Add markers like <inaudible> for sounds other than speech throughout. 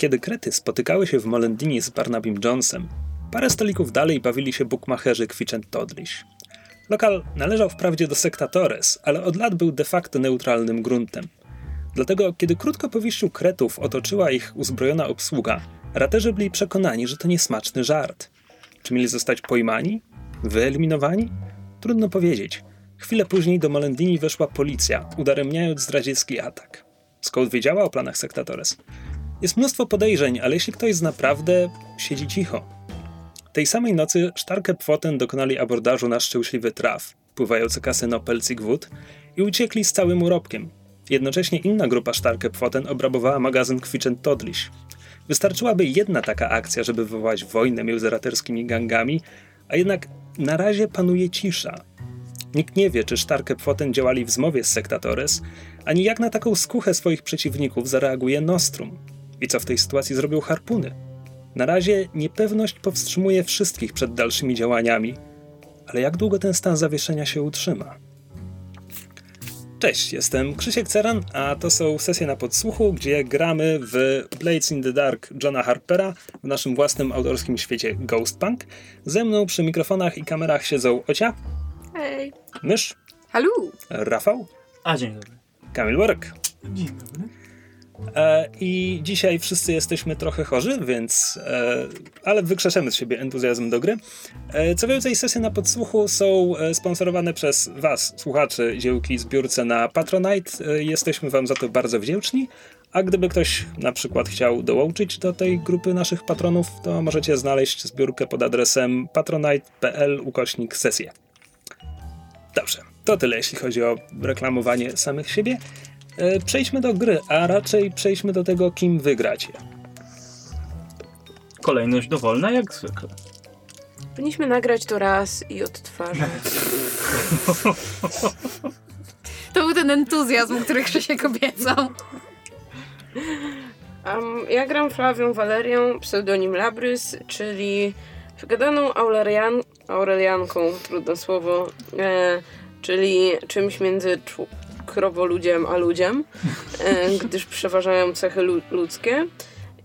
Kiedy krety spotykały się w Molendini z Barnabym Jonesem, parę stolików dalej bawili się bukmacherzy Kwicent Todliś. Lokal należał wprawdzie do Sektatores, ale od lat był de facto neutralnym gruntem. Dlatego, kiedy krótko po wyjściu kretów otoczyła ich uzbrojona obsługa, raterzy byli przekonani, że to niesmaczny żart. Czy mieli zostać pojmani? Wyeliminowani? Trudno powiedzieć. Chwilę później do Molendini weszła policja, udaremniając zdradziecki atak. Skąd wiedziała o planach Sektatores? Jest mnóstwo podejrzeń, ale jeśli ktoś naprawdę siedzi cicho. Tej samej nocy Sztarkę Pfoten dokonali abordażu na szczęśliwy traf, pływający kasyno Pelzig i uciekli z całym urobkiem. Jednocześnie inna grupa Sztarkę Pfoten obrabowała magazyn Kwiczen Todliś. Wystarczyłaby jedna taka akcja, żeby wywołać wojnę między raterskimi gangami, a jednak na razie panuje cisza. Nikt nie wie, czy Sztarkę Pfoten działali w zmowie z Sektatores, ani jak na taką skuchę swoich przeciwników zareaguje Nostrum. I co w tej sytuacji zrobią harpuny? Na razie niepewność powstrzymuje wszystkich przed dalszymi działaniami, ale jak długo ten stan zawieszenia się utrzyma? Cześć, jestem Krzysiek Ceran, a to są sesje na podsłuchu, gdzie gramy w Blades in the Dark Johna Harpera w naszym własnym autorskim świecie Ghostpunk. Ze mną przy mikrofonach i kamerach siedzą Ocia. Hej. Mysz. Halu. Rafał. A dzień dobry. Kamil Worek. Dzień dobry. E, I dzisiaj wszyscy jesteśmy trochę chorzy, więc. E, ale wykrzeszemy z siebie entuzjazm do gry. E, co więcej, sesje na podsłuchu są sponsorowane przez Was, słuchaczy dziełki zbiórce na Patronite. Jesteśmy Wam za to bardzo wdzięczni. A gdyby ktoś na przykład chciał dołączyć do tej grupy naszych patronów, to możecie znaleźć zbiórkę pod adresem patronite.pl ukośnik sesje. Dobrze, to tyle jeśli chodzi o reklamowanie samych siebie. E, Przejdźmy do gry, a raczej przejdźmy do tego, kim wygracie. Kolejność dowolna jak zwykle. Powinniśmy nagrać to raz i odtwarzać. <laughs> To był ten entuzjazm, który Krzysiek obiecał. Um, ja gram Flawią Walerią, pseudonim Labrys, czyli wygadaną Aurelian, Aurelianką, trudne słowo, e, czyli czymś między krowoludziem a ludziem, e, gdyż przeważają cechy lu- ludzkie.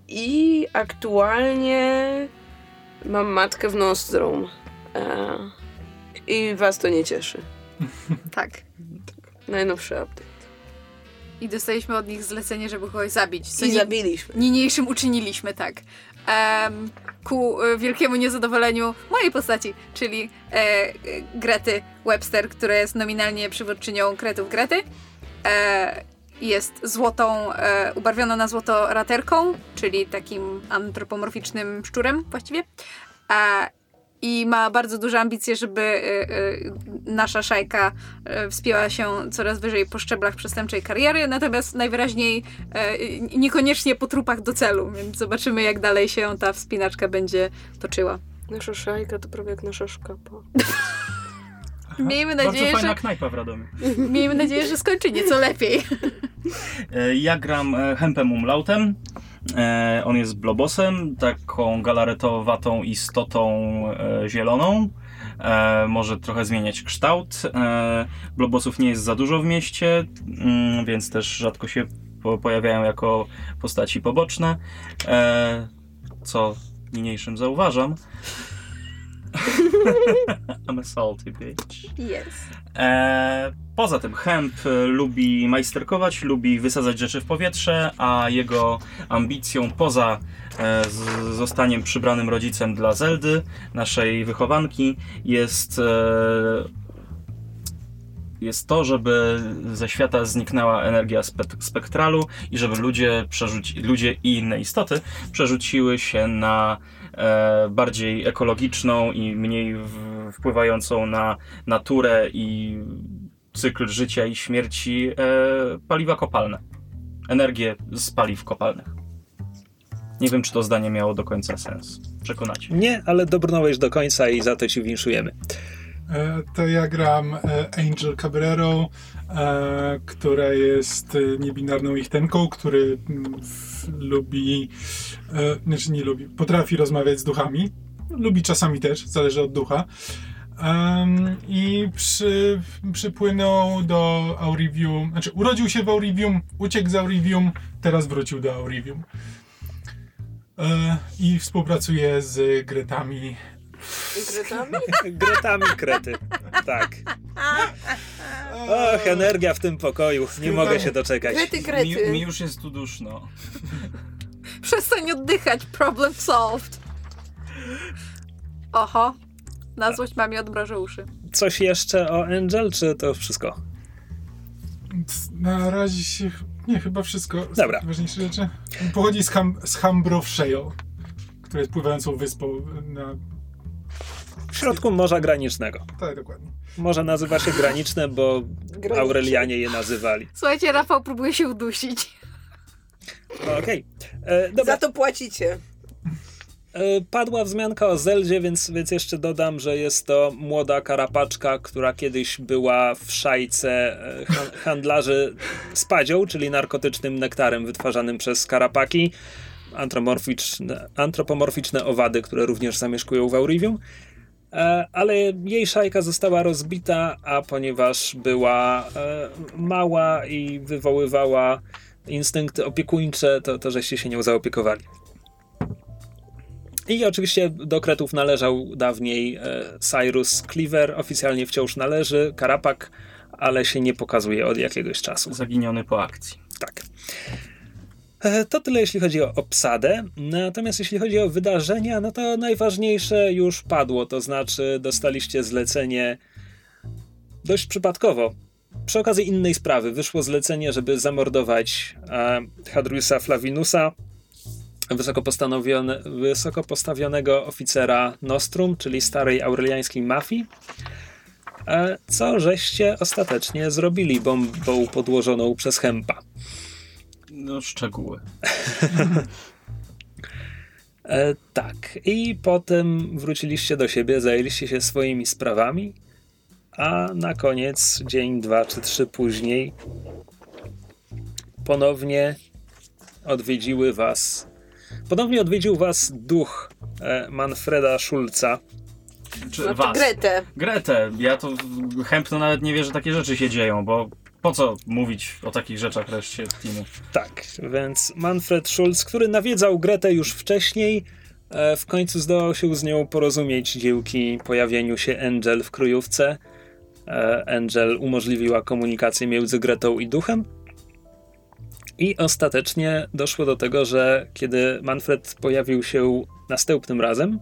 I aktualnie mam matkę w Nostrum. E, I was to nie cieszy. Tak. Najnowszy update. I dostaliśmy od nich zlecenie, żeby kogoś zabić. Co I zabiliśmy. niniejszym uczyniliśmy, tak. Em, ku e, wielkiemu niezadowoleniu mojej postaci, czyli e, e, Grety Webster, która jest nominalnie przywódczynią Kretów Grety. E, jest złotą, e, ubarwiona na złoto raterką, czyli takim antropomorficznym szczurem właściwie. E, I ma bardzo duże ambicje, żeby e, e, nasza szajka e, wspięła się coraz wyżej po szczeblach przestępczej kariery, natomiast najwyraźniej niekoniecznie po trupach do celu, więc zobaczymy, jak dalej się ta wspinaczka będzie toczyła. Nasza szajka to prawie jak nasza szkapa. <laughs> Miejmy Bardzo nadzieję, fajna że, knajpa w Radomiu. miejmy nadzieję, że skończy nieco lepiej. <laughs> E, Ja gram e, Hempem Umlautem. E, On jest blobosem, taką galaretowatą istotą zieloną. E, może trochę zmieniać kształt. E, blobosów nie jest za dużo w mieście, mm, więc też rzadko się po, pojawiają jako postaci poboczne. E, co niniejszym zauważam. <laughs> I'm a salty bitch. Jest. E, poza tym Hemp e, lubi majsterkować, lubi wysadzać rzeczy w powietrze, a jego ambicją poza e, z, zostaniem przybranym rodzicem dla Zeldy, naszej wychowanki, jest, e, jest to, żeby ze świata zniknęła energia spek- spektralu i żeby ludzie, przerzuci, ludzie i inne istoty przerzuciły się na bardziej ekologiczną i mniej wpływającą na naturę i cykl życia i śmierci e, paliwa kopalne. Energię z paliw kopalnych. Nie wiem, czy to zdanie miało do końca sens. Przekonacie. Nie, ale dobrnąłeś do końca i za to ci winszujemy. E, To ja gram e, Angel Cabrero, e, która jest e, niebinarną ichtenką, który w, lubi, e, znaczy nie lubi, potrafi rozmawiać z duchami. Lubi czasami też, zależy od ducha. Em, I przy, przypłynął do Aurivium, znaczy urodził się w Aurivium, uciekł z Aurivium, teraz wrócił do Aurivium. E, I współpracuję z Gretami. Gretami? <laughs> Gretami krety. Tak. <laughs> Och, energia w tym pokoju. Nie mogę się doczekać. Krety, Mi, krety. mi już jest tu duszno. <laughs> Przestań oddychać, problem solved. Oho, na złość mamie odmrożę uszy. Coś jeszcze o Angel, czy to wszystko? Na razie się... Nie, chyba wszystko. Dobra. Ważniejsze rzeczy. Pochodzi z, Ham, z Hambrow Shale, która jest pływającą wyspą na... W środku Morza Granicznego. Tak, dokładnie. Morze nazywa się Graniczne, bo Graniczne. Aurelianie je nazywali. Słuchajcie, Rafał próbuje się udusić. No, Okej. E, Dobra, Za to płacicie. E, Padła wzmianka o Zeldzie, więc, więc jeszcze dodam, że jest to młoda karapaczka, która kiedyś była w szajce e, han- handlarzy spadzią, czyli narkotycznym nektarem wytwarzanym przez karapaki. Antropomorficzne, antropomorficzne owady, które również zamieszkują w Aurivium. E, Ale jej szajka została rozbita, a ponieważ była e, mała i wywoływała instynkty opiekuńcze, to, to żeście się nią zaopiekowali. I oczywiście do Kretów należał dawniej e, Cyrus Cleaver, oficjalnie wciąż należy, Karapak, ale się nie pokazuje od jakiegoś czasu. Zaginiony po akcji. Tak. E, To tyle, jeśli chodzi o obsadę. Natomiast jeśli chodzi o wydarzenia, no to najważniejsze już padło, to znaczy dostaliście zlecenie dość przypadkowo. Przy okazji innej sprawy wyszło zlecenie, żeby zamordować e, Hadriusa Flavinusa, wysoko, wysoko postawionego oficera Nostrum, czyli starej aureliańskiej mafii. E, co żeście ostatecznie zrobili bombą podłożoną przez Hempa. No, szczegóły. <laughs> E, tak. I potem wróciliście do siebie, zajęliście się swoimi sprawami, a na koniec, dzień, dwa czy trzy później, ponownie odwiedziły was. Ponownie odwiedził was duch e, Manfreda Schulza. Czy No was? Gretę. Gretę. Ja to chętno nawet nie wie, że takie rzeczy się dzieją, bo po co mówić o takich rzeczach reszcie teamu? Tak, więc Manfred Schulz, który nawiedzał Gretę już wcześniej, e, w końcu zdołał się z nią porozumieć dzięki pojawieniu się Angel w kryjówce. E, Angel umożliwiła komunikację między Gretą i duchem. I ostatecznie doszło do tego, że kiedy Manfred pojawił się następnym razem,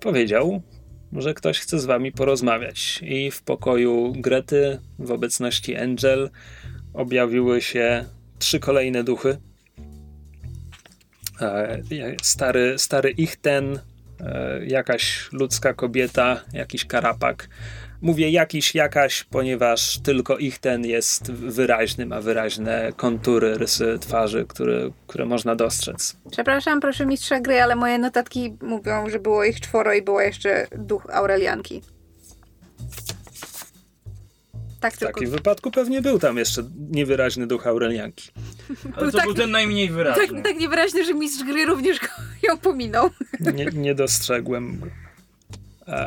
powiedział, że ktoś chce z wami porozmawiać. I w pokoju Grety, w obecności Angel, objawiły się trzy kolejne duchy. E, Stary, stary Ichten, e, jakaś ludzka kobieta, jakiś karapak. Mówię jakiś, jakaś, ponieważ tylko Ichten jest wyraźny, ma wyraźne kontury, rysy twarzy, które, które można dostrzec. Przepraszam, proszę mistrza gry, ale moje notatki mówią, że było ich czworo i było jeszcze duch Aurelianki. Tak W takim wypadku pewnie był tam jeszcze niewyraźny duch Aurelianki. Ale to tak- był ten najmniej wyraźny. Tak, tak niewyraźny, że mistrz gry również go, ją pominął. Nie, nie dostrzegłem.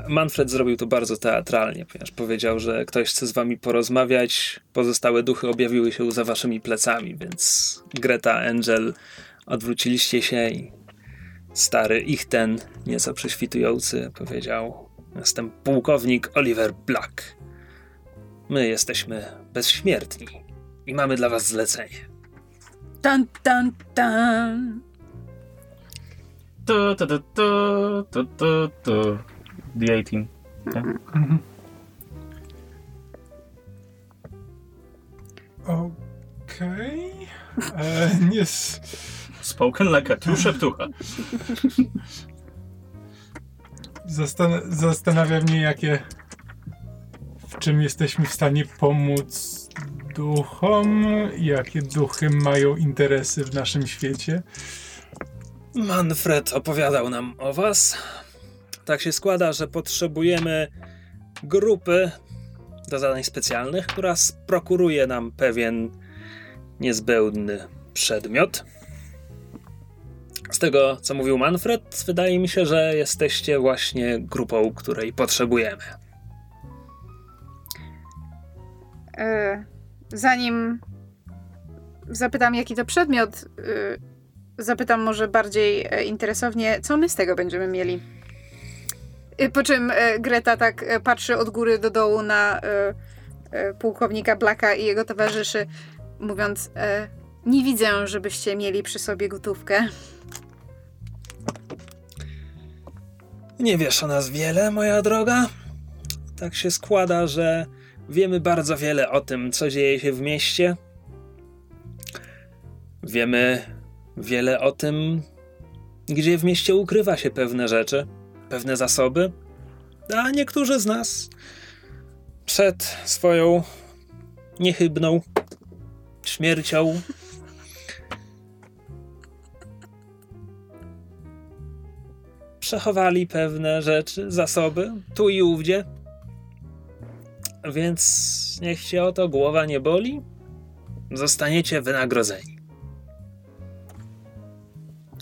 Manfred zrobił to bardzo teatralnie, ponieważ powiedział, że ktoś chce z wami porozmawiać. Pozostałe duchy objawiły się za waszymi plecami, więc Greta, Angel, odwróciliście się i stary ich ten, nieco prześwitujący, powiedział: Jestem pułkownik Oliver Black. My jesteśmy bezśmiertni i mamy dla was zlecenie. Tan, tan, tan. Tu, tu, tu, tu, tu, tu, tu. The A-Team. Tak? Okej. E, Nie... s- Spoken like a true szeptucha. Zastan- zastanawia mnie, jakie... W czym jesteśmy w stanie pomóc duchom, jakie duchy mają interesy w naszym świecie. Manfred opowiadał nam o was. Tak się składa, że potrzebujemy grupy do zadań specjalnych, która sprokuruje nam pewien niezbędny przedmiot. Z tego, co mówił Manfred, wydaje mi się, że jesteście właśnie grupą, której potrzebujemy. E, zanim zapytam, jaki to przedmiot, e, zapytam może bardziej e, interesownie, co my z tego będziemy mieli? Y, Po czym e, Greta tak e, patrzy od góry do dołu na e, pułkownika Blacka i jego towarzyszy, mówiąc: Nie widzę, żebyście mieli przy sobie gotówkę. Nie wiesz o nas wiele, moja droga? Tak się składa, że wiemy bardzo wiele o tym, co dzieje się w mieście. Wiemy wiele o tym, gdzie w mieście ukrywa się pewne rzeczy, pewne zasoby. A niektórzy z nas przed swoją niechybną śmiercią przechowali pewne rzeczy, zasoby, tu i ówdzie. Więc niech się o to głowa nie boli, zostaniecie wynagrodzeni.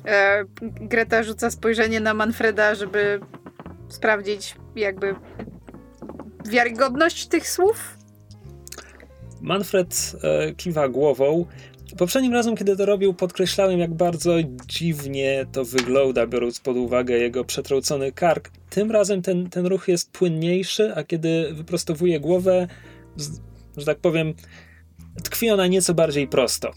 E, Greta rzuca spojrzenie na Manfreda, żeby sprawdzić, jakby wiarygodność tych słów. Manfred e, kiwa głową. Poprzednim razem, kiedy to robił, podkreślałem, jak bardzo dziwnie to wygląda, biorąc pod uwagę jego przetrącony kark. Tym razem ten, ten ruch jest płynniejszy, a kiedy wyprostowuje głowę, z, że tak powiem, tkwi ona nieco bardziej prosto.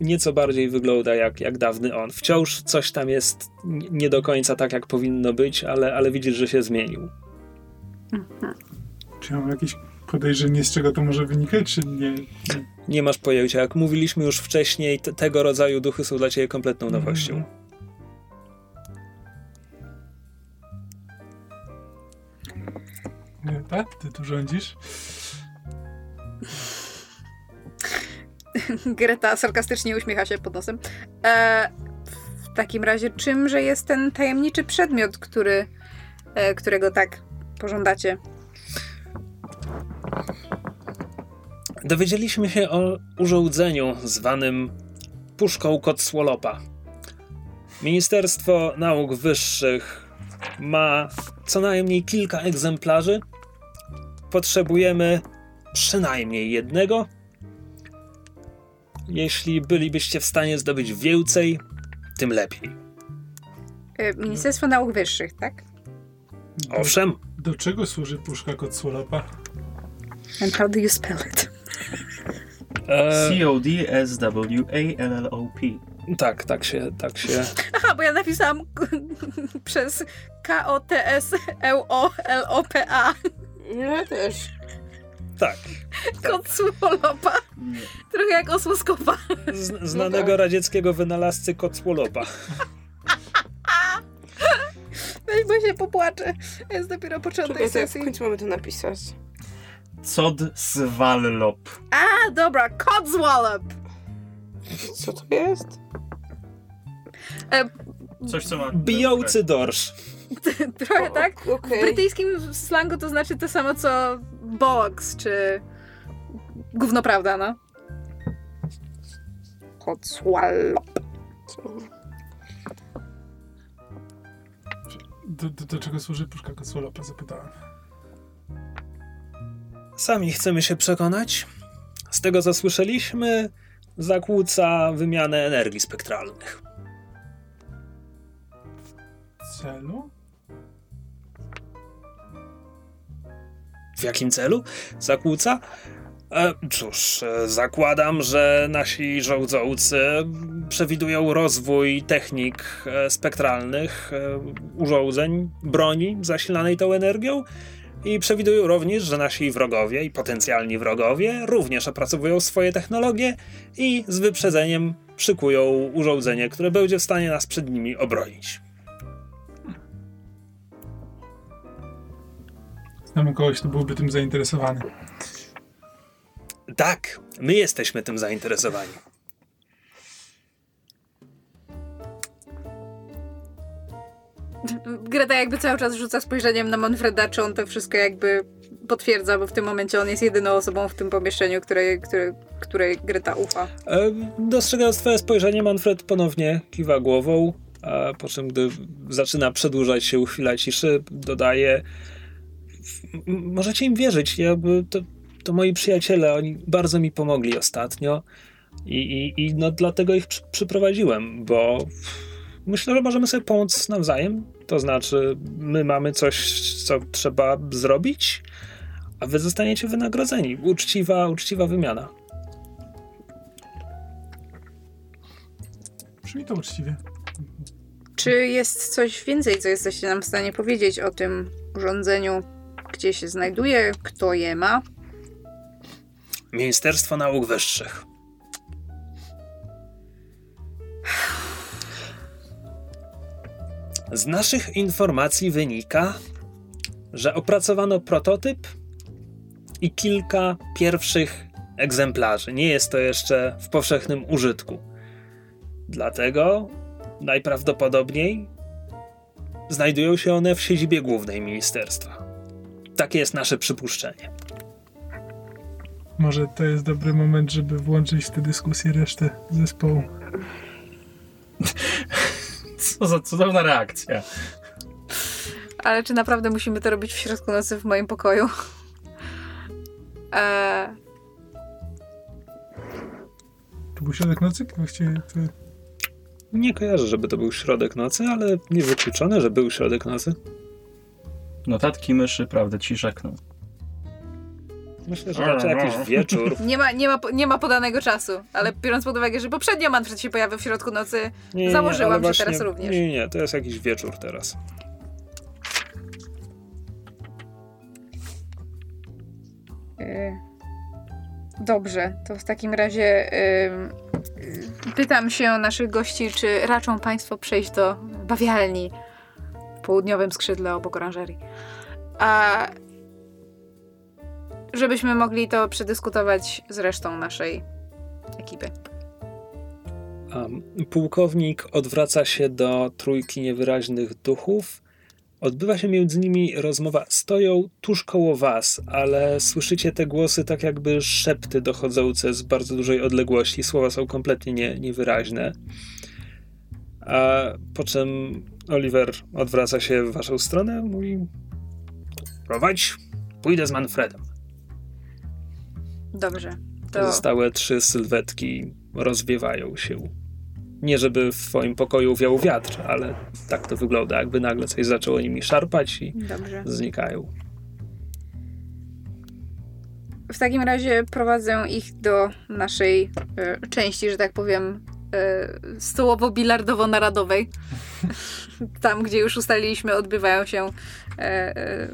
Nieco bardziej wygląda jak, jak dawny on. Wciąż coś tam jest nie do końca tak, jak powinno być, ale, ale widzisz, że się zmienił. Czy mam jakieś podejrzenie, z czego to może wynikać, czy nie? nie? Nie masz pojęcia. Jak mówiliśmy już wcześniej, te, tego rodzaju duchy są dla ciebie kompletną nowością. Mhm. Nie, tak? Ty tu rządzisz? <laughs> Greta sarkastycznie uśmiecha się pod nosem. E, w takim razie, czymże jest ten tajemniczy przedmiot, który, e, którego tak pożądacie? Dowiedzieliśmy się o urządzeniu zwanym puszką Kocłolopa. Ministerstwo Nauk Wyższych ma co najmniej kilka egzemplarzy. Potrzebujemy przynajmniej jednego. Jeśli bylibyście w stanie zdobyć więcej, tym lepiej. E, Ministerstwo Nauk Wyższych, tak? Do, Owszem, do czego służy puszka Kocłolopa? And how do you spell it? e, C-O-D-S-W-A-L-L-O-P. tak, tak się, tak się. Aha, bo ja napisałam przez K-O-T-S-L-O-L-O-P-A. Ja też. Tak. Kocłolopa. Nie. Trochę jak osłoskopa. Z, znanego radzieckiego wynalazcy Kocłolopa. Weź, bo się popłaczę. Jest dopiero początek Czekaj, sesji. końcu mamy to napisać. Cod Swallop. A, dobra, Codswallop. Co to jest? E, Coś, co ma... Bijący dorsz. <laughs> trochę tak. W brytyjskim slangu to znaczy to samo co bollocks, czy gówno prawda, no. Codswallop. Do, do, do czego służy puszka Kocłolopa? Zapytałem. Sami chcemy się przekonać. Z tego co słyszeliśmy, zakłóca wymianę energii spektralnych. Celu? W jakim celu? Zakłóca? E, cóż, e, zakładam, że nasi rządzący przewidują rozwój technik e, spektralnych, e, urządzeń, broni zasilanej tą energią i przewidują również, że nasi wrogowie i potencjalni wrogowie również opracowują swoje technologie i z wyprzedzeniem szykują urządzenie, które będzie w stanie nas przed nimi obronić. Znamy kogoś, kto byłby tym zainteresowany. Tak, my jesteśmy tym zainteresowani. Greta jakby cały czas rzuca spojrzeniem na Manfreda, czy on to wszystko jakby potwierdza, bo w tym momencie on jest jedyną osobą w tym pomieszczeniu, której, której, której Greta ufa. E, Dostrzegając twoje spojrzenie, Manfred ponownie kiwa głową, a po czym, gdy zaczyna przedłużać się chwila ciszy, dodaje "M- możecie im wierzyć, ja, to, to moi przyjaciele, oni bardzo mi pomogli ostatnio. I, i, i no dlatego ich przy, przyprowadziłem, bo myślę, że możemy sobie pomóc nawzajem. To znaczy, my mamy coś, co trzeba zrobić, a wy zostaniecie wynagrodzeni. Uczciwa, uczciwa wymiana. Brzmi to uczciwie. Czy jest coś więcej, co jesteście nam w stanie powiedzieć o tym urządzeniu? Gdzie się znajduje? Kto je ma? Ministerstwo Nauk Wyższych. Z naszych informacji wynika, że opracowano prototyp i kilka pierwszych egzemplarzy. Nie jest to jeszcze w powszechnym użytku. Dlatego najprawdopodobniej znajdują się one w siedzibie głównej ministerstwa. Takie jest nasze przypuszczenie. Może to jest dobry moment, żeby włączyć w tę dyskusję resztę zespołu. <laughs> Co za cudowna reakcja. Ale czy naprawdę musimy to robić w środku nocy w moim pokoju? Eee, To był środek nocy? Właściwie to... Nie kojarzę, żeby to był środek nocy, ale niewykluczone, że był środek nocy. Notatki myszy, prawda, ci rzekną. Myślę, że raczej jakiś wieczór. <laughs> nie, ma, nie, ma, nie ma podanego czasu, ale biorąc pod uwagę, że poprzednio Manfred się pojawił w środku nocy, Nie, nie, Założyłam, ale że teraz również. Nie, nie, to jest jakiś wieczór teraz. Yy, Dobrze, to w takim razie yy, pytam się naszych gości, czy raczą Państwo przejść do bawialni południowym skrzydle obok oranżerii. A żebyśmy mogli to przedyskutować z resztą naszej ekipy. Pułkownik odwraca się do trójki niewyraźnych duchów. Odbywa się między nimi rozmowa. Stoją tuż koło was, ale słyszycie te głosy tak jakby szepty dochodzące z bardzo dużej odległości. Słowa są kompletnie nie, niewyraźne. A po czym Oliver odwraca się w waszą stronę, mówi prowadź, pójdę z Manfredem. Dobrze. To Pozostałe trzy sylwetki rozwiewają się. Nie żeby w twoim pokoju wiał wiatr, ale tak to wygląda, jakby nagle coś zaczęło nimi szarpać i dobrze. znikają. W takim razie prowadzę ich do naszej e, części, że tak powiem, stołowo-bilardowo-naradowej. Tam, gdzie już ustaliliśmy, odbywają się e, e,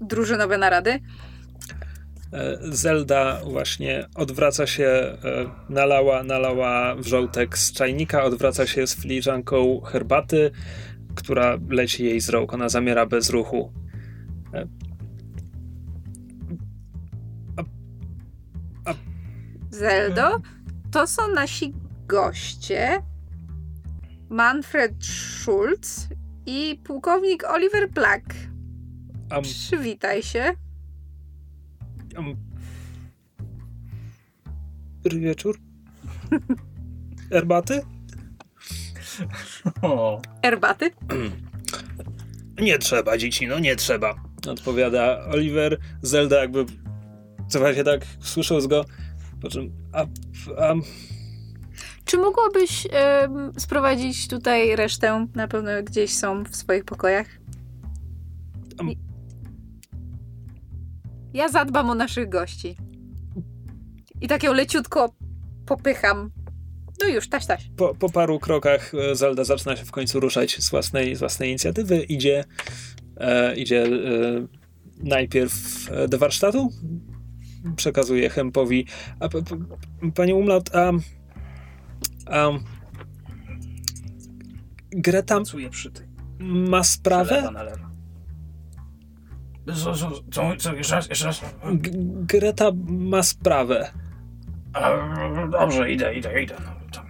drużynowe narady. E, Zelda właśnie odwraca się, e, nalała, nalała wrzątek z czajnika, odwraca się z filiżanką herbaty, która leci jej z rąk. Ona zamiera bez ruchu. Zeldo, to są nasi goście. Manfred Schulz i pułkownik Oliver Black. Am, Przywitaj się. am... Dobry wieczór. <laughs> Herbaty? O, Herbaty. Nie trzeba, dzieci, no nie trzeba. Odpowiada Oliver. Zelda jakby cofa się tak, słysząc go, po czym a, a, Czy mogłabyś em, sprowadzić tutaj resztę? Na pewno gdzieś są w swoich pokojach. Ja zadbam o naszych gości. I tak ją leciutko popycham. No już, taś, taś. po, po paru krokach e, Zelda zaczyna się w końcu ruszać z własnej, z własnej inicjatywy. Idzie, e, idzie e, najpierw e, do warsztatu, przekazuje Hempowi. A, p, p, panie Umlaut, a, a Greta pracuję przy tej. ma Lewa sprawę? na. Co, co, co, co, jeszcze raz, jeszcze raz. G- Greta ma sprawę. A, dobrze, idę, idę, idę. No, to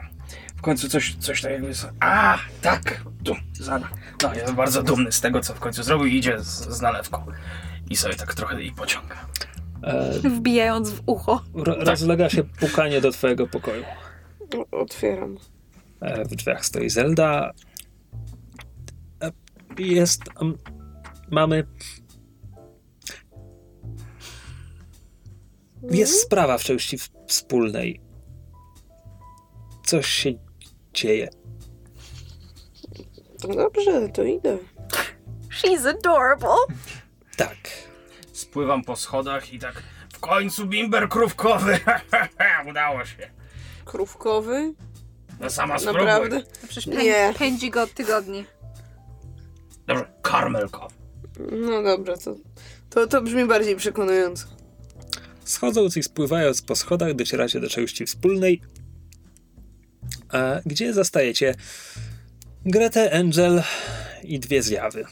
w końcu coś, coś tak jakby... A, tak, tu, zada. No, jest bardzo dumny z tego, co w końcu zrobił i idzie z, z nalewką. I sobie tak trochę i pociąga. E, Wbijając w ucho. ro, rozlega się pukanie do twojego pokoju. Otwieram. E, W drzwiach stoi Zelda. E, Jest. um, Mamy. Jest sprawa w części wspólnej. coś się dzieje. Dobrze, to idę. She's adorable. Tak. Spływam po schodach i tak w końcu bimber krówkowy. <laughs> Udało się. Krówkowy? No sama spróbuj. Naprawdę? No Przecież Nie. pę- pędzi go od tygodni. Dobrze, karmelkowy. No dobra, to, to, to brzmi bardziej przekonująco. Schodząc i spływając po schodach, docieracie do części wspólnej, a gdzie zastajecie Gretę, Angel i dwie zjawy.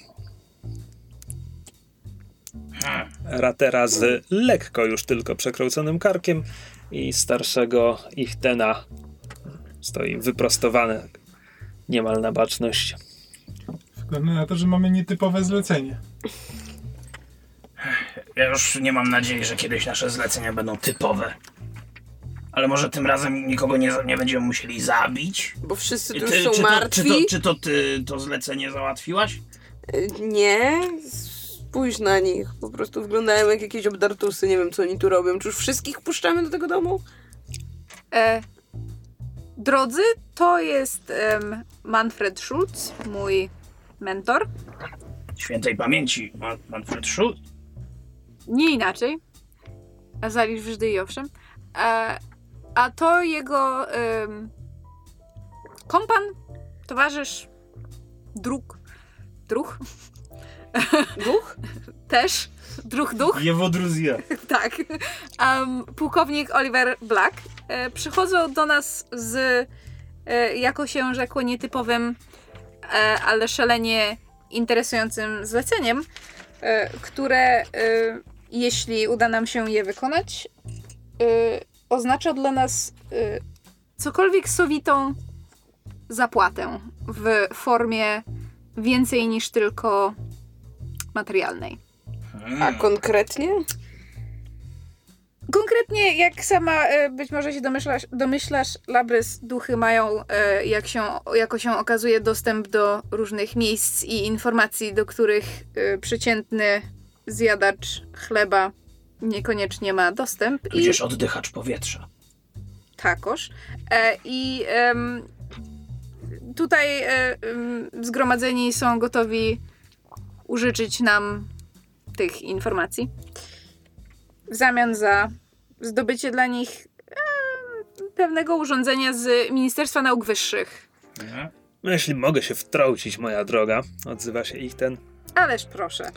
Ratera z lekko już tylko przekręconym karkiem i starszego Ichtena stoi wyprostowany niemal na baczność. Wygląda na to, że mamy nietypowe zlecenie. Ja już nie mam nadziei, że kiedyś nasze zlecenia będą typowe. Ale może tym razem nikogo nie, nie będziemy musieli zabić? Bo wszyscy Ty- tu już są czy, to, martwi. czy, to, czy to ty to zlecenie załatwiłaś? Nie, spójrz na nich. Po prostu wyglądają jak jakieś obdartusy. Nie wiem, co oni tu robią. Czy już wszystkich puszczamy do tego domu? E, drodzy, to jest em, Manfred Schulz, mój mentor. Świętej pamięci Man- Manfred Schultz. Nie inaczej. A Zalisz Wyżdy i owszem. E, a to jego em, kompan, towarzysz, druk, druh Duch? też, druh duch. Jewodruzja. <laughs> Tak. Um, pułkownik Oliver Black e, przychodzą do nas z, e, jako się rzekło, nietypowym, e, ale szalenie interesującym zleceniem, e, które, e, jeśli uda nam się je wykonać, e, oznacza dla nas cokolwiek sowitą zapłatę w formie więcej niż tylko materialnej. A konkretnie? Konkretnie, jak sama e, być może się domyślasz, domyślasz Labrys, duchy mają, e, jak się, jako się okazuje, dostęp do różnych miejsc i informacji, do których e, przeciętny zjadacz chleba niekoniecznie ma dostęp. I Tudzież oddychacz powietrza. takoż. I tutaj zgromadzeni są gotowi użyczyć nam tych informacji w zamian za zdobycie dla nich em, pewnego urządzenia z Ministerstwa Nauk Wyższych. Mhm. No, jeśli mogę się wtrącić, moja droga, odzywa się Ichten. Ależ proszę,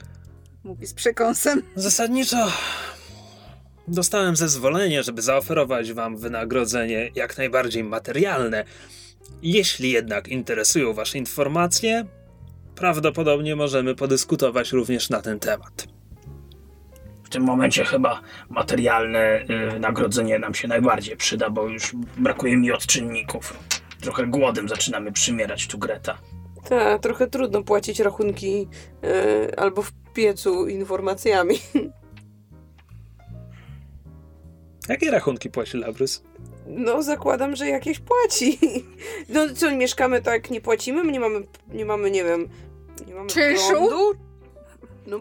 mówi z przekąsem. Zasadniczo dostałem zezwolenie, żeby zaoferować wam wynagrodzenie jak najbardziej materialne. Jeśli jednak interesują was informacje, prawdopodobnie możemy podyskutować również na ten temat. W tym momencie chyba materialne y, wynagrodzenie nam się najbardziej przyda, bo już brakuje mi odczynników. Trochę głodem zaczynamy przymierać tu Greta. Tak, trochę trudno płacić rachunki e, albo w piecu informacjami. <laughs> Jakie rachunki płaci Labrys? No, zakładam, że jakieś płaci. <laughs> No co, mieszkamy tak, nie płacimy? My nie mamy, nie mamy, nie wiem, nie mamy Czynszu? prądu? No,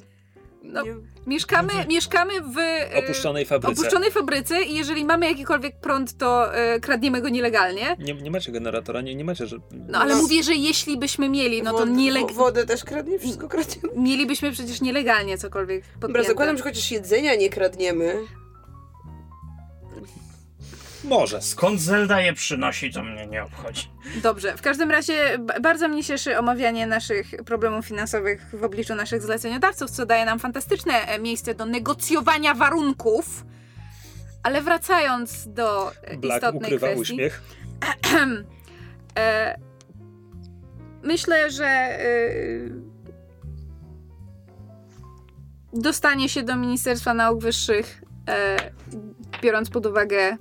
No, nie, Mieszkamy, mieszkamy w e, Opuszczonej fabryce. opuszczonej fabryce i jeżeli mamy jakikolwiek prąd, to e, kradniemy go nielegalnie. Nie, nie macie generatora, nie, nie macie, że... No ale No. mówię, że jeśli byśmy mieli, no to wod- nieleg... wo- Wodę też kradnie, wszystko kradniemy. mielibyśmy przecież nielegalnie cokolwiek Dobra, podpięte. zakładam, że chociaż jedzenia nie kradniemy. Może. Skąd Zelda je przynosi, to mnie nie obchodzi. Dobrze, w każdym razie bardzo mnie cieszy omawianie naszych problemów finansowych w obliczu naszych zleceniodawców, co daje nam fantastyczne e, miejsce do negocjowania warunków. Ale wracając do e, Black istotnej ukrywa kwestii. uśmiech. <clears throat> e, myślę, że e, dostanie się do Ministerstwa Nauk Wyższych, e, biorąc pod uwagę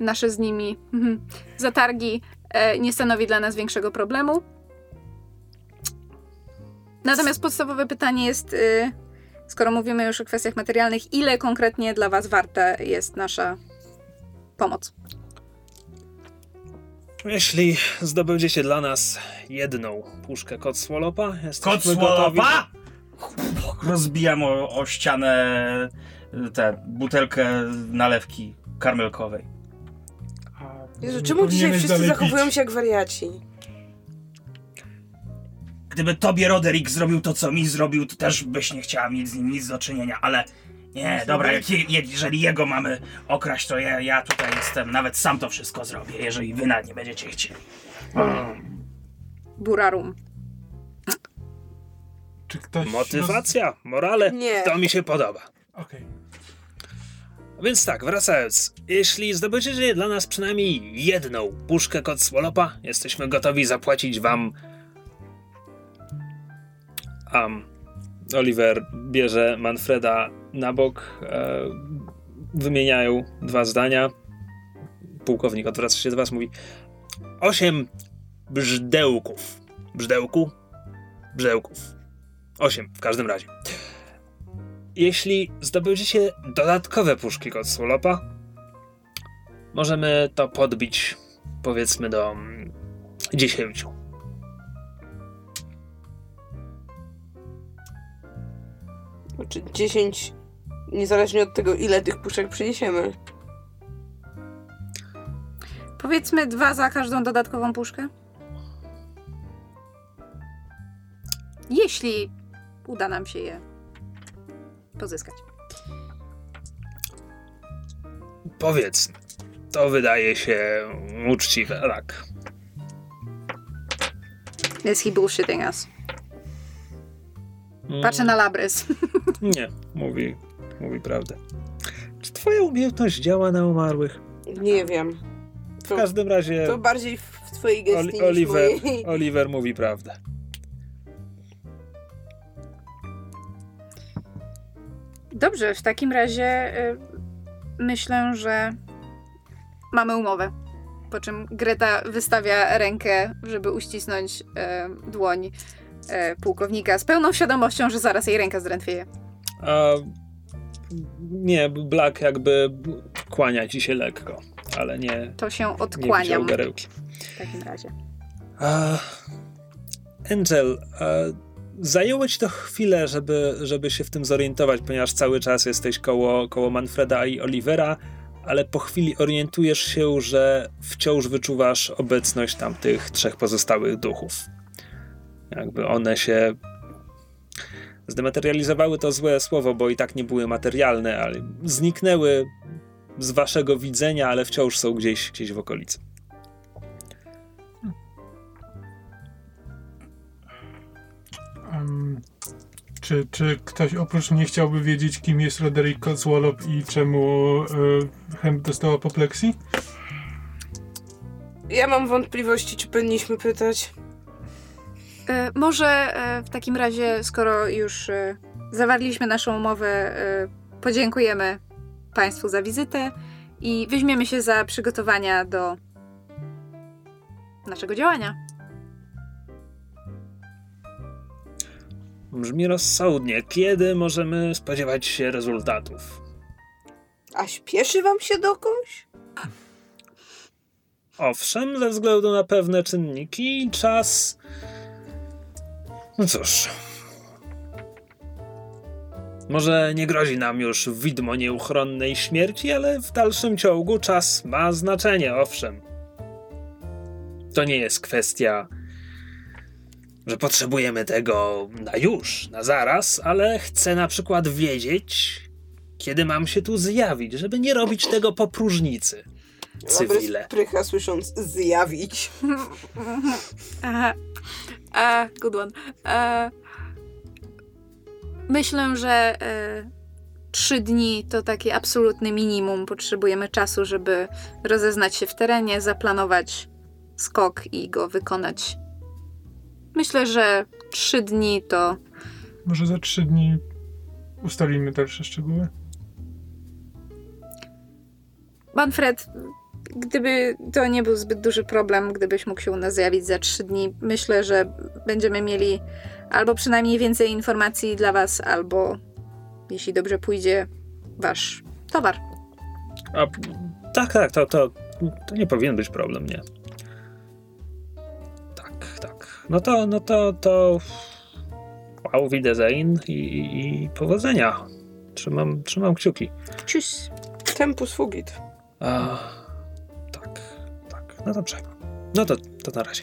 nasze z nimi mhm, zatargi, e, nie stanowi dla nas większego problemu. Natomiast podstawowe pytanie jest, y, skoro mówimy już o kwestiach materialnych, ile konkretnie dla Was warta jest nasza pomoc? Jeśli zdobędziecie dla nas jedną puszkę Cotswolopa, Kot jesteśmy gotowi... słolopa! Rozbijam o, o ścianę tę butelkę nalewki karmelkowej. Jezu, czemu dzisiaj wszyscy zachowują pić. się jak wariaci? Gdyby tobie Roderick zrobił to, co mi zrobił, to też byś nie chciała mieć z nim nic do czynienia, ale... Nie, dobra, jak, je- jeżeli jego mamy okraść, to ja, ja tutaj jestem, nawet sam to wszystko zrobię, jeżeli wy na nie będziecie chcieli. Burarum. Czy ktoś... Motywacja, morale, Nie. to mi się podoba. Okej. Więc tak, wracając. Jeśli zdobędziecie dla nas przynajmniej jedną puszkę Cotswolopa, jesteśmy gotowi zapłacić wam... Um, Oliver bierze Manfreda na bok, e, wymieniają dwa zdania. Pułkownik odwraca się do was, mówi osiem brzdełków. Brzdełku? Brzdełków. Osiem w każdym razie. Jeśli zdobędziecie dodatkowe puszki Cotswolopa, możemy to podbić powiedzmy do mm, 10. Znaczy 10, niezależnie od tego, ile tych puszek przyniesiemy. Powiedzmy dwa za każdą dodatkową puszkę. Jeśli uda nam się je pozyskać. Powiedzmy. To wydaje się uczciwe, tak. Is he bullshitting us? Mm, Patrzę na Labrys. <laughs> Nie, mówi, mówi prawdę. Czy twoja umiejętność działa na umarłych? Nie wiem. W To, każdym razie to bardziej w, w twojej gestii Oli- niż Oliver, mojej. Oliver mówi prawdę. Dobrze, w takim razie y, myślę, że mamy umowę. Po czym Greta wystawia rękę, żeby uścisnąć y, dłoń y, pułkownika z pełną świadomością, że zaraz jej ręka zdrętwieje. A nie, Black jakby kłania ci się lekko, ale nie, To się nie odkłaniam garełki. w takim razie. A, Angel, a, zajęło ci to chwilę, żeby, żeby się w tym zorientować, ponieważ cały czas jesteś koło, koło Manfreda i Olivera, ale po chwili orientujesz się, że wciąż wyczuwasz obecność tamtych trzech pozostałych duchów. Jakby one się zdematerializowały to złe słowo, bo i tak nie były materialne, ale zniknęły z waszego widzenia, ale wciąż są gdzieś, gdzieś w okolicy. Czy, czy ktoś oprócz mnie chciałby wiedzieć, kim jest Roderick Cotswallop i czemu y, Hemp dostała apopleksji? Ja mam wątpliwości, czy powinniśmy pytać. E, może e, w takim razie, skoro już e, zawarliśmy naszą umowę, e, podziękujemy Państwu za wizytę i weźmiemy się za przygotowania do naszego działania. Brzmi rozsądnie. Kiedy możemy spodziewać się rezultatów? A śpieszy wam się dokądś? Owszem, ze względu na pewne czynniki, czas. No cóż. Może nie grozi nam już widmo nieuchronnej śmierci, ale w dalszym ciągu czas ma znaczenie, owszem. To nie jest kwestia, że potrzebujemy tego na już, na zaraz, ale chcę na przykład wiedzieć, kiedy mam się tu zjawić, żeby nie robić tego po próżnicy. Cywile. Prycha słysząc zjawić. <laughs> Aha. E, good one. E, myślę, że e, trzy dni to takie absolutne minimum. Potrzebujemy czasu, żeby rozeznać się w terenie, zaplanować skok i go wykonać. Myślę, że trzy dni to Może za trzy dni ustalimy dalsze szczegóły? Manfred, gdyby to nie był zbyt duży problem, gdybyś mógł się u nas zjawić za trzy dni, myślę, że będziemy mieli albo przynajmniej więcej informacji dla was, albo jeśli dobrze pójdzie, wasz towar. A, tak, tak, to, to, to nie powinien być problem, nie. No to, no to, to... Wow, Wiedersehen i, i, i powodzenia. Trzymam, trzymam kciuki. Cius. Tempus fugit. A, tak, tak. No dobrze. No to, to na razie.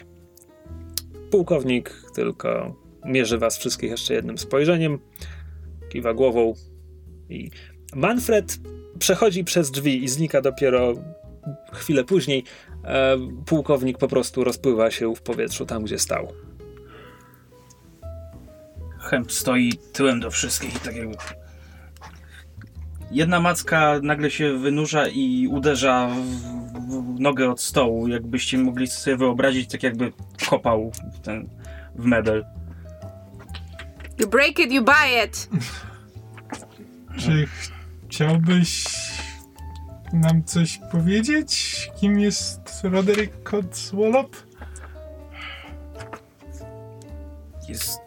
Pułkownik tylko mierzy was wszystkich jeszcze jednym spojrzeniem, kiwa głową i Manfred przechodzi przez drzwi i znika dopiero chwilę później. E, pułkownik po prostu rozpływa się w powietrzu tam, gdzie stał. Hemp stoi tyłem do wszystkich i tak jakby... Jedna macka nagle się wynurza i uderza w, w nogę od stołu. Jakbyście mogli sobie wyobrazić, tak jakby kopał w ten w mebel. You break it, you buy it! Czy chciałbyś nam coś powiedzieć? Kim jest Roderick Codswallop? Jest...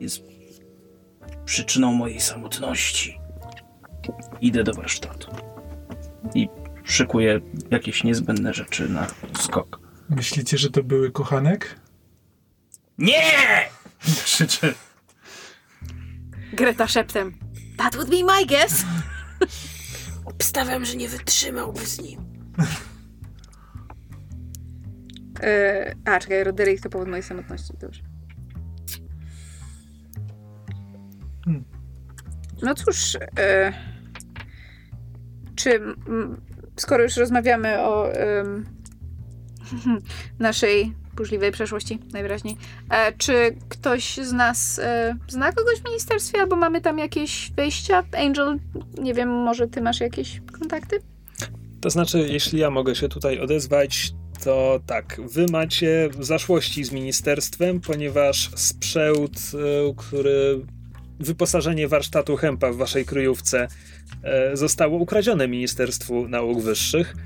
Jest przyczyną mojej samotności. Idę do warsztatu. I szykuję jakieś niezbędne rzeczy na skok. Myślicie, że to były kochanek? Nie! <laughs> Krzyczę. Greta szeptem. That would be my guess. Obstawiam, że nie wytrzymałby z nim. E, a, czekaj, Roderick to powód mojej samotności. Dobrze. Hmm. No cóż, e, czy m, skoro już rozmawiamy o <laughs> naszej burzliwej przeszłości, najwyraźniej, e, czy ktoś z nas e, zna kogoś w ministerstwie, albo mamy tam jakieś wejścia? Angel, nie wiem, może ty masz jakieś kontakty? To znaczy, jeśli ja mogę się tutaj odezwać, to tak, wy macie zaszłości z ministerstwem, ponieważ sprzęt, e, który wyposażenie warsztatu Hempa w waszej kryjówce zostało ukradzione Ministerstwu Nauk Wyższych.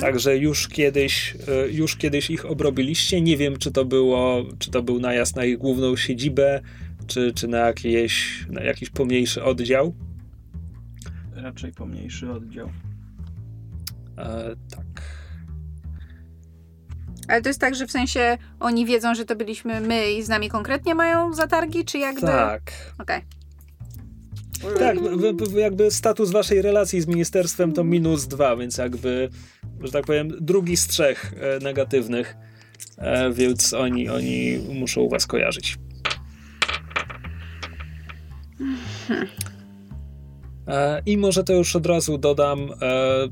Także już kiedyś, e, już kiedyś ich obrobiliście. Nie wiem, czy to było, czy to był najazd na ich główną siedzibę, czy, czy na, jakieś, na jakiś pomniejszy oddział. Raczej pomniejszy oddział. E, tak. Ale to jest tak, że w sensie oni wiedzą, że to byliśmy my i z nami konkretnie mają zatargi, czy jakby... Tak. Okej. Tak, w, jakby status waszej relacji z ministerstwem to minus dwa, więc jakby, że tak powiem, drugi z trzech e, negatywnych, e, więc oni, oni muszą was kojarzyć. E, I może to już od razu dodam,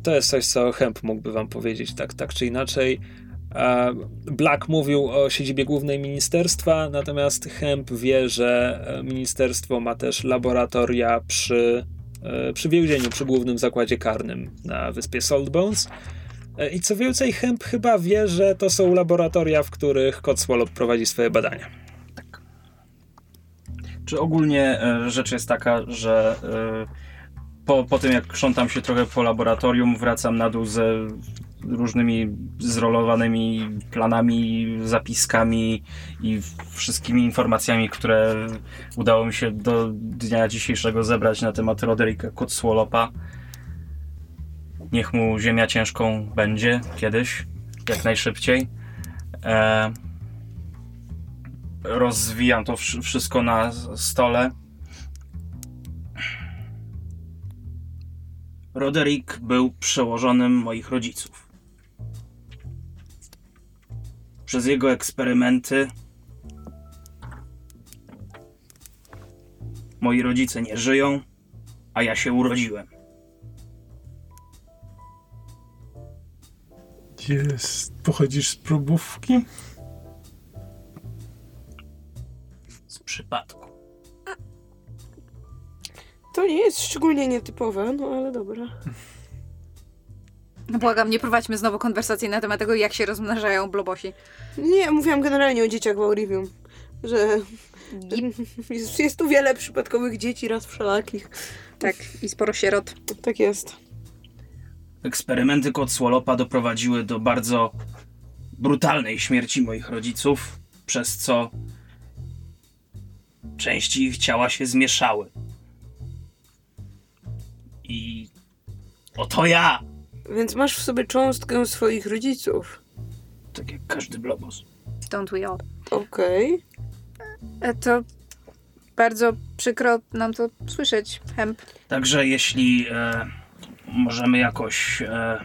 to jest coś, co Hemp mógłby wam powiedzieć, tak, tak czy inaczej. Black mówił o siedzibie głównej ministerstwa, natomiast Hemp wie, że e, ministerstwo ma też laboratoria przy, e, przy więzieniu, przy głównym zakładzie karnym na wyspie Saltbones. E, I co więcej, Hemp chyba wie, że to są laboratoria, w których Codswallop prowadzi swoje badania. Czy ogólnie rzecz jest taka, że po, po tym jak krzątam się trochę po laboratorium, wracam na dół ze różnymi zrolowanymi planami, zapiskami i wszystkimi informacjami, które udało mi się do dnia dzisiejszego zebrać na temat Roderika Codswallopa. Niech mu ziemia ciężką będzie kiedyś, jak najszybciej. E, rozwijam to wsz- wszystko na stole. Roderick był przełożonym moich rodziców. Przez jego eksperymenty moi rodzice nie żyją, a ja się urodziłem. Jest, pochodzisz z probówki? Z przypadku. To nie jest szczególnie nietypowe, no ale dobra. No błagam, nie prowadźmy znowu konwersacji na temat tego, jak się rozmnażają blobosi. Nie, mówiłam generalnie o dzieciach w Aurivium, że jest, jest tu wiele przypadkowych dzieci, raz wszelakich. Tak, i sporo sierot. Tak jest. Eksperymenty Codswallopa doprowadziły do bardzo brutalnej śmierci moich rodziców, przez co części ich ciała się zmieszały. I oto ja, Więc masz w sobie cząstkę swoich rodziców. tak jak każdy blobos. Don't we all. Okej. E, To bardzo przykro nam to słyszeć, Hemp. Także jeśli e, możemy jakoś e,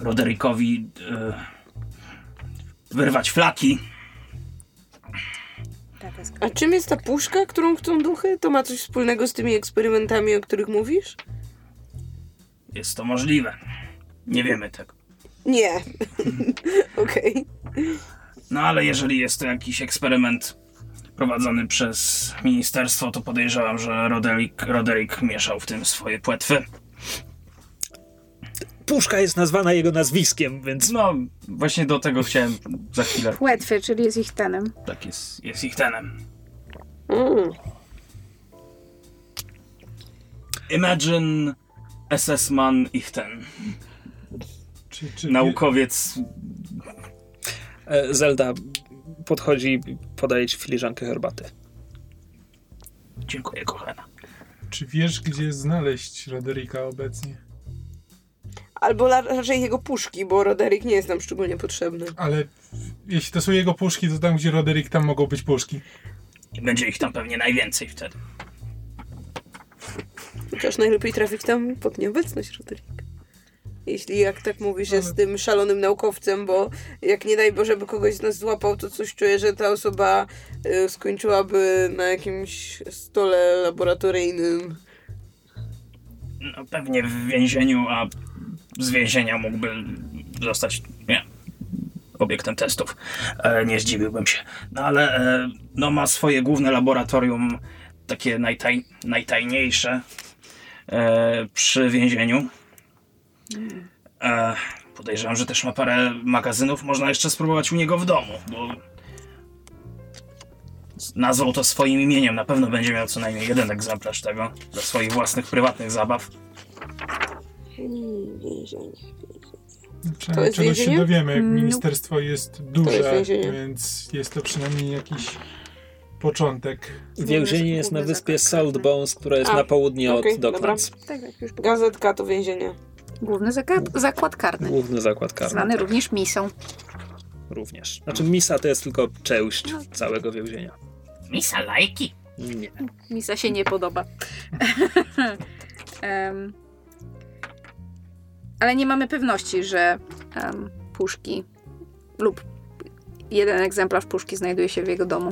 Roderikowi e, wyrwać flaki. A czym jest ta puszka, którą chcą duchy? To ma coś wspólnego z tymi eksperymentami, o których mówisz? Jest to możliwe. Nie wiemy tego. Nie. <laughs> Okej. No ale jeżeli jest to jakiś eksperyment prowadzony przez ministerstwo, to podejrzewam, że Roderick, Roderick mieszał w tym swoje płetwy. Puszka jest nazwana jego nazwiskiem, więc No, właśnie do tego chciałem za chwilę. Płetwy, czyli jest ich tenem. Tak jest, jest ich tenem. Mm. Imagine SS-man ich ten. Czy, czy Naukowiec. e, Zelda podchodzi i podaje ci filiżankę herbaty. Dziękuję, kochana. Czy wiesz, gdzie znaleźć Roderika obecnie? Albo raczej jego puszki, bo Roderick nie jest nam szczególnie potrzebny. Ale jeśli to są jego puszki, to tam, gdzie Roderik, tam mogą być puszki. I będzie ich tam pewnie najwięcej wtedy. Chociaż najlepiej trafić tam pod nieobecność Roderick. Jeśli jak tak mówisz, jest tym szalonym naukowcem, bo jak nie daj Boże, by kogoś z nas złapał, to coś czuję, że ta osoba y, skończyłaby na jakimś stole laboratoryjnym. No, pewnie w więzieniu, a z więzienia mógłby zostać nie, obiektem testów. E, nie zdziwiłbym się. No ale e, no, ma swoje główne laboratorium, takie najtaj, najtajniejsze przy więzieniu. E, podejrzewam, że też ma parę magazynów. Można jeszcze spróbować u niego w domu, bo nazwał to swoim imieniem. Na pewno będzie miał co najmniej jeden egzemplarz tego dla swoich własnych prywatnych zabaw. Więzienie. Czy, To jest czegoś się więzienie? dowiemy, jak Mm, ministerstwo jest duże, jest więzienie. więc jest to przynajmniej jakiś początek. Więzienie jest na wyspie. Saltbones, która jest A, na południe okej, od. Docklands. Tak, tak, już Gazetka to więzienie. Główny zakład, zakład karny. Główny zakład karny. Zwany również misą. Również. Znaczy misa to jest tylko część całego więzienia. Misa lajki. Nie. Misa się nie podoba. <laughs> Em, ale nie mamy pewności, że em, puszki lub jeden egzemplarz puszki znajduje się w jego domu.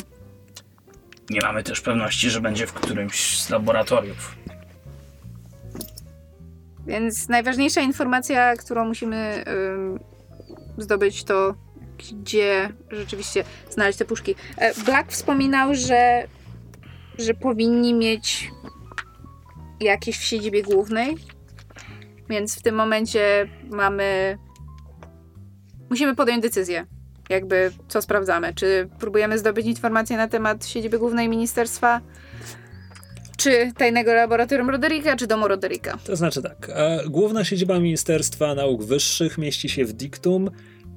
Nie mamy też pewności, że będzie w którymś z laboratoriów. Więc najważniejsza informacja, którą musimy zdobyć, to gdzie rzeczywiście znaleźć te puszki. E, Black wspominał, że, że powinni mieć jakieś w siedzibie głównej, więc w tym momencie mamy. Musimy podjąć decyzję. Jakby co sprawdzamy? Czy próbujemy zdobyć informacje na temat siedziby głównej ministerstwa, czy tajnego laboratorium Roderika, czy domu Roderika? To znaczy tak, e, główna siedziba Ministerstwa Nauk Wyższych mieści się w Dictum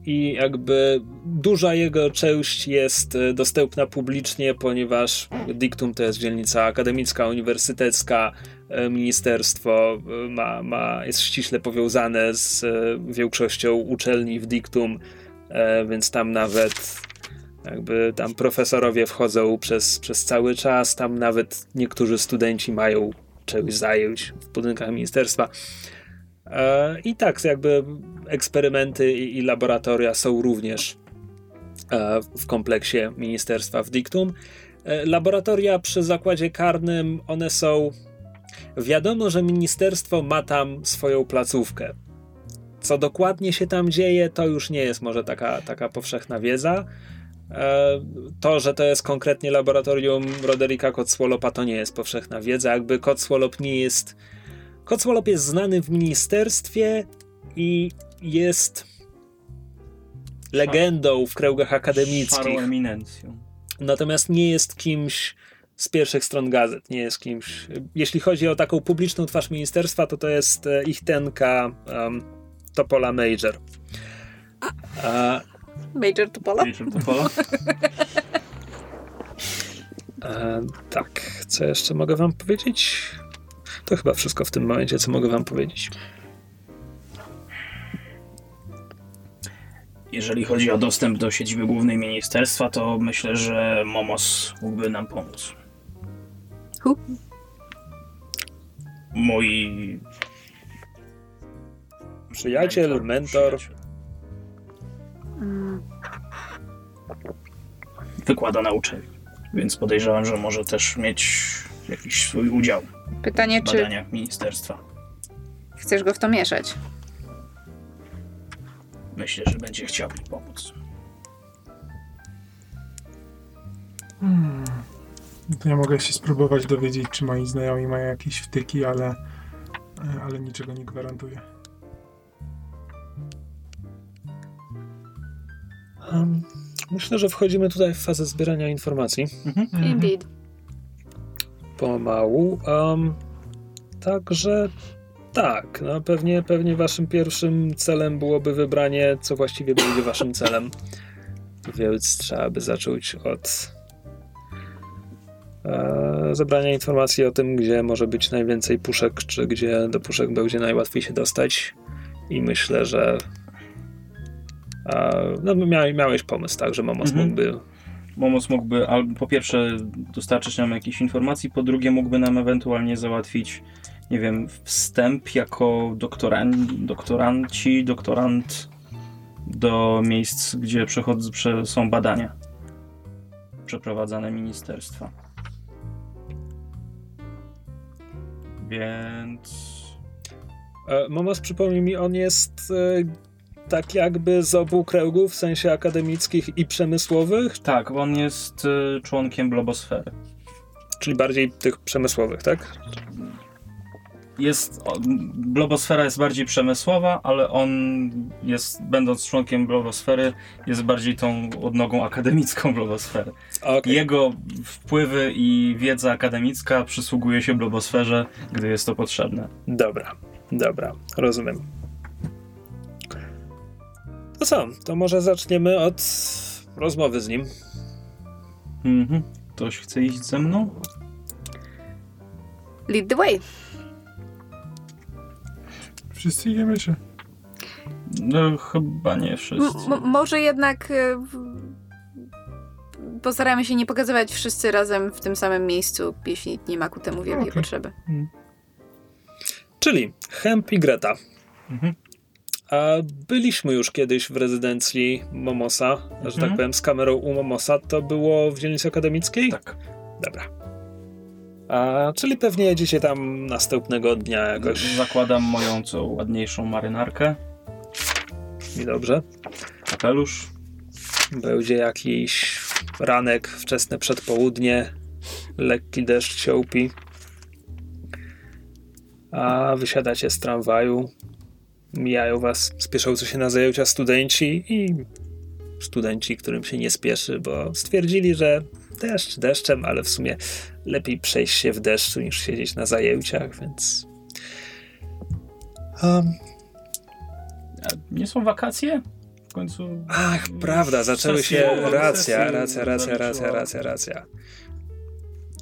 i jakby duża jego część jest e, dostępna publicznie, ponieważ Dictum to jest dzielnica akademicka, uniwersytecka, e, ministerstwo ma, ma, jest ściśle powiązane z większością uczelni w Dictum, e, więc tam nawet jakby tam profesorowie wchodzą przez, przez cały czas, tam nawet niektórzy studenci mają czegoś zająć w budynkach ministerstwa. E, I tak, jakby eksperymenty i, i laboratoria są również e, w kompleksie ministerstwa w Dictum. E, laboratoria przy zakładzie karnym, one są. Wiadomo, że ministerstwo ma tam swoją placówkę. Co dokładnie się tam dzieje, to już nie jest może taka, taka powszechna wiedza. E, To, że to jest konkretnie laboratorium Roderika Cotswolopa, to nie jest powszechna wiedza. Jakby Cotswolop nie jest. Cotswolop jest znany w ministerstwie i jest legendą w kręgach Szarą akademickich. eminencją. Natomiast nie jest kimś z pierwszych stron gazet. Nie jest kimś. Jeśli chodzi o taką publiczną twarz ministerstwa, to to jest e, ich tenka um, Topola Major. A, Major Tupola? Wiecie, to polo? E, <laughs> tak, co jeszcze mogę wam powiedzieć? To chyba wszystko w tym momencie, co mogę wam powiedzieć. Jeżeli chodzi o dostęp do siedziby głównej ministerstwa, to myślę, że Momos mógłby nam pomóc. Hu? Mój Przyjaciel, mentor. Mm, Wykłada na uczelni, więc podejrzewam, że może też mieć jakiś swój udział Pytanie, w czy badaniach ministerstwa. chcesz go w to mieszać? Myślę, że będzie chciał mi pomóc. Hmm. To ja mogę się spróbować dowiedzieć, czy moi znajomi mają jakieś wtyki, ale, ale niczego nie gwarantuję. Um, myślę, że wchodzimy tutaj w fazę zbierania informacji. Mhm. Indeed. Pomału. Um, także tak, no pewnie, pewnie waszym pierwszym celem byłoby wybranie, co właściwie będzie waszym <laughs> celem. Więc trzeba by zacząć od e, zebrania informacji o tym, gdzie może być najwięcej puszek, czy gdzie do puszek będzie najłatwiej się dostać. I myślę, że no, miałeś, miałeś pomysł, tak, że Momos Mhm. mógłby Momos mógłby albo po pierwsze dostarczyć nam jakichś informacji, po drugie mógłby nam ewentualnie załatwić, nie wiem, wstęp jako doktoran, doktoranci, doktorant do miejsc, gdzie przechodzą, prze, są badania przeprowadzane ministerstwa. Więc E, Momos, przypomnij mi, on jest e, tak jakby z obu kręgów, w sensie akademickich i przemysłowych, tak, on jest y, członkiem blobosfery. czyli bardziej tych przemysłowych, tak? jest, blobosfera jest bardziej przemysłowa, ale on jest, będąc członkiem blobosfery, jest bardziej tą odnogą akademicką blobosfery. Okej. Jego wpływy i wiedza akademicka przysługuje się blobosferze, gdy jest to potrzebne. Dobra, dobra, rozumiem. To co, to może zaczniemy od rozmowy z nim. Mhm. Ktoś chce iść ze mną? Lead the way. Wszyscy idziemy, czy? No, chyba nie wszyscy. M- m- może jednak w- postaramy się nie pokazywać wszyscy razem w tym samym miejscu, jeśli nie ma ku temu wielkiej Okej. potrzeby. Czyli Hemp i Greta. Mhm. A byliśmy już kiedyś w rezydencji Momosa, że tak Mhm. powiem, z kamerą u Momosa. To było w dzielnicy akademickiej? Tak. Dobra. A, czyli pewnie jedziecie tam następnego dnia jakoś. Zakładam moją co ładniejszą marynarkę, I dobrze. kapelusz. Będzie jakiś ranek, wczesne przedpołudnie, lekki deszcz się upi. A wysiadacie z tramwaju. Mijają was spieszący się na zajęcia studenci i studenci, którym się nie spieszy, bo stwierdzili, że deszcz deszczem, ale w sumie lepiej przejść się w deszczu niż siedzieć na zajęciach, więc. Um, A nie są wakacje? W końcu. Ach, prawda, zaczęły się. Racja, racja, racja, racja, zaliczyła. racja, racja.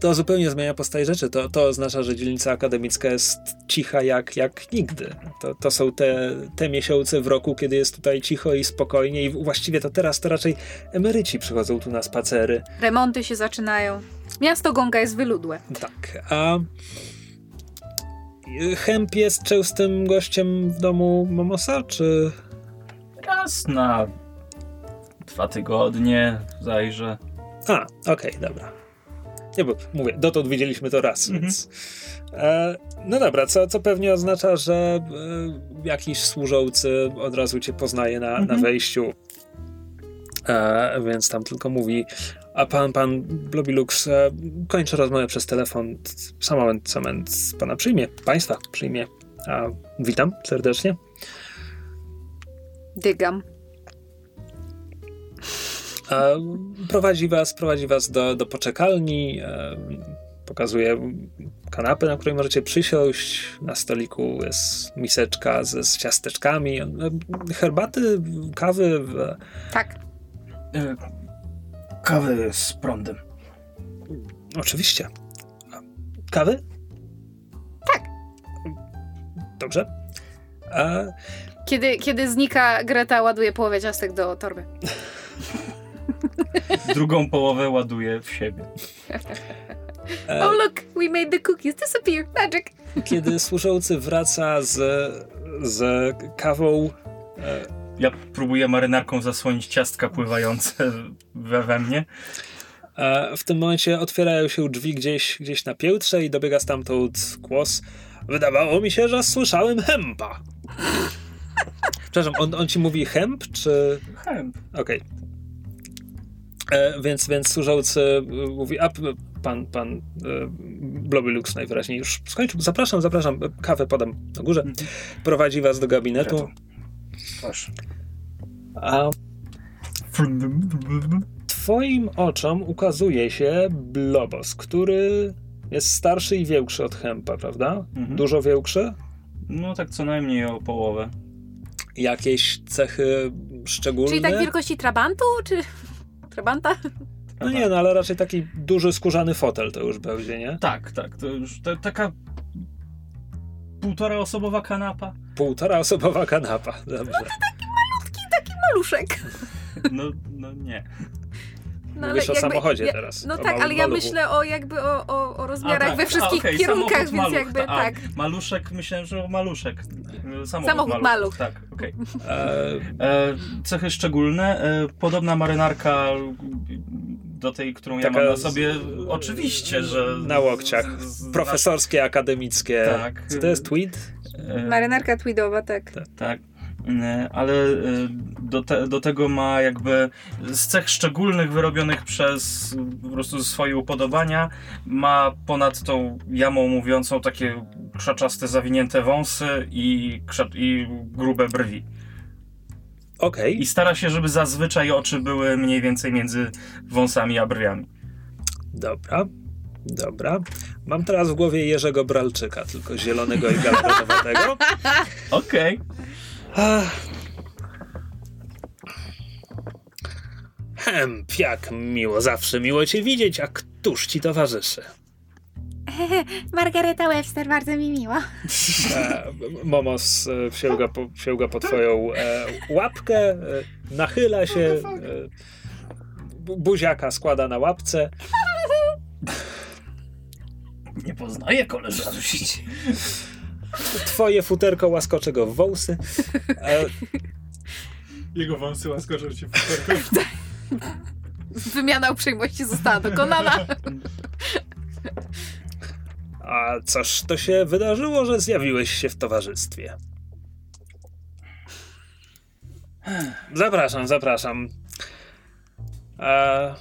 To zupełnie zmienia postać rzeczy. To, to oznacza, że dzielnica akademicka jest cicha jak, jak nigdy. To, to są te, te miesiące w roku, kiedy jest tutaj cicho i spokojnie, i właściwie to teraz to raczej emeryci przychodzą tu na spacery. Remonty się zaczynają. Miasto Gonga jest wyludłe. Tak. A Hemp jest częstym gościem w domu Momosa, czy. Raz na dwa tygodnie zajrzę. A, okej, dobra. Nie, bo mówię, dotąd widzieliśmy to raz, Mhm. więc. E, no dobra, co, co pewnie oznacza, że e, jakiś służący od razu cię poznaje na, na Mhm. wejściu. E, więc tam tylko mówi. A pan, pan Blobilux e, kończy rozmowę przez telefon. Sam moment, sam moment pana przyjmie, państwa przyjmie. A, witam serdecznie. Dygam. Prowadzi was, prowadzi was do, do poczekalni, e, pokazuje kanapę, na której możecie przysiąść. Na stoliku jest miseczka z, z ciasteczkami, e, herbaty, kawy. w- Tak. E, Kawy z prądem. Oczywiście. Kawy? Tak. Dobrze. A, Kiedy, kiedy znika Greta, ładuje połowę ciastek do torby. <laughs> <laughs> Drugą połowę ładuję w siebie. e, Oh look, we made the cookies disappear. Magic. kiedy służący wraca z, z kawą. E, Ja próbuję marynarką zasłonić ciastka pływające we, we mnie. a w tym momencie otwierają się drzwi gdzieś, gdzieś na piętrze i dobiega stamtąd głos. Wydawało mi się, że słyszałem hempa. <laughs> Przepraszam, on, on ci mówi hemp, czy... Chęp. Okej. E, Więc, więc służący e, mówi, a pan, pan e, Blobylux najwyraźniej już skończył. Zapraszam, zapraszam, e, kawę podam na górze. Prowadzi was do gabinetu. Proszę. A twoim oczom ukazuje się Blobos, który jest starszy i większy od Hempa, prawda? Mhm. Dużo większy? No tak co najmniej o połowę. Jakieś cechy szczególne? Czyli tak wielkości trabantu, czy... Trabanta? <laughs> No nie, no ale raczej taki duży skórzany fotel to już będzie, nie? Tak, tak. To już to, taka półtora osobowa kanapa. Półtora osobowa kanapa. Dobrze. Maluszek. No, no nie. No, Mówisz o samochodzie ja, teraz, No tak, ale ja maluchu. myślę o jakby o, o, o rozmiarach tak. we wszystkich okej, kierunkach, samochód więc maluch, jakby a, tak. Maluszek, myślałem, że o maluszek. Samochód, Samochód maluch. Tak, okej. <laughs> E, E, Cechy szczególne. E, podobna marynarka do tej, którą ja Taka mam na z- sobie. Oczywiście, że... na łokciach. z- z- Profesorskie, akademickie. Tak. Co to jest tweed? E, Marynarka tweedowa, tak. Tak. E, Ale e, do, te, do tego ma jakby z cech szczególnych wyrobionych przez po prostu swoje upodobania ma ponad tą jamą mówiącą takie krzaczaste, zawinięte wąsy i, i grube brwi. Okej. I stara się, żeby zazwyczaj oczy były mniej więcej między wąsami a brwiami. Dobra. Dobra. Mam teraz w głowie Jerzego Bralczyka, tylko zielonego i galaretowatego. <laughs> Okej. Ach. Hemp, jak miło, zawsze miło cię widzieć, a któż ci towarzyszy? <laughs> Margareta Webster, bardzo mi miło. E, Momos e, sięga po, sięga po twoją e, łapkę, e, nachyla się, bu- buziaka składa na łapce. <laughs> Nie poznaję koleżanki. <laughs> Twoje futerko łaskocze go w wąsy. E, Jego wąsy łaskoczą cię w futerko. <laughs> Wymiana uprzejmości została dokonana. a coż to się wydarzyło, że zjawiłeś się w towarzystwie? Zapraszam, zapraszam. E...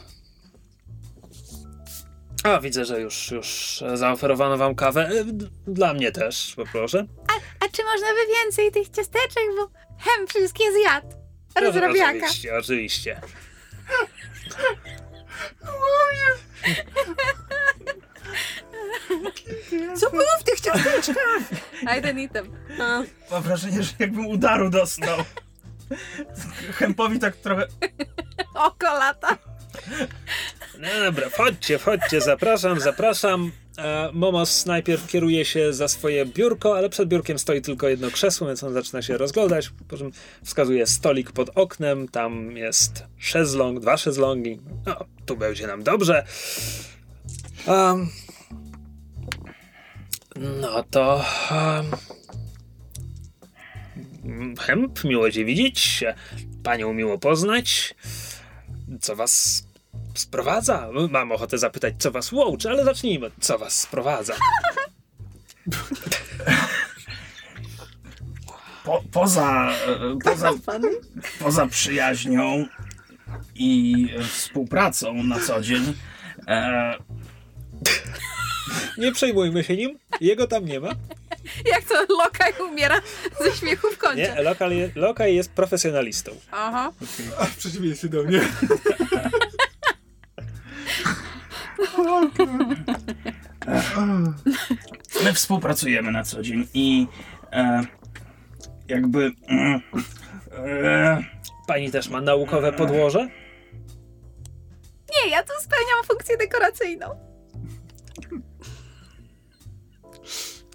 A, widzę, że już, już zaoferowano wam kawę. E, Dla mnie też, poproszę. A czy można by więcej tych ciasteczek, bo hem wszystkie zjadł. No, Rozrabiaka. Oczywiście, oczywiście. Co było w tych ciasteczkach? I don't eat them. A. Mam wrażenie, że jakbym udaru dostał. <laughs> Hempowi tak trochę... <laughs> Oko lata. No dobra, wchodźcie, wchodźcie, zapraszam, zapraszam. E, Momos najpierw kieruje się za swoje biurko, ale przed biurkiem stoi tylko jedno krzesło, więc on zaczyna się rozglądać. Po czym wskazuje stolik pod oknem, tam jest szezlong, dwa szezlongi. No, tu będzie nam dobrze. Um, no to. Um, Hemp, miło cię widzieć. Panią miło poznać. Co was sprowadza? Mam ochotę zapytać, co was łączy, ale zacznijmy. Co was sprowadza? Po, poza, poza, poza przyjaźnią i współpracą na co dzień, e, Nie przejmujmy się nim, jego tam nie ma. Jak to lokaj umiera ze śmiechu w kącie. Nie, lokal je, lokaj jest profesjonalistą. Aha. A w przeciwieństwie do mnie. my współpracujemy na co dzień i e, jakby mm, e, Pani też ma naukowe podłoże? Nie, ja tu spełniam funkcję dekoracyjną.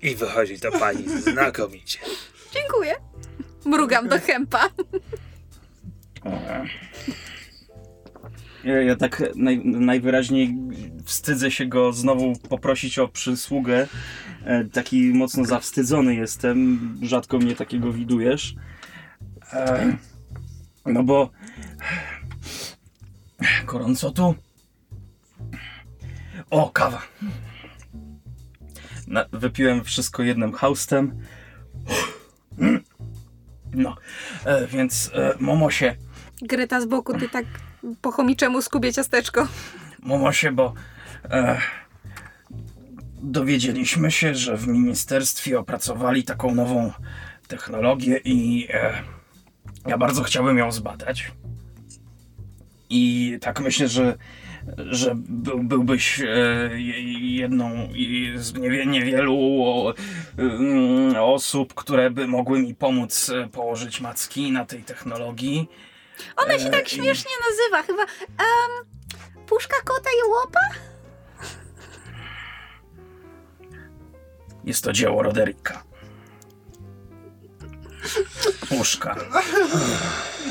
I wychodzi to pani znakomicie. Dziękuję. Mrugam do chępa. Ja, ja tak naj, najwyraźniej wstydzę się go znowu poprosić o przysługę. E, taki mocno zawstydzony jestem. Rzadko mnie takiego widujesz. E, no bo gorąco tu. O, kawa. Na, wypiłem wszystko jednym haustem. No, e, więc e, Momosie, Greta z boku, ty tak po chomiczemu skubie ciasteczko. Momosie, bo e, dowiedzieliśmy się, że w ministerstwie opracowali taką nową technologię i e, ja bardzo chciałbym ją zbadać. I tak myślę, że, że był, byłbyś e, je- jedną i z niewie, niewielu o, mm, osób, które by mogły mi pomóc e, położyć macki na tej technologii. Ona się E, tak i- śmiesznie nazywa, chyba. Um, puszka kota i łopa? Jest to dzieło Roderika. Puszka.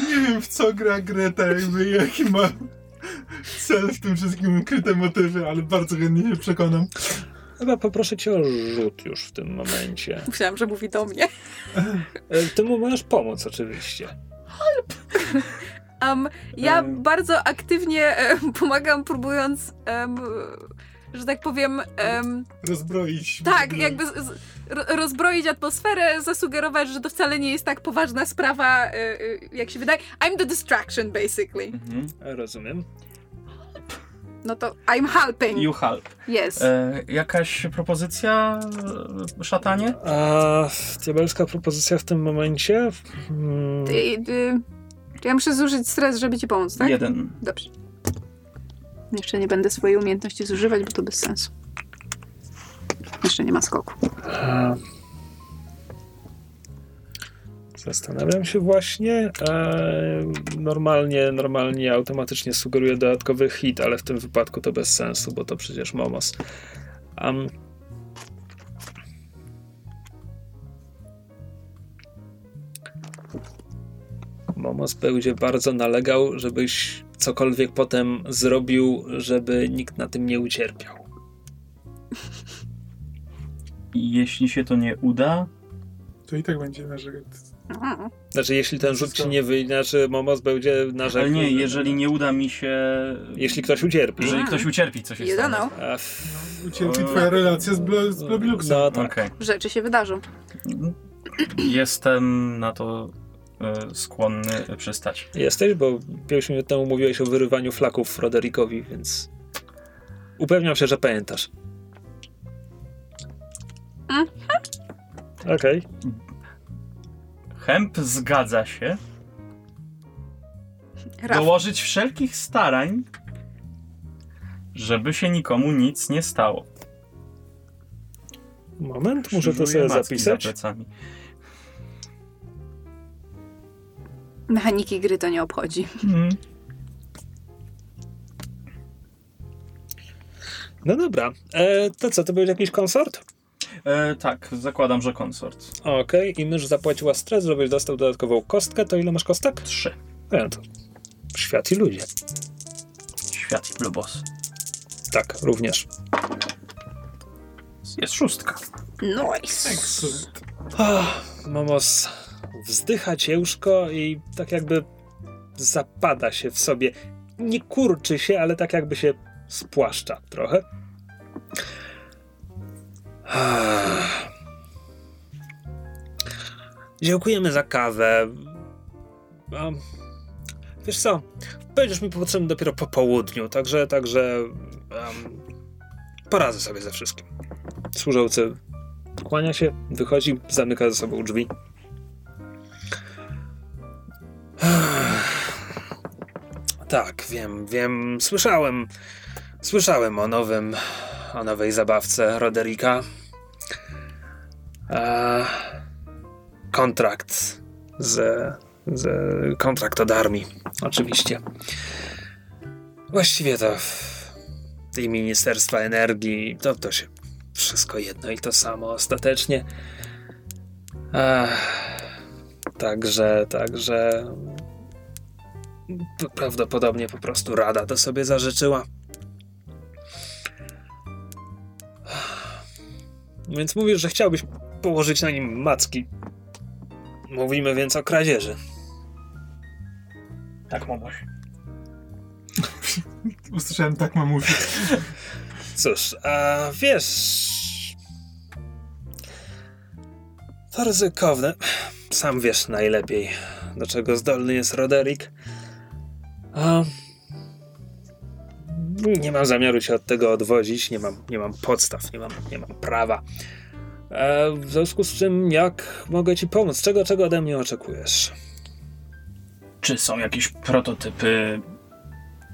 Nie wiem w co gra Greta, jakby jaki ma cel w tym wszystkim, ukryte motywy, ale bardzo chętnie się przekonam. Chyba poproszę cię o rzut już w tym momencie. Myślałam, że mówi do mnie. E, Ty mu możesz pomóc oczywiście. Um, ja Em. bardzo aktywnie em, pomagam, próbując, że tak powiem, em, Rozbroić. tak, jakby z, z, ro- rozbroić atmosferę, zasugerować, że to wcale nie jest tak poważna sprawa, e, e, jak się wydaje. I'm the distraction, basically. Mhm. Rozumiem. No to I'm helping. You help. Yes. E, jakaś propozycja, szatanie? A diabelska propozycja w tym momencie? Hmm, Ty, y, ja muszę zużyć stres, żeby ci pomóc, tak? Jeden. Dobrze. Jeszcze nie będę swojej umiejętności zużywać, bo to bez sensu. Jeszcze nie ma skoku. Zastanawiam się właśnie. E, normalnie, normalnie automatycznie sugeruję dodatkowy hit, ale w tym wypadku to bez sensu, bo to przecież Momos. Am, Momos będzie bardzo nalegał, żebyś cokolwiek potem zrobił, żeby nikt na tym nie ucierpiał. Jeśli się to nie uda, To i tak będzie narzekać. Znaczy, jeśli ten rzut ci nie wyjdzie, znaczy Momos będzie narzekał. ale nie, że- jeżeli nie uda mi się... Jeśli ktoś ucierpi. Jeżeli ktoś ucierpi, co się You don't stanie. know. F- Ucierpi twoja relacja z, Blo- z Blobiluxem. No tak. Okej. Rzeczy się wydarzą. Jestem na to skłonny przystać. Jesteś, bo 5 minut temu mówiłeś o wyrywaniu flaków Froderikowi, więc upewniam się, że pamiętasz. Mhm. Okej. Hemp zgadza się Raf. dołożyć wszelkich starań, żeby się nikomu nic nie stało. Moment, muszę to sobie macki za zapisać. plecami. Mechaniki gry to nie obchodzi. Mhm. No dobra. E, to co, to był jakiś konsort? E, tak, zakładam, że konsort. Okej, i mysz zapłaciła stres, żebyś dostał dodatkową kostkę. To ile masz kostek? Trzy. No to świat i ludzie. Świat i Blue Boss. Tak, również. Jest szóstka. Nice. Excellent. Ach, Momos wzdycha ciężko i tak jakby zapada się w sobie. Nie kurczy się, ale tak jakby się spłaszcza trochę. Dziękujemy za kawę. Wiesz co, będziesz mi potrzebny dopiero po południu, także, także um, poradzę sobie ze wszystkim. Służący Kłania się, wychodzi, zamyka za sobą drzwi. Tak, wiem, wiem, słyszałem. Słyszałem o nowym, o nowej zabawce Roderika. A, kontrakt z, z kontrakt od armii, oczywiście. Właściwie to i Ministerstwa Energii, to, to się wszystko jedno i to samo ostatecznie. Ach, także, także. prawdopodobnie po prostu Rada to sobie zażyczyła. Więc mówisz, że chciałbyś położyć na nim macki. Mówimy więc o kradzieży. Tak, mamuś. <laughs> Usłyszałem tak, mamusi. Cóż, a wiesz. To ryzykowne. Sam wiesz najlepiej, do czego zdolny jest Roderick. A. Nie mam zamiaru cię od tego odwodzić, nie mam, nie mam podstaw, nie mam, nie mam prawa. E, w związku z czym, jak mogę ci pomóc? Czego, czego ode mnie oczekujesz? Czy są jakieś prototypy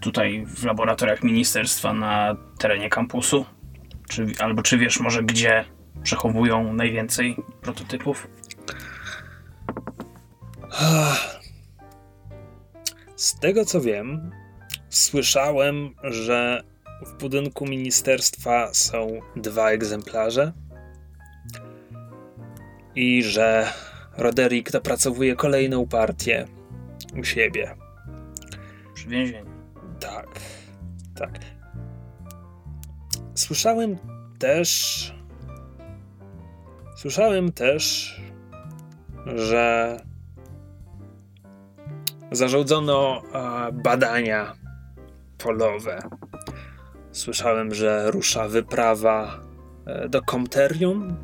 tutaj w laboratoriach ministerstwa na terenie kampusu? Czy, albo czy wiesz może gdzie przechowują najwięcej prototypów? Z tego co wiem, słyszałem, że w budynku ministerstwa są dwa egzemplarze i że Roderick dopracowuje kolejną partię u siebie. Przy więzieniu. Tak, tak. Słyszałem też. Słyszałem też, że zarządzono e, badania polowe. Słyszałem, że rusza wyprawa e, do Komterium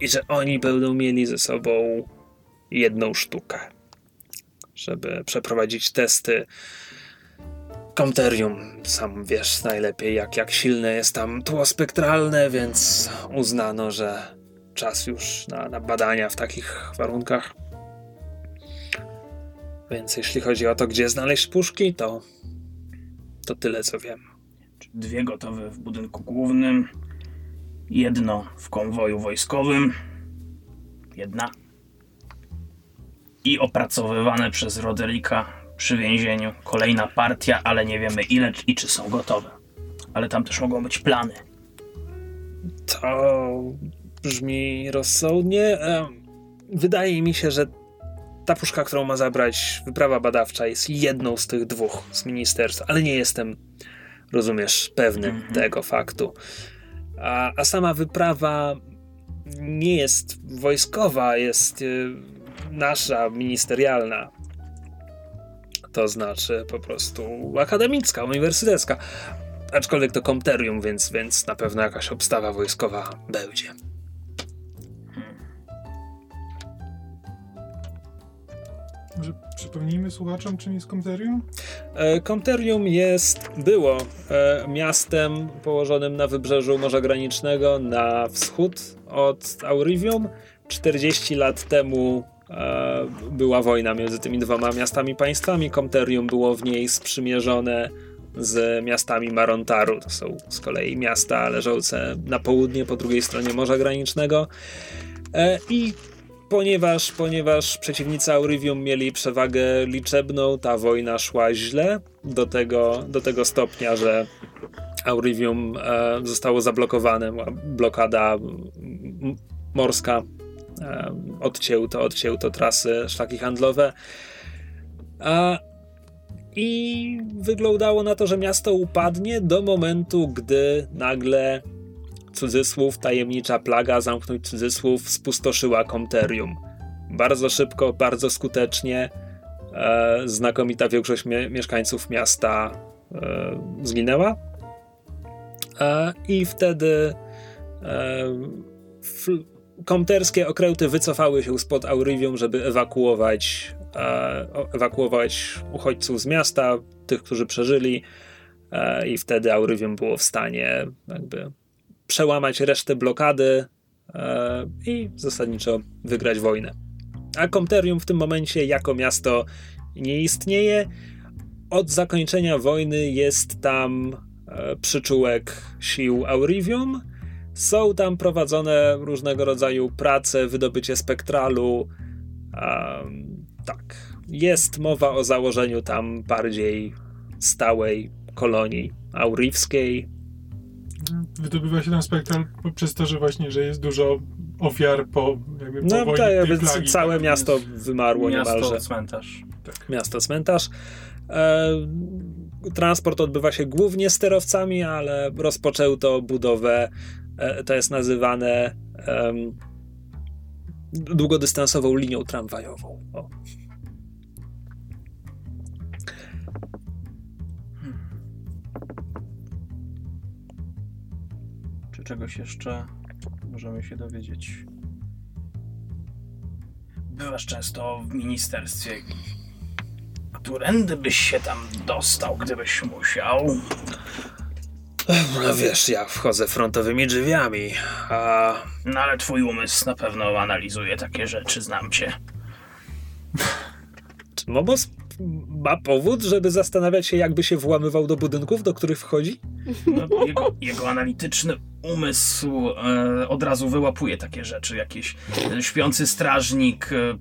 i że oni będą mieli ze sobą jedną sztukę, żeby przeprowadzić testy Komterium, sam wiesz najlepiej, jak, jak silne jest tam tło spektralne, więc uznano, że czas już na, na badania w takich warunkach. Więc jeśli chodzi o to, gdzie znaleźć puszki, to, to tyle co wiem. Dwie gotowe w budynku głównym, jedno w konwoju wojskowym, jedna i opracowywane przez Roderika przy więzieniu. Kolejna partia, ale nie wiemy ile i czy są gotowe. Ale tam też mogą być plany. To brzmi rozsądnie. Wydaje mi się, że ta puszka, którą ma zabrać wyprawa badawcza, jest jedną z tych dwóch z ministerstwa, ale nie jestem, rozumiesz, pewny Mhm. tego faktu. A, a sama wyprawa nie jest wojskowa, jest y, nasza, ministerialna. To znaczy po prostu akademicka, uniwersytecka. Aczkolwiek to komterium, więc, więc na pewno jakaś obstawa wojskowa będzie. Przypomnijmy słuchaczom, czym jest Komterium? E, Komterium jest, było e, miastem położonym na wybrzeżu Morza Granicznego na wschód od Aurivium. 40 lat temu e, była wojna między tymi dwoma miastami państwami. Komterium było w niej sprzymierzone z miastami Marontaru. To są z kolei miasta leżące na południe, po drugiej stronie Morza Granicznego. E, I ponieważ, ponieważ przeciwnicy Aurivium mieli przewagę liczebną, ta wojna szła źle do tego, do tego stopnia, że Aurivium e, zostało zablokowane, blokada morska, e, odcięto, odcięto trasy, szlaki handlowe. A, I wyglądało na to, że miasto upadnie do momentu, gdy nagle cudzysłów, tajemnicza plaga, zamknąć cudzysłów, spustoszyła Komterium. Bardzo szybko, bardzo skutecznie. E, znakomita większość mie- mieszkańców miasta e, zginęła. E, I wtedy e, komterskie okręty wycofały się spod Aurivium, żeby ewakuować, e, ewakuować uchodźców z miasta, tych, którzy przeżyli. E, I wtedy Aurivium było w stanie jakby przełamać resztę blokady e, i zasadniczo wygrać wojnę. A Komterium w tym momencie jako miasto nie istnieje. Od zakończenia wojny jest tam e, przyczółek sił Aurivium. Są tam prowadzone różnego rodzaju prace, wydobycie spektralu. Tak. Jest mowa o założeniu tam bardziej stałej kolonii aurivskiej, Wydobywa się tam spektral przez to, że właśnie, że jest dużo ofiar po, jakby po No wojnie tak, jakby plagi. całe miasto wymarło Miasto, niemalże. cmentarz. Miasto cmentarz. E, transport odbywa się głównie sterowcami, ale rozpoczęto budowę, e, to jest nazywane em, długodystansową linią tramwajową. O. czegoś jeszcze możemy się dowiedzieć? Bywasz często w ministerstwie. Którędy byś się tam dostał, gdybyś musiał? No wiesz, ja wchodzę frontowymi drzwiami, a No ale twój umysł na pewno analizuje takie rzeczy, znam cię. czy Momos ma powód, żeby zastanawiać się, jakby się włamywał do budynków, do których wchodzi? No, jego, jego analityczny umysł e, od razu wyłapuje takie rzeczy. Jakiś e, śpiący strażnik, e,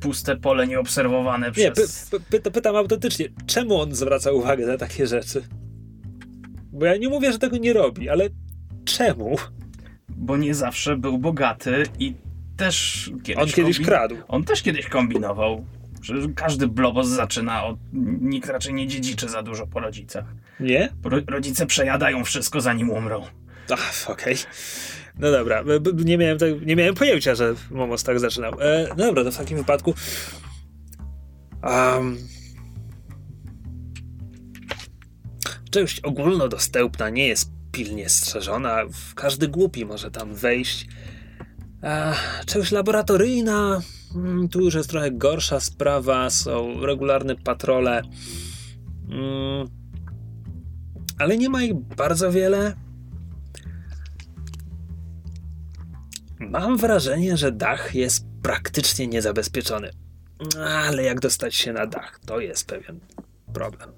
puste pole nieobserwowane Nie, py, przez... py, pyta, pytam autentycznie, czemu on zwraca uwagę na takie rzeczy? Bo ja nie mówię, że tego nie robi, ale czemu? Bo nie zawsze był bogaty i też kiedyś... On kiedyś kombi- kradł. On też kiedyś kombinował. Każdy blobos zaczyna od... Nikt raczej nie dziedziczy za dużo po rodzicach. Nie? Ro, rodzice przejadają wszystko zanim umrą. Ach, okej. No dobra, nie miałem, tak, nie miałem pojęcia, że Momos tak zaczynał. E, no dobra, to w takim wypadku... Um, część ogólnodostępna nie jest pilnie strzeżona. Każdy głupi może tam wejść. E, część laboratoryjna... mm, Tu już jest trochę gorsza sprawa. Są regularne patrole. Mm, ale nie ma ich bardzo wiele. Mam wrażenie, że dach jest praktycznie niezabezpieczony. Ale jak dostać się na dach, to jest pewien problem.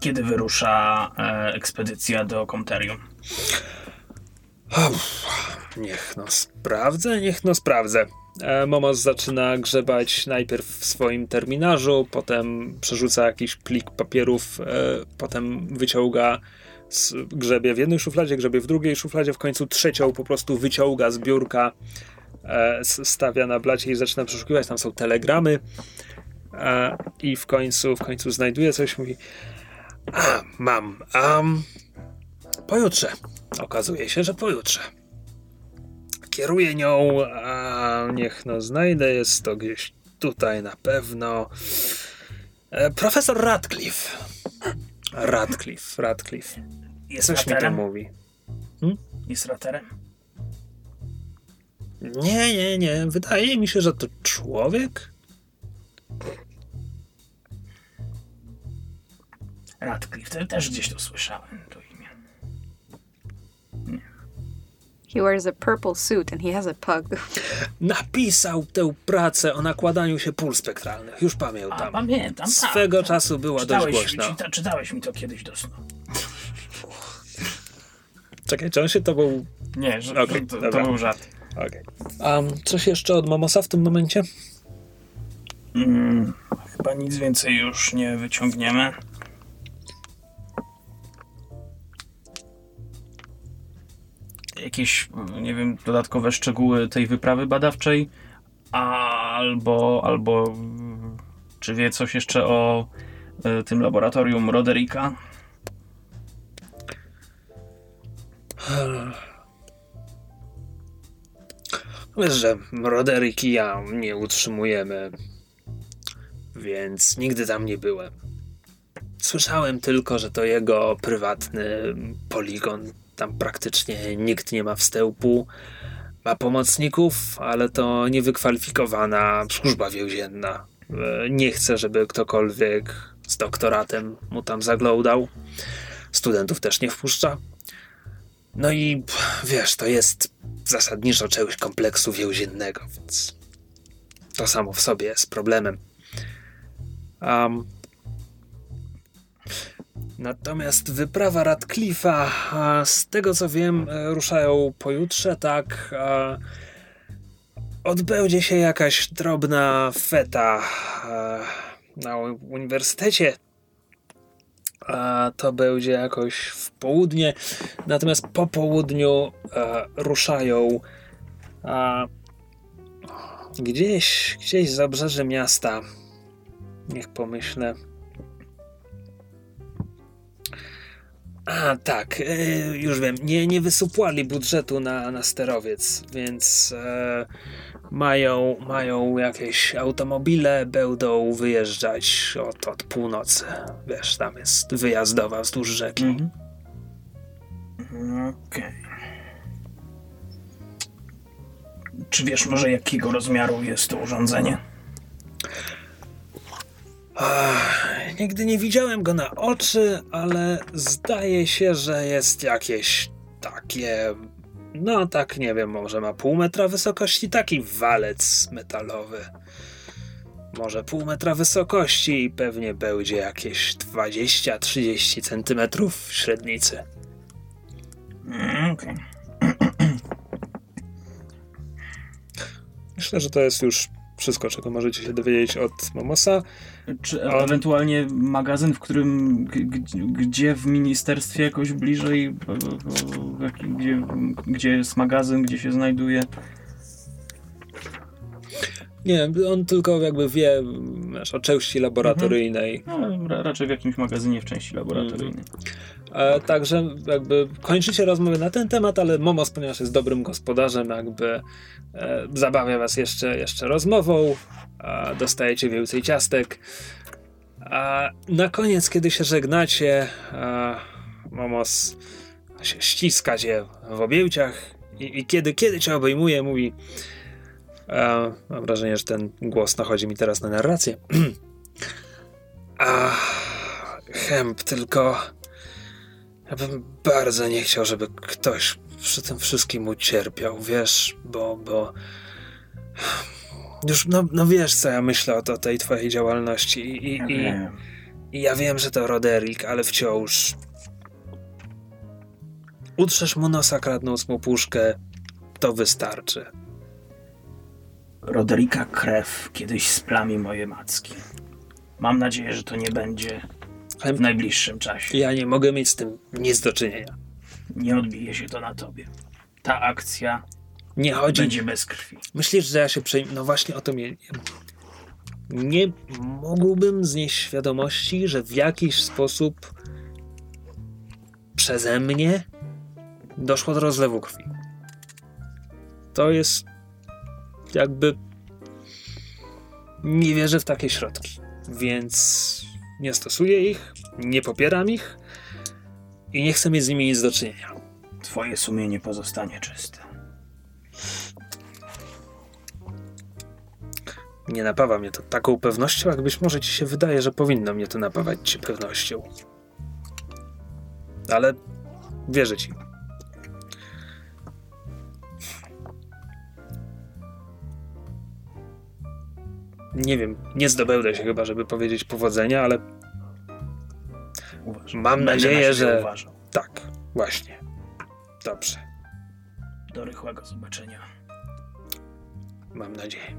Kiedy wyrusza e, ekspedycja do Komterium? Niech no sprawdzę, niech no sprawdzę. E, Momos zaczyna grzebać najpierw w swoim terminarzu, potem przerzuca jakiś plik papierów, e, potem wyciąga, grzebie w jednej szufladzie, grzebie w drugiej szufladzie, w końcu trzecią po prostu wyciąga z biurka, e, stawia na blacie i zaczyna przeszukiwać. Tam są telegramy i w końcu, w końcu znajduje coś, mówi a, mam, um, pojutrze. Okazuje się, że pojutrze. Kieruję nią, a niech no znajdę, jest to gdzieś tutaj na pewno. E, profesor Radcliffe. Radcliffe, Radcliffe. Jest Coś mi to raterem? mówi. Jest raterem? Nie, nie, nie. Wydaje mi się, że to człowiek. Radcliffe, to też gdzieś to słyszałem, He wears a purple suit and he has a pug. <laughs> Napisał tę pracę o nakładaniu się pól spektralnych. Już A, pamiętam. pamiętam, tak. Swego tak. czasu była czytałeś, dość głośno. Czyta, czytałeś mi to kiedyś do snu. Czekaj, czy on się to był... Nie, że, że to, to był żart. Okej. Um, coś jeszcze od Momosa w tym momencie? Mm, chyba nic więcej już nie wyciągniemy. Jakieś, nie wiem, dodatkowe szczegóły tej wyprawy badawczej? Albo, albo czy wie coś jeszcze o e, tym laboratorium Roderika? Wiesz, że Roderick i ja nie utrzymujemy, więc nigdy tam nie byłem. Słyszałem tylko, że to jego prywatny poligon. Tam praktycznie nikt nie ma wstępu. Ma pomocników, ale to niewykwalifikowana służba więzienna. E, Nie chce, żeby ktokolwiek z doktoratem mu tam zaglądał. Studentów też nie wpuszcza. No i wiesz, to jest zasadniczo czegoś kompleksu więziennego, więc to samo w sobie jest problemem. Um, natomiast wyprawa Radcliffe'a, z tego co wiem, e, ruszają pojutrze, tak. Odbędzie się jakaś drobna feta e, na uniwersytecie. To będzie jakoś w południe. Natomiast po południu e, ruszają. Gdzieś, gdzieś za obrzeże miasta. Niech pomyślę. A, tak, e, już wiem. Nie, nie wysupłali budżetu na, na sterowiec, więc e, mają, mają jakieś automobile, będą wyjeżdżać od, od północy. Wiesz, tam jest wyjazdowa wzdłuż rzeki. Mhm. Okej. Czy wiesz może jakiego rozmiaru jest to urządzenie? Ach, nigdy nie widziałem go na oczy, ale zdaje się, że jest jakieś takie. No, tak nie wiem, może ma pół metra wysokości, taki walec metalowy. Może pół metra wysokości i pewnie będzie jakieś 20-30 centymetrów średnicy. Mm. Myślę, że to jest już wszystko, czego możecie się dowiedzieć od Momosa. Czy A- ewentualnie magazyn, w którym, g- g- gdzie w ministerstwie jakoś bliżej, b- b- jaki- gdzie, gdzie jest magazyn, gdzie się znajduje? Nie, on tylko jakby wie wiesz, o części laboratoryjnej. No, ra- raczej w jakimś magazynie w części laboratoryjnej. E, także jakby kończycie rozmowę na ten temat, ale Momos, ponieważ jest dobrym gospodarzem, jakby e, zabawia was jeszcze, jeszcze rozmową, a dostajecie więcej ciastek. A na koniec, kiedy się żegnacie, a Momos się ściska cię w objęciach i, i kiedy, kiedy cię obejmuje, mówi e, mam wrażenie, że ten głos nachodzi mi teraz na narrację. <clears throat> A, Hemp, tylko ja bym bardzo nie chciał, żeby ktoś przy tym wszystkim ucierpiał, wiesz, bo, bo już, no, no wiesz, co ja myślę o, to, tej twojej działalności i, i, i, i ja wiem, że to Roderick, ale wciąż utrzesz mu nosa kradnąc mu puszkę, to wystarczy. Roderika krew kiedyś splami moje macki. Mam nadzieję, że to nie będzie w najbliższym czasie. Ja nie mogę mieć z tym nic do czynienia. Nie odbije się to na tobie. Ta akcja Nie chodzi... będzie bez krwi. Myślisz, że ja się przejmę? No właśnie o to mnie... Nie mógłbym znieść świadomości, że w jakiś sposób przeze mnie doszło do rozlewu krwi. To jest jakby... Nie wierzę w takie środki, więc nie stosuję ich, nie popieram ich i nie chcę mieć z nimi nic do czynienia. Twoje sumienie pozostanie czyste. Nie napawa mnie to taką pewnością, jak być może ci się wydaje, że powinno mnie to napawać cię pewnością. Ale wierzę ci. Nie wiem, nie zdobędę się chyba, żeby powiedzieć powodzenia, ale Uważam. Mam Będę nadzieję, na że- Uważał. tak, właśnie. Dobrze, Do rychłego zobaczenia. mam nadzieję.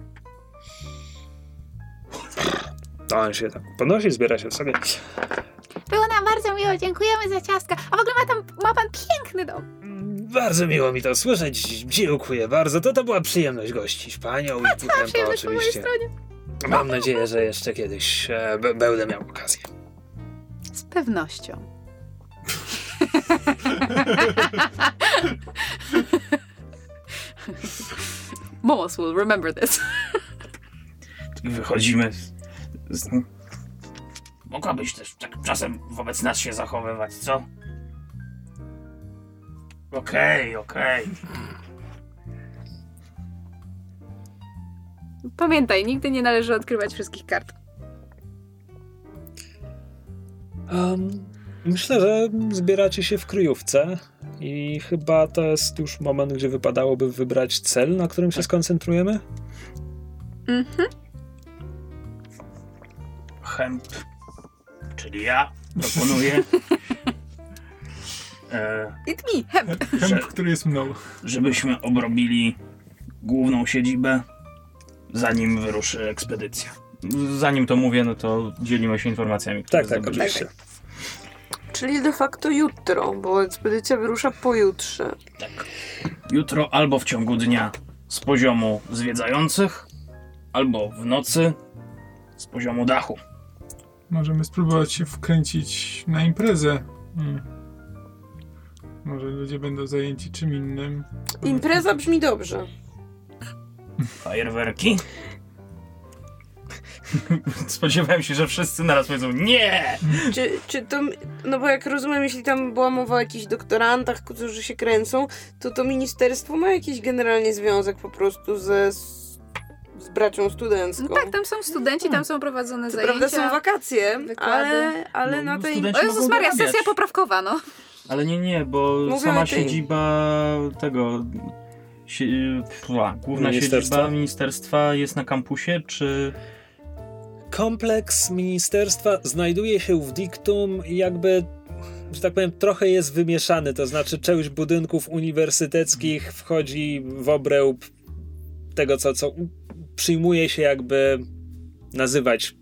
To on się tak ponosi, zbiera się sobie. Było nam bardzo miło, dziękujemy za ciastka. A w ogóle ma, tam, ma pan piękny dom. Bardzo miło mi to słyszeć. Dziękuję bardzo. To to była przyjemność gościć panią i Cała Tempo przyjemność po mojej oczywiście. stronie. Mam nadzieję, że jeszcze kiedyś e, b- będę miał okazję. Z pewnością. <laughs> Momos will remember this. Wychodzimy. Z... Mogłabyś też tak czasem wobec nas się zachowywać, co? Okej, okej. Pamiętaj, nigdy nie należy odkrywać wszystkich kart. Um, myślę, że zbieracie się w kryjówce i chyba to jest już moment, gdzie wypadałoby wybrać cel, na którym się skoncentrujemy. Mhm. Hemp, czyli ja, proponuję, <laughs> e, It me, hemp. Hemp, który jest mną. żebyśmy obrobili główną siedzibę, zanim wyruszy ekspedycja. Zanim to mówię, no to dzielimy się informacjami. Tak, tak, oczywiście. Czyli de facto jutro, bo ekspedycja wyrusza pojutrze. Tak. Jutro albo w ciągu dnia z poziomu zwiedzających, albo w nocy z poziomu dachu. Możemy spróbować się wkręcić na imprezę. Hmm. Może ludzie będą zajęci czym innym. Impreza brzmi dobrze. Fajerwerki? Spodziewałem się, że wszyscy naraz powiedzą nie! Czy, czy to, no bo jak rozumiem, jeśli tam była mowa o jakichś doktorantach, którzy się kręcą, to to ministerstwo ma jakiś generalnie związek po prostu ze, z, bracią studencką. No tak, tam są studenci, tam są prowadzone zajęcia. prawda są wakacje, wykłady. ale, ale No, na tej... studenci- O Jezus Maria, sesja poprawkowa, no. Ale nie, nie, bo Mówię sama tej- siedziba tego. Główna Ministerstwa? siedziba ministerstwa jest na kampusie, czy. Kompleks ministerstwa znajduje się w diktum i jakby, że tak powiem, trochę jest wymieszany. To znaczy, część budynków uniwersyteckich wchodzi w obręb tego, co, co przyjmuje się jakby nazywać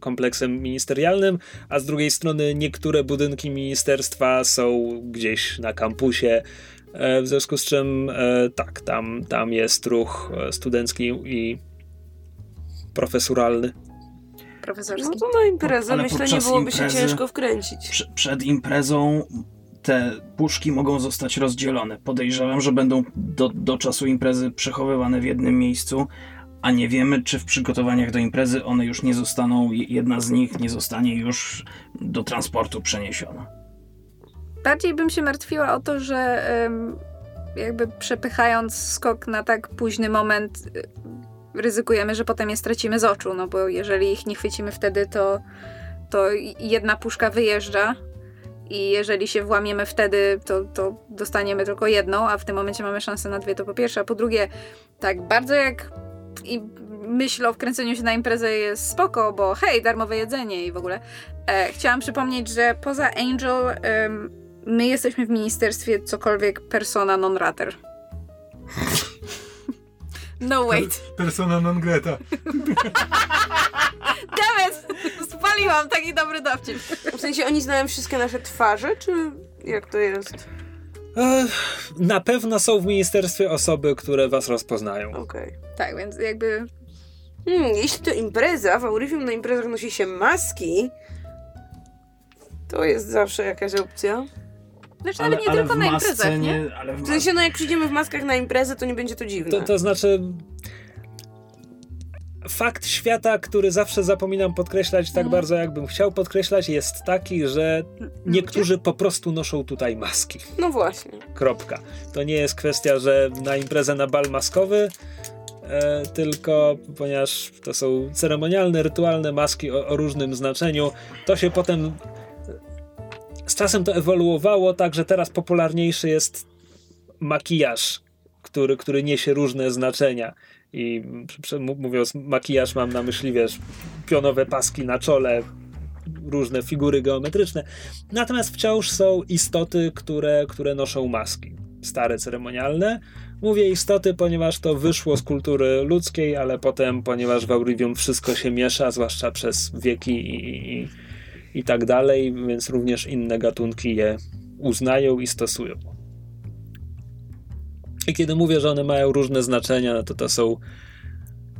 kompleksem ministerialnym, a z drugiej strony niektóre budynki ministerstwa są gdzieś na kampusie. E, W związku z czym, e, tak, tam, tam jest ruch e, studencki i profesuralny. Profesorski. No to na imprezę Ale myślę nie byłoby się imprezy- ciężko wkręcić. Prze- przed imprezą te puszki mogą zostać rozdzielone. Podejrzewam, że będą do, do czasu imprezy przechowywane w jednym miejscu, a nie wiemy, czy w przygotowaniach do imprezy one już nie zostaną, jedna z nich nie zostanie już do transportu przeniesiona. Bardziej bym się martwiła o to, że jakby przepychając skok na tak późny moment, y, ryzykujemy, że potem je stracimy z oczu, no bo jeżeli ich nie chwycimy wtedy, to, to jedna puszka wyjeżdża i jeżeli się włamiemy wtedy, to, to dostaniemy tylko jedną, a w tym momencie mamy szansę na dwie, to po pierwsze, a po drugie, tak bardzo jak i myśl o wkręceniu się na imprezę jest spoko, bo hej, darmowe jedzenie i w ogóle. E, chciałam przypomnieć, że poza Angel my jesteśmy w ministerstwie cokolwiek persona non rater. No wait. Persona non grata. Dammit! Spaliłam taki dobry dowcip. W sensie oni znają wszystkie nasze twarze, czy jak to jest? Na pewno są w ministerstwie osoby, które was rozpoznają. Okej. Tak, więc jakby Hmm, jeśli to impreza, w Aurivium na imprezach nosi się maski, to jest zawsze jakaś opcja. Znaczy nawet nie tylko w na imprezach, nie? Ale w W sensie, no jak przyjdziemy w maskach na imprezę, to nie będzie to dziwne. To, to znaczy. Fakt świata, który zawsze zapominam podkreślać tak Mhm. bardzo, jakbym chciał podkreślać, jest taki, że niektórzy po prostu noszą tutaj maski. No właśnie. Kropka. To nie jest kwestia, że na imprezę na bal maskowy, e, tylko ponieważ to są ceremonialne, rytualne maski o, o różnym znaczeniu, to się potem. Czasem to ewoluowało tak, że teraz popularniejszy jest makijaż, który, który niesie różne znaczenia. I mówiąc makijaż, mam na myśli, wiesz, pionowe paski na czole, różne figury geometryczne. Natomiast wciąż są istoty, które, które noszą maski. Stare, ceremonialne. Mówię istoty, ponieważ to wyszło z kultury ludzkiej, ale potem, ponieważ w Aurivium wszystko się miesza, zwłaszcza przez wieki i, i, i tak dalej, więc również inne gatunki je uznają i stosują. I kiedy mówię, że one mają różne znaczenia, no to to są,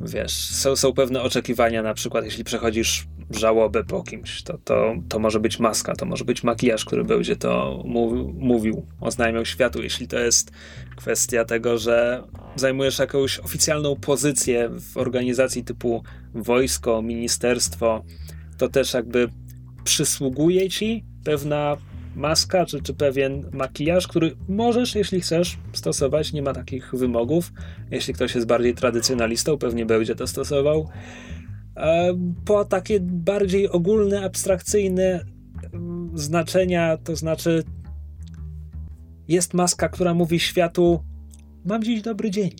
wiesz, są, są pewne oczekiwania, na przykład jeśli przechodzisz żałobę po kimś, to, to, to może być maska, to może być makijaż, który będzie to mówił, mówił, oznajmiał światu. Jeśli to jest kwestia tego, że zajmujesz jakąś oficjalną pozycję w organizacji typu wojsko, ministerstwo, to też jakby przysługuje ci pewna maska czy, czy pewien makijaż, który możesz, jeśli chcesz, stosować. Nie ma takich wymogów. Jeśli ktoś jest bardziej tradycjonalistą, pewnie będzie to stosował. E, Po takie bardziej ogólne, abstrakcyjne mm, znaczenia, to znaczy jest maska, która mówi światu mam dziś dobry dzień.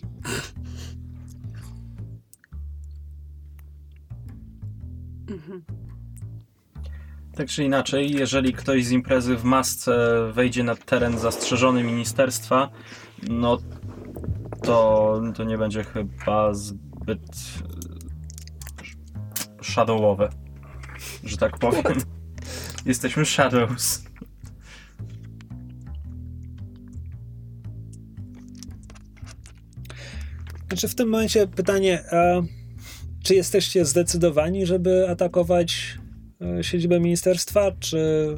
Tak czy inaczej, jeżeli ktoś z imprezy w masce wejdzie na teren zastrzeżony ministerstwa, no to, to nie będzie chyba zbyt e, shadowowe, że tak powiem. Jesteśmy shadows. Znaczy w tym momencie pytanie, e, czy jesteście zdecydowani, żeby atakować siedzibę ministerstwa, czy,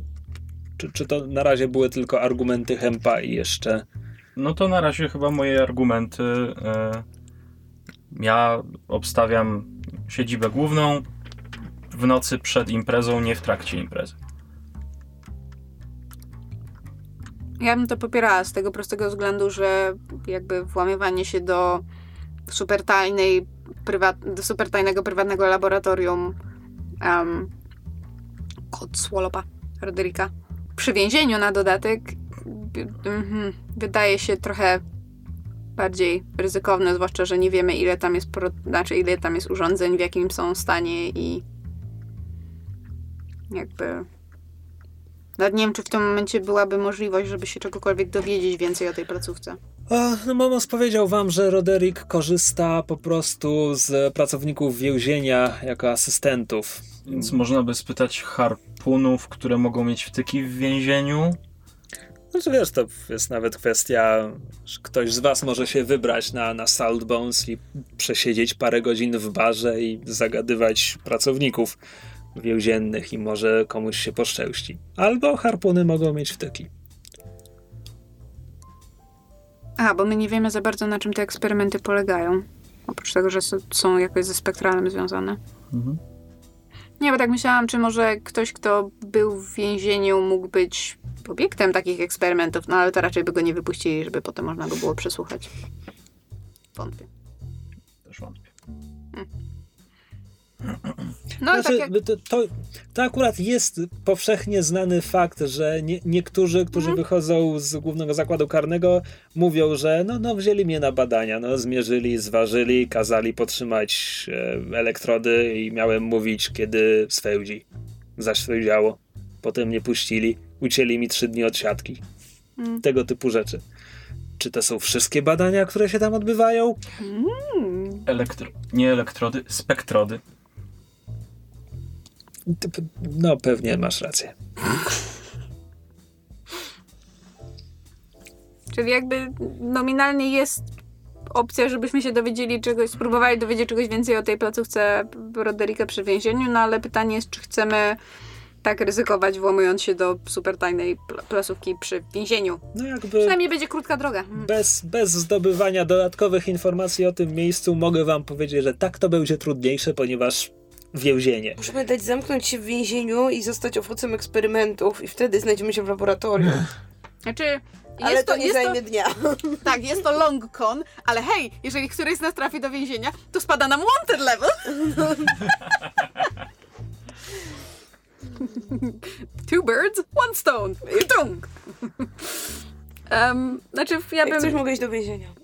czy, czy to na razie były tylko argumenty Hempa i jeszcze... No to na razie chyba moje argumenty. E, ja obstawiam siedzibę główną w nocy przed imprezą, nie w trakcie imprezy. Ja bym to popierała z tego prostego względu, że jakby włamywanie się do supertajnej, prywat, do supertajnego prywatnego laboratorium um, kod Swolopa, Roderika, przy więzieniu na dodatek mhm, wydaje się trochę bardziej ryzykowne, zwłaszcza, że nie wiemy ile tam jest, znaczy ile tam jest urządzeń, w jakim są stanie i jakby nawet nie wiem, czy w tym momencie byłaby możliwość, żeby się czegokolwiek dowiedzieć więcej o tej placówce. No Momos powiedział wam, że Roderick korzysta po prostu z pracowników więzienia jako asystentów. Więc można by spytać harpunów, które mogą mieć wtyki w więzieniu. Znaczy wiesz, to jest nawet kwestia, że ktoś z was może się wybrać na, na Saltbones i przesiedzieć parę godzin w barze i zagadywać pracowników więziennych i może komuś się poszczęści. Albo harpuny mogą mieć wtyki. A, bo my nie wiemy za bardzo, na czym te eksperymenty polegają. Oprócz tego, że są jakoś ze spektralem związane. Mhm. Nie, bo tak myślałam, czy może ktoś, kto był w więzieniu, mógł być obiektem takich eksperymentów, no ale to raczej by go nie wypuścili, żeby potem można by było przesłuchać. Wątpię. No Znaczy, tak jak... to, to, to akurat jest powszechnie znany fakt, że nie, niektórzy, którzy Mhm. wychodzą z głównego zakładu karnego, mówią, że no, no wzięli mnie na badania, no zmierzyli, zważyli, kazali potrzymać e, elektrody i miałem mówić, kiedy swełdzi. Zaś swełdziało. Potem mnie puścili, ucięli mi trzy dni od siatki. Mm. Tego typu rzeczy. Czy to są wszystkie badania, które się tam odbywają? Mm. Elektro... Nie elektrody, spektrody. No, pewnie masz rację. Czyli jakby nominalnie jest opcja, żebyśmy się dowiedzieli czegoś, spróbowali dowiedzieć czegoś więcej o tej placówce Roderika przy więzieniu, no ale pytanie jest, czy chcemy tak ryzykować, włamując się do super tajnej pl- placówki przy więzieniu. No jakby... Przynajmniej będzie krótka droga. Mm. Bez, bez zdobywania dodatkowych informacji o tym miejscu mogę wam powiedzieć, że tak to będzie trudniejsze, ponieważ więzienie. Musimy dać zamknąć się w więzieniu i zostać owocem eksperymentów i wtedy znajdziemy się w laboratorium. Znaczy, jest Ale to nie jest zajmie dnia. <laughs> Tak, jest to long con, ale hej, jeżeli któryś z nas trafi do więzienia, to spada nam wanted level. <laughs> Two birds, one stone. Tung. Um, znaczy, ja Jak coś bym... mogę iść do więzienia. <laughs>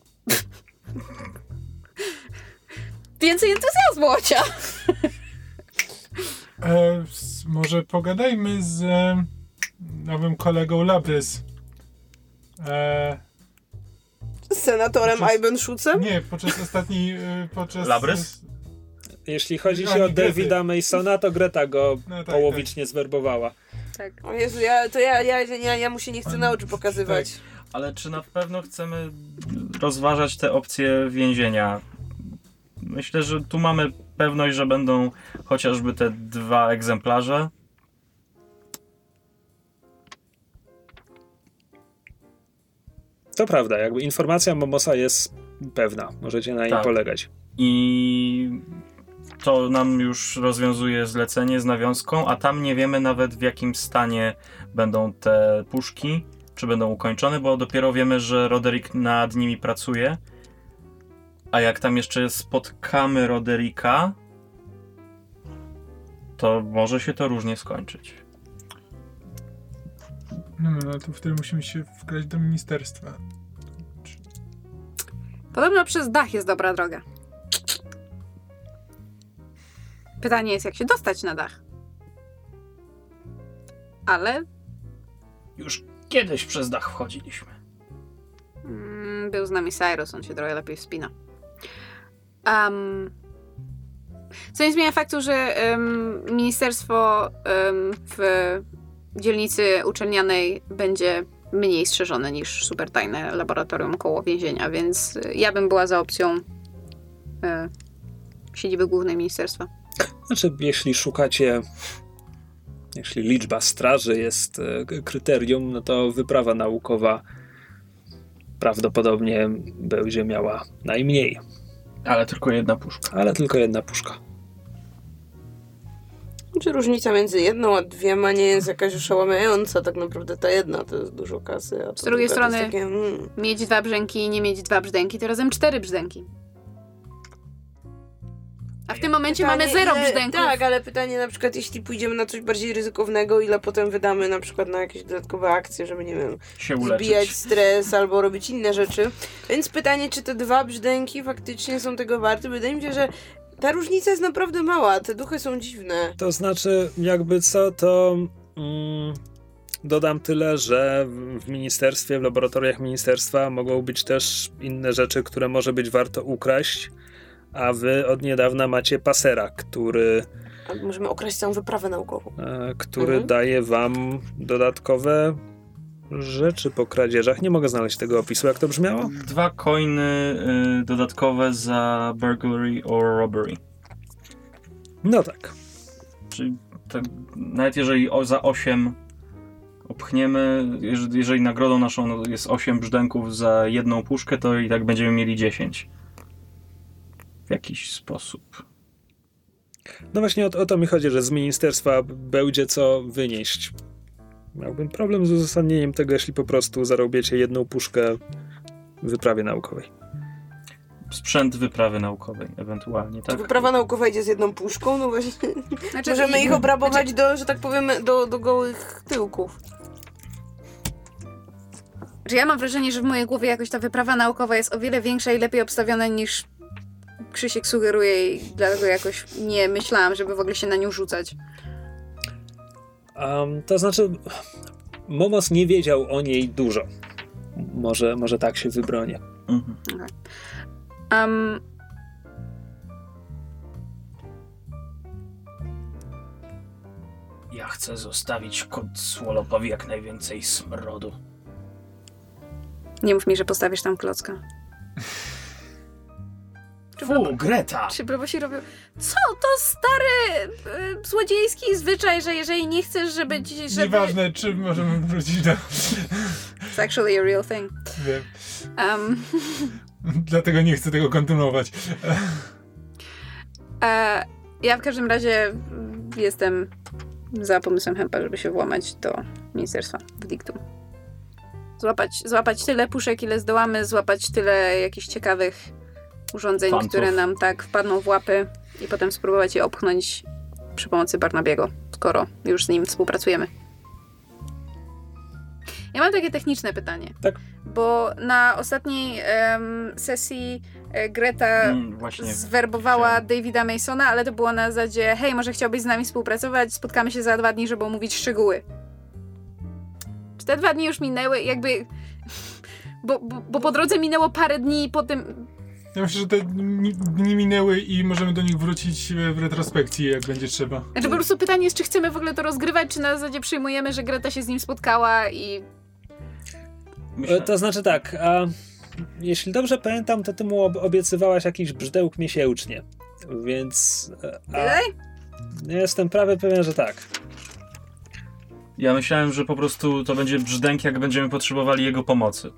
Więcej entuzjazmu, Ocia. E, może pogadajmy z e, nowym kolegą Labrys. E, Z senatorem Podczas- Iben Schutzem? nie, podczas ostatniej... E, podczas, Labrys? Jeśli chodzi się o. Davida Masona, to Greta go No tak, połowicznie zwerbowała. Tak. O Jezu, ja, to ja, ja, ja, ja mu się nie chcę na oczy pokazywać. Ale czy na pewno chcemy rozważać te opcje więzienia? Myślę, że tu mamy pewność, że będą chociażby te dwa egzemplarze. To prawda, jakby informacja Momosa jest pewna. Możecie na niej Tak. polegać. I to nam już rozwiązuje zlecenie z nawiązką, a tam nie wiemy nawet w jakim stanie będą te puszki, czy będą ukończone, bo dopiero wiemy, że Roderick nad nimi pracuje. A jak tam jeszcze spotkamy Roderika, to może się to różnie skończyć. No, no, to wtedy musimy się wgrać do ministerstwa. Podobno przez dach jest dobra droga. Pytanie jest, jak się dostać na dach. Ale Już kiedyś przez dach wchodziliśmy. Mm, był z nami Cyrus, on się trochę lepiej wspina. Um, co nie zmienia faktu, że em, ministerstwo em, w dzielnicy uczelnianej będzie mniej strzeżone niż super tajne laboratorium koło więzienia, więc y, ja bym była za opcją y, siedziby głównej ministerstwa. Znaczy, jeśli szukacie, jeśli liczba straży jest e, kryterium, no to wyprawa naukowa prawdopodobnie będzie miała najmniej, Ale tylko jedna puszka. ale tylko jedna puszka. Czy różnica między jedną a dwiema nie jest jakaś oszałamiająca? Tak naprawdę ta jedna to jest dużo kasy, a Z drugiej strony- takie, mm. Mieć dwa brzęki i nie mieć dwa brzdęki, to razem cztery brzdęki. A w tym momencie mamy Pytanie, zero ile- brzdęków. Tak, ale pytanie na przykład, jeśli pójdziemy na coś bardziej ryzykownego, ile potem wydamy na przykład na jakieś dodatkowe akcje, żeby, nie wiem, Się uleczyć. zbijać stres albo robić inne rzeczy. Więc pytanie, czy te dwa brzdęki faktycznie są tego warte? Wydaje mi się, że ta różnica jest naprawdę mała. Te duchy są dziwne. To znaczy, jakby co, to mm, dodam tyle, że w- w ministerstwie, w laboratoriach ministerstwa mogą być też inne rzeczy, które może być warto ukraść, a wy od niedawna macie pasera, który, możemy okraść całą wyprawę naukową. e, który Mhm. daje wam dodatkowe rzeczy po kradzieżach. Nie mogę znaleźć tego opisu, jak to brzmiało? Dwa coiny y, dodatkowe za burglary or robbery. No tak. Czyli tak, nawet jeżeli o, za 8 opchniemy, jeżeli, jeżeli nagrodą naszą jest 8 brzdęków za jedną puszkę, to i tak będziemy mieli 10. W jakiś sposób. No właśnie o, o to mi chodzi, że z ministerstwa będzie co wynieść. Miałbym problem z uzasadnieniem tego, jeśli po prostu zarobiecie jedną puszkę w wyprawie naukowej. Sprzęt wyprawy naukowej ewentualnie, Czy tak? wyprawa naukowa idzie z jedną puszką? No właśnie. Znaczy, Możemy ich obrabować do, że tak powiem, do, do gołych tyłków. Że ja mam wrażenie, że w mojej głowie jakoś ta wyprawa naukowa jest o wiele większa i lepiej obstawiona niż Krzysiek sugeruje i dlatego jakoś nie myślałam, żeby w ogóle się na nią rzucać. Um, to znaczy, Momos nie wiedział o niej dużo. Może, może tak się wybronię. Mhm. Um, Ja chcę zostawić kot Swolopowi jak najwięcej smrodu. nie mów mi, że postawisz tam klocka. <laughs> Fu, Greta! Czy Brobosi robił... Co? To stary y, złodziejski zwyczaj, że jeżeli nie chcesz, żeby... ci- żeby... Nieważne, czy możemy wrócić do... It's actually a real thing. Wiem. Um, <laughs> Dlatego nie chcę tego kontynuować. <laughs> e, ja w każdym razie jestem za pomysłem Hempa, żeby się włamać do ministerstwa w diktum. Złapać, złapać tyle puszek, ile zdołamy, złapać tyle jakichś ciekawych urządzeń, Fantów. które nam tak wpadną w łapy i potem spróbować je opchnąć przy pomocy Barnabiego, skoro już z nim współpracujemy. Ja mam takie techniczne pytanie. Tak. Bo na ostatniej em, sesji e, Greta Mm, zwerbowała chciałem. Davida Masona, ale to było na zasadzie hej, może chciałbyś z nami współpracować, spotkamy się za dwa dni, żeby omówić szczegóły. Czy te dwa dni już minęły? Jakby... <laughs> Bo, bo, bo po drodze minęło parę dni po tym... Ja myślę, że te dni minęły i możemy do nich wrócić e, w retrospekcji, jak będzie trzeba. Znaczy po prostu pytanie jest, czy chcemy w ogóle to rozgrywać, czy na zasadzie przyjmujemy, że Greta się z nim spotkała i... Myślę, E, To znaczy tak, a jeśli dobrze pamiętam, to ty mu ob- obiecywałaś jakiś brzdęk miesięcznie. Więc. e, A, Tyle? jestem prawie pewien, że tak. ja myślałem, że po prostu to będzie brzdęk, jak będziemy potrzebowali jego pomocy.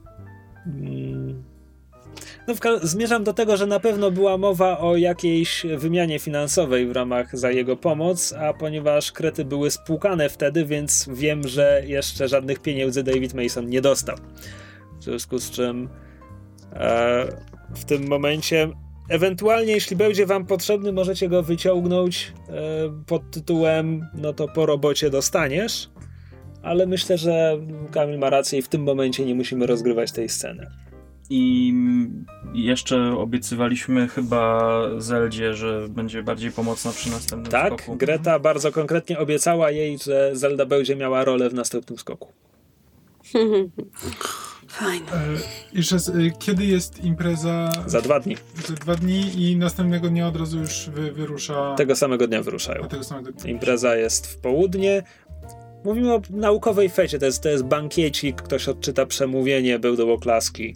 Mm. No, zmierzam do tego, że na pewno była mowa o jakiejś wymianie finansowej w ramach za jego pomoc, a ponieważ krety były spłukane wtedy, więc wiem, że jeszcze żadnych pieniędzy David Mason nie dostał. W związku z czym e, w tym momencie, ewentualnie jeśli będzie wam potrzebny, możecie go wyciągnąć e, pod tytułem no to po robocie dostaniesz. Ale myślę, że Kamil ma rację i w tym momencie nie musimy rozgrywać tej sceny. I jeszcze obiecywaliśmy chyba Zeldzie, że będzie bardziej pomocna przy następnym Tak, skoku. Greta bardzo konkretnie obiecała jej, że Zelda będzie miała rolę w następnym skoku. <laughs> Fajnie. Jeszcze raz, e, kiedy jest impreza? Za dwa dni. Za dwa dni i następnego dnia od razu już wy, wyrusza... Tego samego dnia wyruszają. A tego samego dnia. Impreza jest w południe. Mówimy o naukowej fecie, to jest, to jest bankiecik, ktoś odczyta przemówienie, będą oklaski.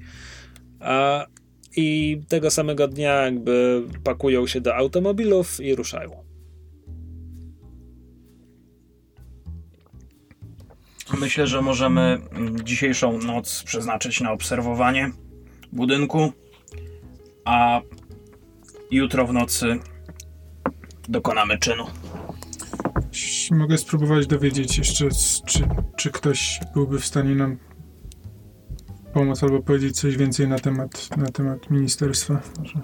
A I tego samego dnia jakby pakują się do automobilów i ruszają. Myślę, że możemy mm, dzisiejszą noc przeznaczyć na obserwowanie budynku, a jutro w nocy dokonamy czynu. Mogę spróbować dowiedzieć jeszcze, czy, czy ktoś byłby w stanie nam pomóc albo powiedzieć coś więcej na temat, na temat ministerstwa. Może.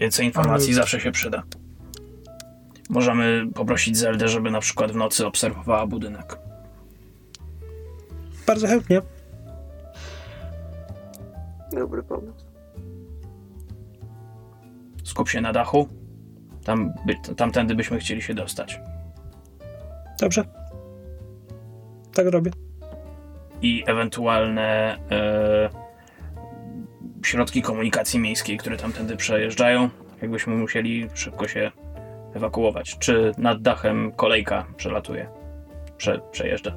Więcej informacji Ale- zawsze się przyda. Możemy poprosić Zeldę, żeby na przykład w nocy obserwowała budynek. Bardzo chętnie. Dobry pomysł. Skup się na dachu. Tam, by, tamtędy byśmy chcieli się dostać. Dobrze. Tak robię. I ewentualne e, środki komunikacji miejskiej, które tamtędy przejeżdżają, jakbyśmy musieli szybko się ewakuować. Czy nad dachem kolejka przelatuje? Prze, przejeżdża.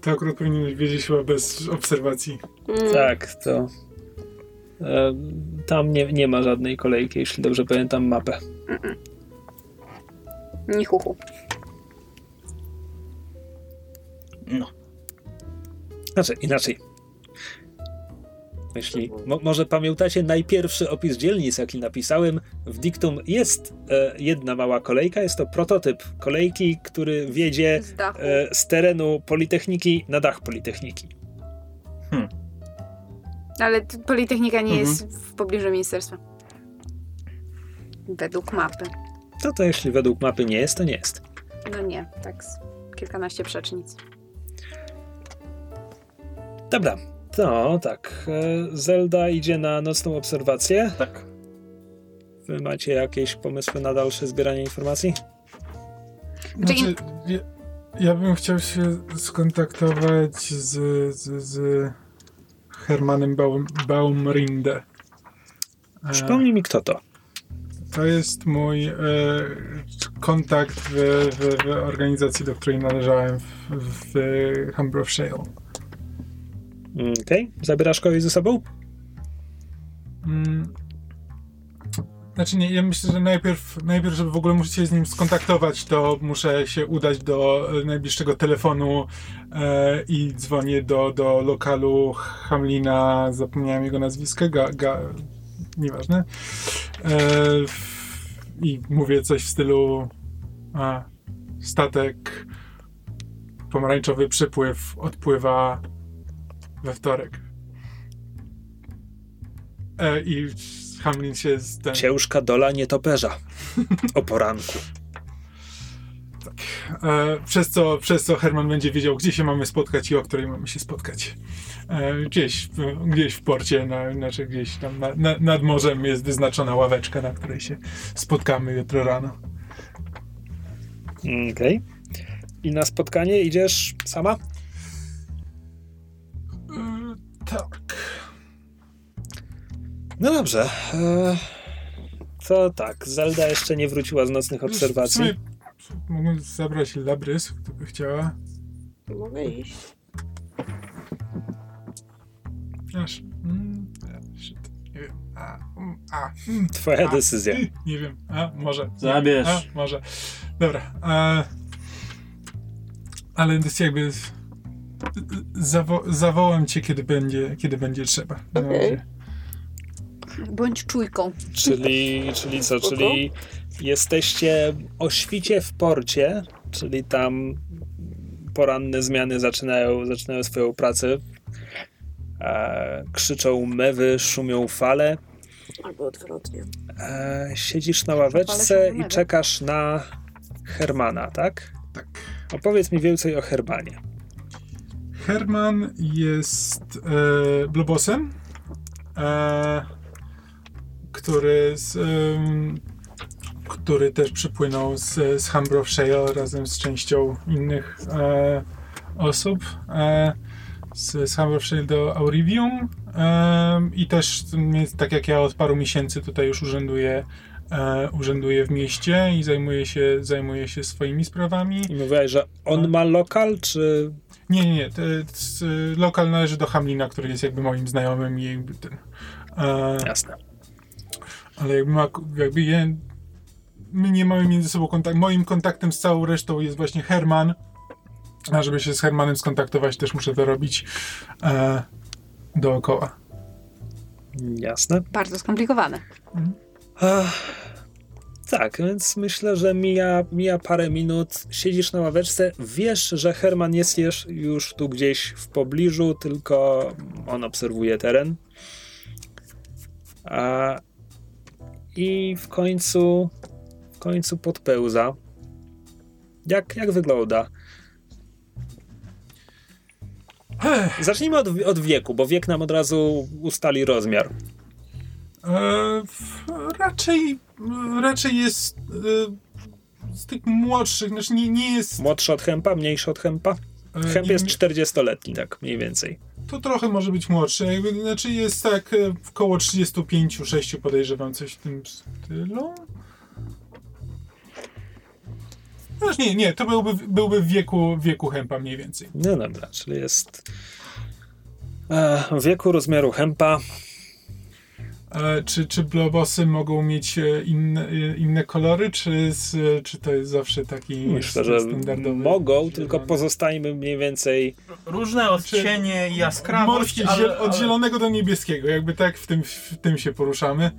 To akurat powinieneś wiedzieć chyba bez obserwacji. Mm. Tak, to. E, tam nie, nie ma żadnej kolejki, jeśli dobrze pamiętam mapę. Ni chuchu. No. Znaczy, inaczej. Jeśli mo, może pamiętacie najpierwszy opis dzielnic, jaki napisałem, w diktum jest e, jedna mała kolejka. Jest to prototyp kolejki, który wiedzie Z e, z terenu Politechniki na dach Politechniki. Ale t- Politechnika nie Mhm. jest w pobliżu ministerstwa. Według mapy. To to jeśli według mapy nie jest, to nie jest. No nie, tak z kilkanaście przecznic. Dobra, to tak. E, Zelda idzie na nocną obserwację. Tak. Wy macie jakieś pomysły na dalsze zbieranie informacji? Znaczy, Znaczy, ja, ja bym chciał się skontaktować z, z, z Hermanem Baum, Baumrinde. E, Przypomnij mi, kto to. To jest mój e, kontakt w, w, w organizacji, do której należałem w, w Humber of Shale. Mm, Okej, zabierasz kogoś ze sobą? Mm. Znaczy nie, ja myślę, że najpierw, najpierw, żeby w ogóle muszę się z nim skontaktować, to muszę się udać do e, najbliższego telefonu e, i dzwonię do, do lokalu Hamlina, zapomniałem jego nazwiska, ga, ga, nieważne. E, I mówię coś w stylu a, statek pomarańczowy przypływ odpływa we wtorek. E, I Hamlin się z ten, Ciężka dola nietoperza. O poranku. e, przez, co, przez co Herman będzie wiedział, gdzie się mamy spotkać i o której mamy się spotkać. E, gdzieś, w, gdzieś w porcie, na, znaczy gdzieś tam na, na, nad morzem jest wyznaczona ławeczka, na której się spotkamy jutro rano. Okej. I na spotkanie idziesz sama? Tak. No dobrze. E, to tak, Zelda jeszcze nie wróciła z nocnych obserwacji. Mogę zabrać Labrys, gdyby chciała. Mogę iść. Aż. Mm, shit, nie wiem. A, mm, a, mm, Twoja a, decyzja. Nie wiem. A, może. Zabierz. A, może. Dobra. E, ale to jest jakby. Zawo zawołam cię, kiedy będzie, kiedy będzie trzeba. Razie. Bądź czujką. Czyli, <laughs> czyli co? Spoko. Czyli jesteście o świcie w porcie, czyli tam poranne zmiany zaczynają, zaczynają swoją pracę. E, krzyczą mewy, szumią fale. Albo odwrotnie. E, siedzisz na ławeczce i czekasz na Hermana, tak? Tak. Opowiedz mi więcej o Hermanie. Herman jest e, blubosem, e, który, z, em, który też przypłynął z, z Humber of Shale razem z częścią innych e, osób e, z, z Humber of Shale do Aurivium em, i też tak jak ja od paru miesięcy tutaj już urzęduję e, urzęduję w mieście i zajmuję się, zajmuję się swoimi sprawami. I mówiłaś, że on ma lokal, czy Nie, nie, nie. To, lokal należy do Hamlina, który jest jakby moim znajomym i jakby ten. E, Jasne. ale jakby, ma, jakby je, my nie mamy między sobą kontakt. Moim kontaktem z całą resztą jest właśnie Herman. A żeby się z Hermanem skontaktować, też muszę to robić e, dookoła. Jasne. Bardzo skomplikowane. Ach, tak, więc myślę, że mija, mija parę minut, siedzisz na ławeczce, wiesz, że Herman jest już, tu gdzieś w pobliżu, tylko on obserwuje teren. A, I w końcu, w końcu podpełza. Jak, jak wygląda? Zacznijmy od, od wieku, bo wiek nam od razu ustali rozmiar. e, raczej, raczej jest e, z tych młodszych, znaczy nie, nie jest. Młodszy od Hempa, mniejszy od Hempa? e, Hemp jest 40-letni, tak mniej więcej. To trochę może być młodszy. Jakby, znaczy jest tak e, około 35-6 podejrzewam coś w tym stylu. No nie, nie, to byłby, byłby w wieku, wieku Hempa mniej więcej. No dobra, czyli jest e, wieku rozmiaru Hempa. E, czy, czy blobosy mogą mieć e, inne, e, inne kolory, czy, czy to jest zawsze taki Myślę, że standardowy? mogą, zielony? tylko pozostajmy mniej więcej. Różne odcienie i jaskrawość, ale, ziel- od ale- zielonego do niebieskiego, jakby tak w tym, w tym się poruszamy.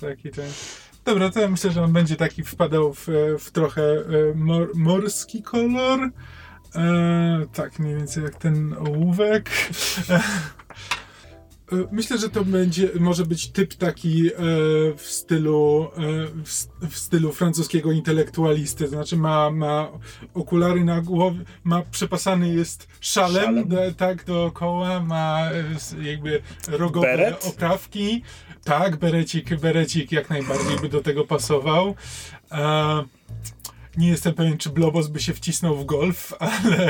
Taki ten. Dobra, to ja myślę, że on będzie taki wpadał w, w trochę mor, morski kolor. E, tak, mniej więcej jak ten ołówek. <laughs> E, Myślę, że to będzie, może być typ taki e, w stylu e, w, w stylu francuskiego intelektualisty, to znaczy ma, ma okulary na głowie, ma przepasany jest szalem, Szalem. Tak dookoła, ma e, jakby rogowe Beret? oprawki, tak, berecik, berecik jak najbardziej by do tego pasował. E, nie jestem pewien, czy Blobos by się wcisnął w golf, <laughs> ale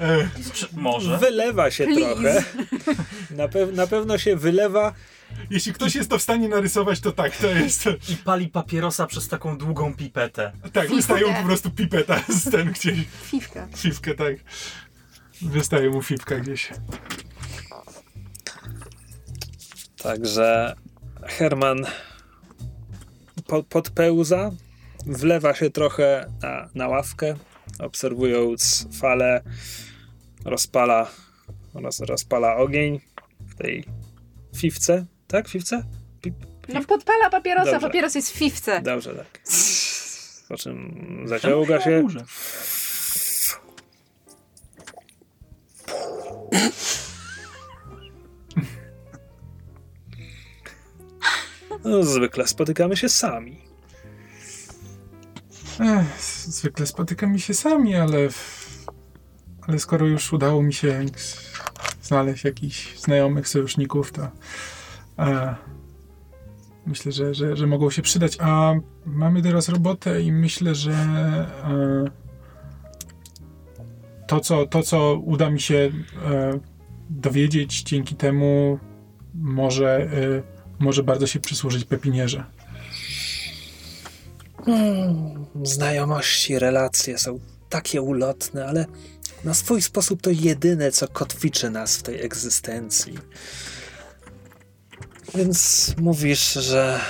e, Czy, może. Wylewa się Please. trochę. Na, pew- na pewno się wylewa. jeśli ktoś jest to w stanie narysować, to tak, to jest. I pali papierosa przez taką długą pipetę. Tak, wystaje mu po prostu pipeta <laughs> z ten gdzieś. Fifka. Fifkę, tak. Wystaje mu fifka gdzieś. Także Herman po, podpełza, wlewa się trochę na, na ławkę, obserwując falę, rozpala, roz, rozpala ogień w tej fifce. Tak, fifce? Pi- No podpala papierosa, Dobrze. papieros jest w fifce. Dobrze, tak. <laughs> Po czym zaciąga się. No, zwykle spotykamy się sami. Ech, zwykle spotykamy się sami, ale. Ale skoro już udało mi się znaleźć jakichś znajomych sojuszników, to. E, myślę, że, że, że mogą się przydać. A mamy teraz robotę i myślę, że. E, to, co, to, co uda mi się e, dowiedzieć dzięki temu, może, e, może bardzo się przysłużyć pepinierze. Znajomości, relacje są takie ulotne, ale na swój sposób to jedyne, co kotwiczy nas w tej egzystencji. Więc mówisz, że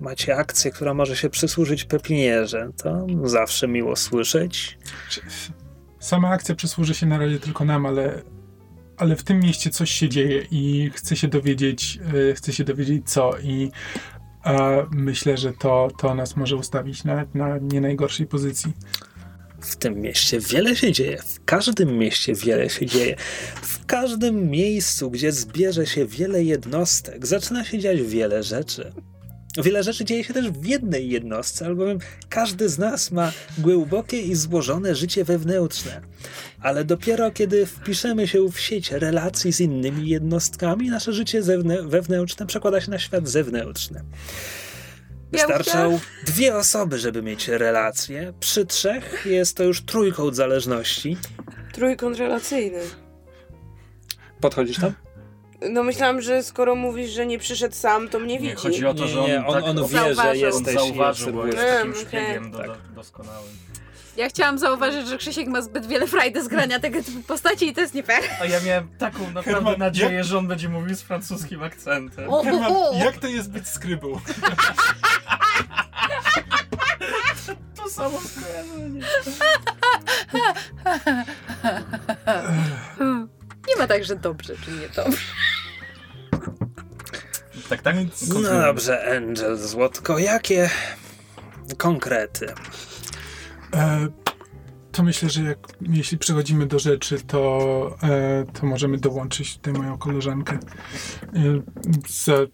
macie akcję, która może się przysłużyć pepinierze. To zawsze miło słyszeć. Sama akcja przysłuży się na razie tylko nam, ale, ale w tym mieście coś się dzieje i chcę się dowiedzieć, e, chcę się dowiedzieć co i myślę, że to, to nas może ustawić na, na nie najgorszej pozycji. W tym mieście wiele się dzieje. W każdym mieście wiele się dzieje. W każdym miejscu, gdzie zbierze się wiele jednostek, zaczyna się dziać wiele rzeczy. Wiele rzeczy dzieje się też w jednej jednostce, albowiem każdy z nas ma głębokie i złożone życie wewnętrzne. Ale dopiero kiedy wpiszemy się w sieć relacji z innymi jednostkami, nasze życie wewnętrzne przekłada się na świat zewnętrzny. Wystarczą dwie osoby, żeby mieć relację. Przy trzech jest to już trójkąt zależności. Trójkąt relacyjny. Podchodzisz tam? No myślałam, że skoro mówisz, że nie przyszedł sam, to mnie Nie, widzi. chodzi o to, Nie, że on, nie, on- tak on wie, zauważył, że on jesteś i zauważył, bo jest takim Mm, szpiegiem do, Tak. do, doskonałym. Ja chciałam zauważyć, że Krzysiek ma zbyt wiele frajdy z grania tego typu postaci i to jest nie fair. A ja miałem taką naprawdę Herman, nadzieję, że on będzie mówił z francuskim akcentem. O, Herman, o, o. jak to jest być skrybą? <laughs> To samo skojarzenie. <laughs> Nie ma tak, że dobrze czy nie dobrze. Tak, tak? No dobrze, Angel, Złotko, jakie konkrety? E, to myślę, że jak, jeśli przechodzimy do rzeczy, to, e, to możemy dołączyć tutaj moją koleżankę. E,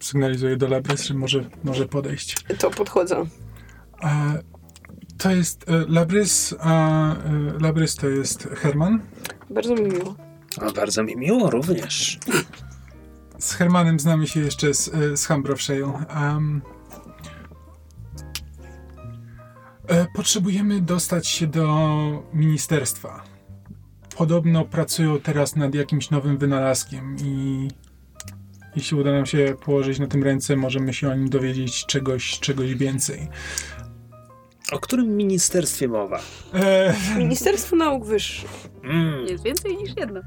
sygnalizuję do Labres, że może, może podejść. To podchodzę. E, to jest e, Labrys, a e, Labrys to jest Herman. Bardzo mi miło. O, bardzo mi miło również. Z Hermanem znamy się jeszcze z, e, z Hambrowszeją. Um, potrzebujemy dostać się do ministerstwa. Podobno pracują teraz nad jakimś nowym wynalazkiem i jeśli uda nam się położyć na tym ręce, możemy się o nim dowiedzieć czegoś, czegoś więcej. O którym ministerstwie mowa? E, Ministerstwo Nauk Wyższych. Mm, Jest więcej niż jedno.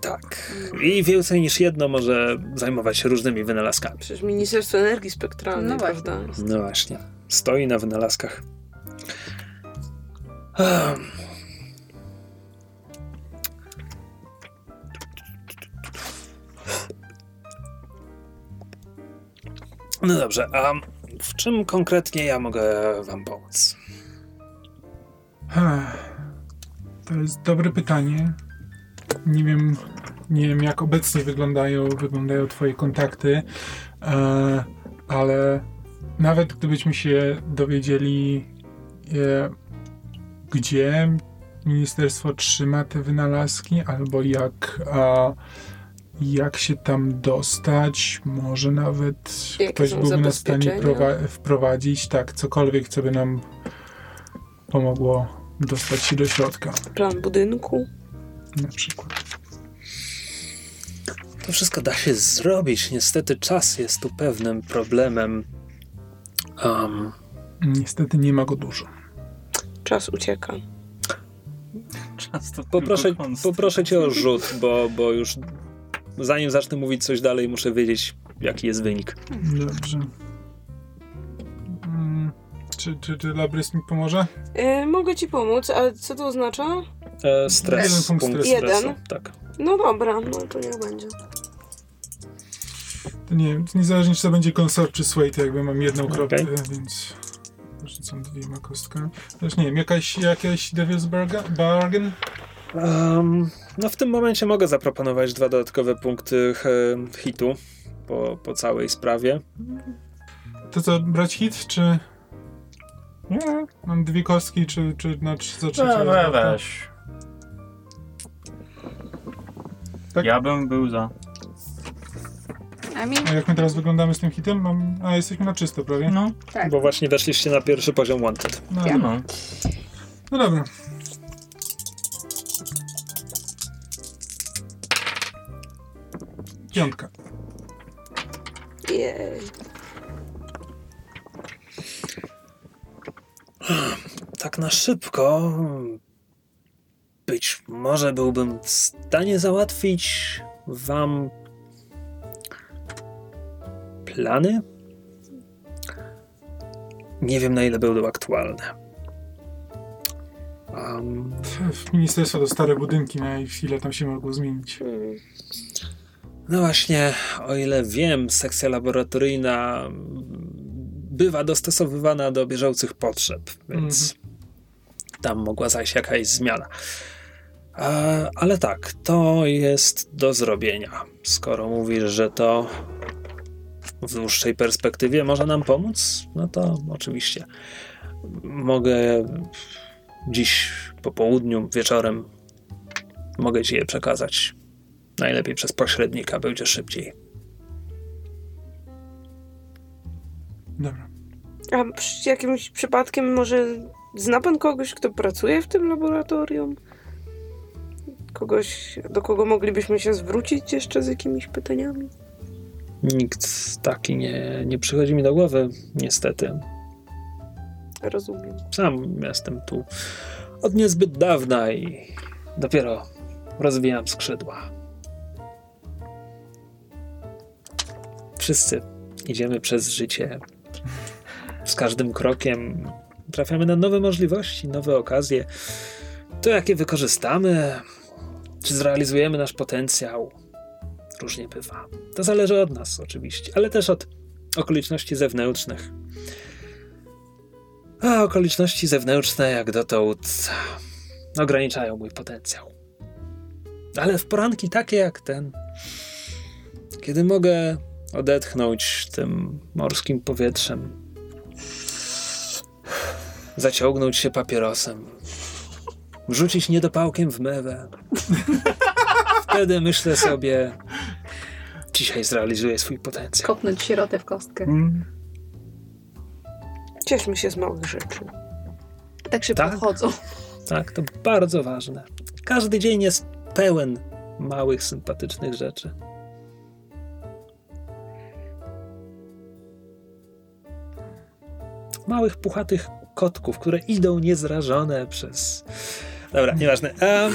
tak. I więcej niż jedno może zajmować się różnymi wynalazkami. Przecież Ministerstwo Energii Spektralnej, No właśnie. prawda? No właśnie. Stoi na wynalazkach. No dobrze, a w czym konkretnie ja mogę wam pomóc? To jest dobre pytanie. Nie wiem, nie wiem jak obecnie wyglądają, wyglądają twoje kontakty, e, ale nawet gdybyśmy się dowiedzieli, e, gdzie ministerstwo trzyma te wynalazki, albo jak, a, jak się tam dostać, może nawet Jakie ktoś byłby na stanie wprowadzić, tak, cokolwiek, co by nam pomogło dostać się do środka, Plan budynku. na przykład. To wszystko da się zrobić. Niestety czas jest tu pewnym problemem. Um, Niestety nie ma go dużo. Czas ucieka. Czas to poproszę, poproszę cię o <laughs> rzut, bo, bo już zanim zacznę mówić coś dalej, muszę wiedzieć, jaki jest wynik. Dobrze. Mm, Czy, czy, czy Labrys mi pomoże? E, mogę ci pomóc, ale co to oznacza? E, stres. Jeden punkt punkt stresu. Jeden. Tak. No dobra, no to niech będzie. To nie wiem, niezależnie czy to będzie konsort czy sway, to jakby mam jedną kropkę, więc rzucam dwiema kostkami. Też nie wiem, jakaś, jakaś Devil's Barga- Bargain? Um, no w tym momencie mogę zaproponować dwa dodatkowe punkty hitu po, po całej sprawie. To co, brać hit, czy Nie, mam dwie kostki, czy, czy na trz- za trzecie? we, razem? weź. Tak? Ja bym był za. A jak my teraz wyglądamy z tym hitem? Mam... A, jesteśmy na czysto prawie. No, Tak. Bo właśnie weszliście na pierwszy poziom Wanted. No, no. no dobra. Piątka. Jej. Tak na szybko. Być może byłbym w stanie załatwić wam plany? Nie wiem na ile będą aktualne. Um, W ministerstwo to stare budynki, na chwilę tam się mogło zmienić. Hmm. No właśnie, o ile wiem, sekcja laboratoryjna bywa dostosowywana do bieżących potrzeb, więc tam mogła zajść jakaś zmiana. E, ale tak, to jest do zrobienia. Skoro mówisz, że to w dłuższej perspektywie może nam pomóc, no to oczywiście mogę dziś po południu, wieczorem mogę ci je przekazać. Najlepiej przez pośrednika, będzie szybciej. Dobra. A przy jakimś przypadkiem może zna pan kogoś, kto pracuje w tym laboratorium? Kogoś, do kogo moglibyśmy się zwrócić jeszcze z jakimiś pytaniami? Nikt taki nie, nie przychodzi mi do głowy, niestety. Rozumiem. Sam jestem tu od niezbyt dawna i dopiero rozwijam skrzydła. Wszyscy idziemy przez życie. Z każdym krokiem trafiamy na nowe możliwości, nowe okazje. To, jakie wykorzystamy, czy zrealizujemy nasz potencjał, różnie bywa. To zależy od nas, oczywiście, ale też od okoliczności zewnętrznych. A okoliczności zewnętrzne, jak dotąd, ograniczają mój potencjał. Ale w poranki takie jak ten, kiedy mogę odetchnąć tym morskim powietrzem, zaciągnąć się papierosem, wrzucić niedopałkiem w mewę, <laughs> wtedy myślę sobie, dzisiaj zrealizuję swój potencjał. Kopnąć sierotę w kostkę. Mm. Cieszmy się z małych rzeczy. Tak szybko Tak? Tak, to bardzo ważne. Każdy dzień jest pełen małych, sympatycznych rzeczy. Małych, puchatych kotków, które idą niezrażone przez. Dobra, nieważne. Em,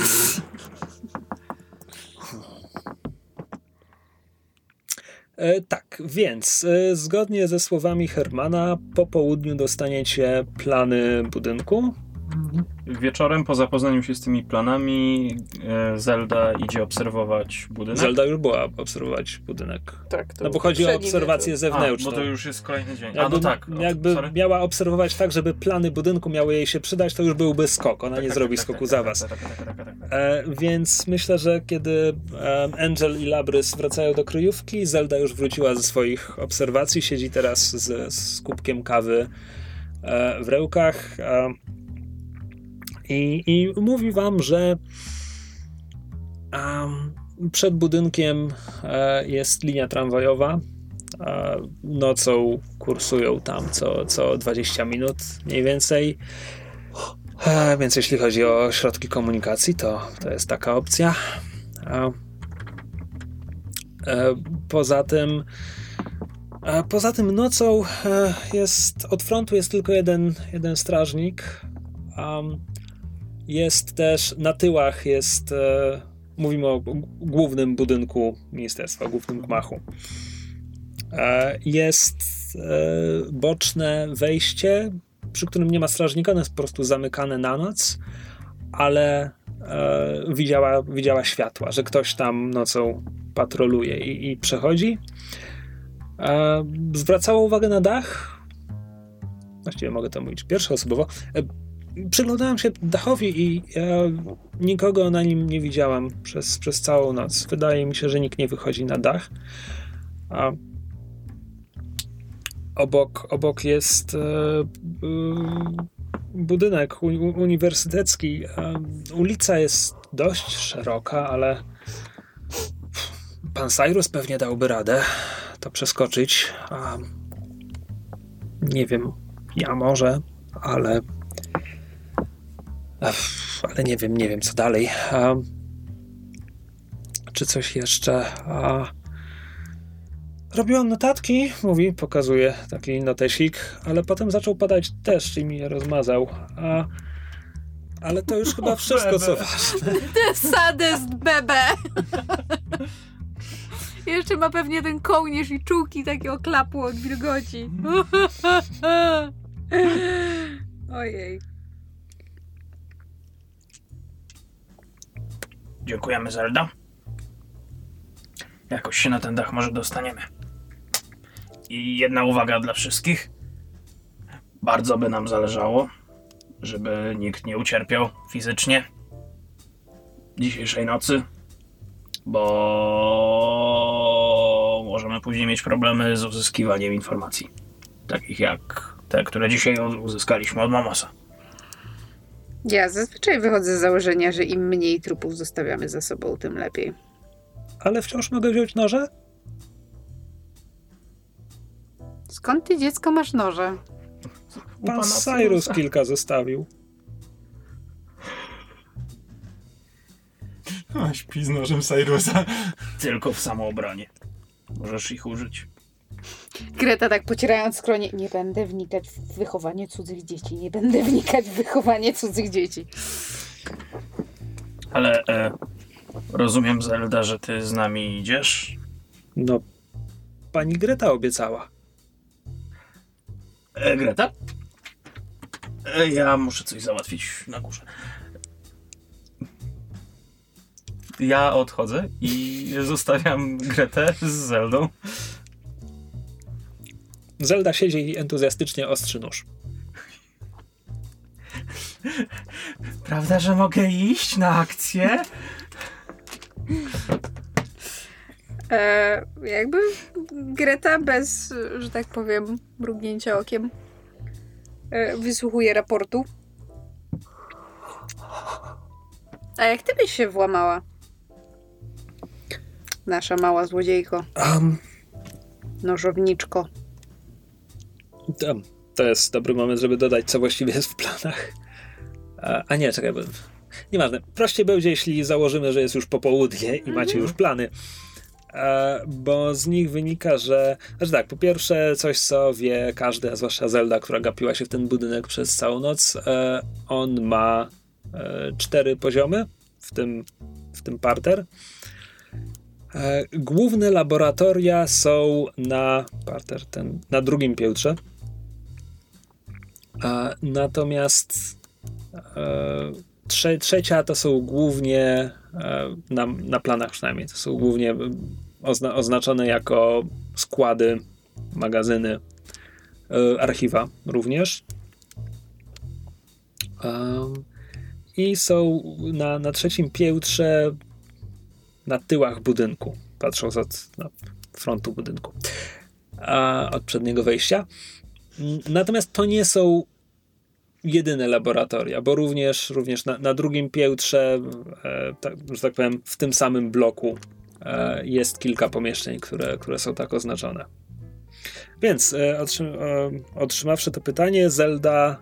tak, więc e, zgodnie ze słowami Hermana, po południu dostaniecie plany budynku. Wieczorem po zapoznaniu się z tymi planami e, Zelda idzie obserwować budynek. Zelda już była obserwować budynek. Tak, to No bo chodzi o obserwację wieczór. A, zewnętrzną. bo to już jest kolejny dzień. Jakby, A, no tak. o, jakby sorry. miała obserwować tak, żeby plany budynku miały jej się przydać, to już byłby skok. Ona Tak, nie tak, zrobi tak, skoku tak, za tak, was. tak, tak, tak, tak, tak, tak. E, więc myślę, że kiedy Angel i Labrys wracają do kryjówki, Zelda już wróciła ze swoich obserwacji, siedzi teraz z, z kubkiem kawy e, w rełkach e, i, i mówi wam, że em, przed budynkiem e, jest linia tramwajowa. E, nocą kursują tam co, co 20 minut mniej więcej. E, Więc jeśli chodzi o środki komunikacji, to, to jest taka opcja. E, e, Poza tym, e, poza tym nocą jest od frontu jest tylko jeden, jeden strażnik. Jest też na tyłach jest. e, Mówimy o głównym budynku ministerstwa, głównym gmachu. E, Jest e, boczne wejście, przy którym nie ma strażnika, ono jest po prostu zamykane na noc, ale e, widziała, widziała światła, że ktoś tam nocą patroluje i, i przechodzi. E, zwracała uwagę na dach. Właściwie mogę to mówić pierwszoosobowo. Przyglądałem się dachowi i e, nikogo na nim nie widziałam przez, przez całą noc. Wydaje mi się, że nikt nie wychodzi na dach. A obok, obok jest e, e, budynek u, u- uniwersytecki. E, ulica jest dość szeroka, ale pan Cyrus pewnie dałby radę to przeskoczyć. Nie wiem, ja może, ale ale nie wiem, nie wiem co dalej. Czy coś jeszcze? Robiłam notatki, mówi, pokazuje taki notesik, ale potem zaczął padać deszcz i mi je rozmazał. A, ale to już chyba <laughs> wszystko, co ważne. <laughs> Ty sadyst, bebe! <laughs> Jeszcze ma pewnie ten kołnierz i czułki takie oklapło od wilgoci. Ojej. Dziękujemy, Zelda. Jakoś się na ten dach może dostaniemy. I jedna uwaga dla wszystkich. Bardzo by nam zależało, żeby nikt nie ucierpiał fizycznie dzisiejszej nocy, bo możemy później mieć problemy z uzyskiwaniem informacji. Takich jak te, które dzisiaj uzyskaliśmy od Mamosa. Ja zazwyczaj wychodzę z założenia, że im mniej trupów zostawiamy za sobą, tym lepiej. Ale wciąż mogę wziąć noże? Skąd ty dziecko masz noże? U Pan Cyrus kilka zostawił. A, śpi z nożem Cyrusa. Tylko w samoobronie. Możesz ich użyć. Greta tak pocierając skronie. Nie będę wnikać w wychowanie cudzych dzieci. Nie będę wnikać w wychowanie cudzych dzieci. Ale e, rozumiem, Zelda, że ty z nami idziesz? No, pani Greta obiecała. E, Greta? E, ja muszę coś załatwić na górze. Ja odchodzę i zostawiam Gretę z Zeldą. Zelda siedzi i entuzjastycznie ostrzy nóż. Prawda, że mogę iść na akcję? E, jakby Greta bez, że tak powiem, mrugnięcia okiem e, wysłuchuje raportu. A jak ty byś się włamała? Nasza mała złodziejko, Um, nożowniczko. To, jest dobry moment, żeby dodać, co właściwie jest w planach. A, a nie, czekaj, bo... Nieważne. Prościej będzie, jeśli założymy, że jest już popołudnie i macie już plany. E, bo z nich wynika, że. Znaczy tak, po pierwsze, coś co wie każdy, a zwłaszcza Zelda, która gapiła się w ten budynek przez całą noc. E, on ma e, cztery poziomy, w tym, w tym parter. E, główne laboratoria są na parter, ten, na drugim piętrze. E, natomiast e, trze, trzecia to są głównie e, na, na planach przynajmniej, to są głównie ozna, oznaczone jako składy, magazyny, e, archiwa również. I są na, na trzecim piętrze na tyłach budynku, patrząc od na frontu budynku, od przedniego wejścia. Natomiast to nie są jedyne laboratoria, bo również, również na, na drugim piętrze, e, tak, że tak powiem, w tym samym bloku e, jest kilka pomieszczeń, które, które są tak oznaczone. Więc e, e, otrzymawszy to pytanie, Zelda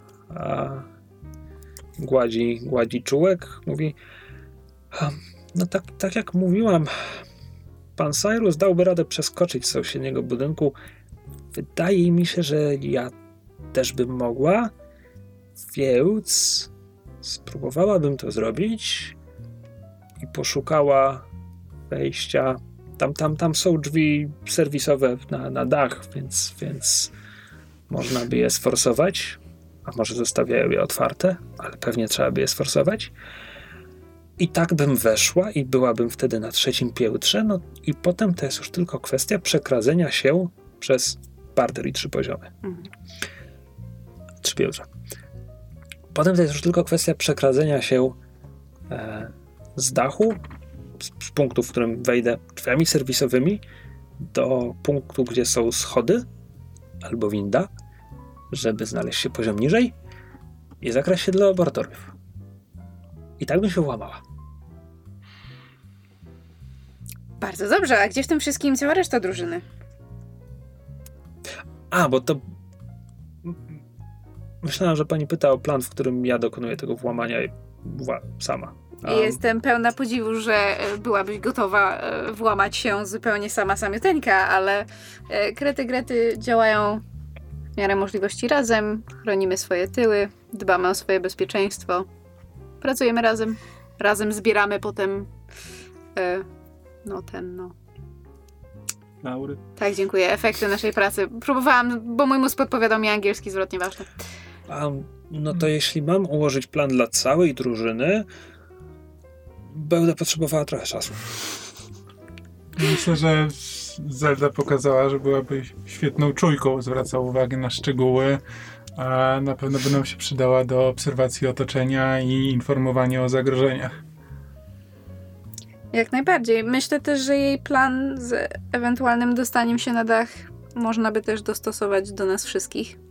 gładzi, gładzi czułek, mówi "A, no tak, tak jak mówiłam, pan Cyrus dałby radę przeskoczyć z sąsiedniego budynku. Wydaje mi się, że ja też bym mogła, więc spróbowałabym to zrobić i poszukała wejścia. Tam, tam, tam są drzwi serwisowe na, na dach, więc, więc można by je sforsować. A może zostawiają je otwarte, ale pewnie trzeba by je sforsować. I tak bym weszła i byłabym wtedy na trzecim piętrze, no i potem to jest już tylko kwestia przekradzenia się przez parter i trzy poziomy. Trzy piętra. Potem to jest już tylko kwestia przekradzenia się e, z dachu, z, z punktu, w którym wejdę drzwiami serwisowymi, do punktu, gdzie są schody albo winda, żeby znaleźć się poziom niżej i zakraść się do laboratoriów. I tak bym się włamała. Bardzo dobrze, a gdzie w tym wszystkim cała reszta drużyny? A, bo to. Myślałem, że pani pyta o plan, w którym ja dokonuję tego włamania sama. A, Jestem pełna podziwu, że e, byłabyś gotowa e, włamać się zupełnie sama samiuteńka, ale e, krety grety działają w miarę możliwości razem, chronimy swoje tyły, dbamy o swoje bezpieczeństwo, pracujemy razem, razem zbieramy potem e, no ten, no. Laury. Tak, dziękuję. Efekty naszej pracy. Próbowałam, bo mój mózg podpowiadał mi angielski zwrot, nieważne. A, no to jeśli mam ułożyć plan dla całej drużyny, będę potrzebowała trochę czasu. Myślę, że Zelda pokazała, że byłaby świetną czujką, zwraca uwagę na szczegóły, a na pewno by nam się przydała do obserwacji otoczenia i informowania o zagrożeniach. Jak najbardziej. Myślę też, że jej plan z ewentualnym dostaniem się na dach można by też dostosować do nas wszystkich.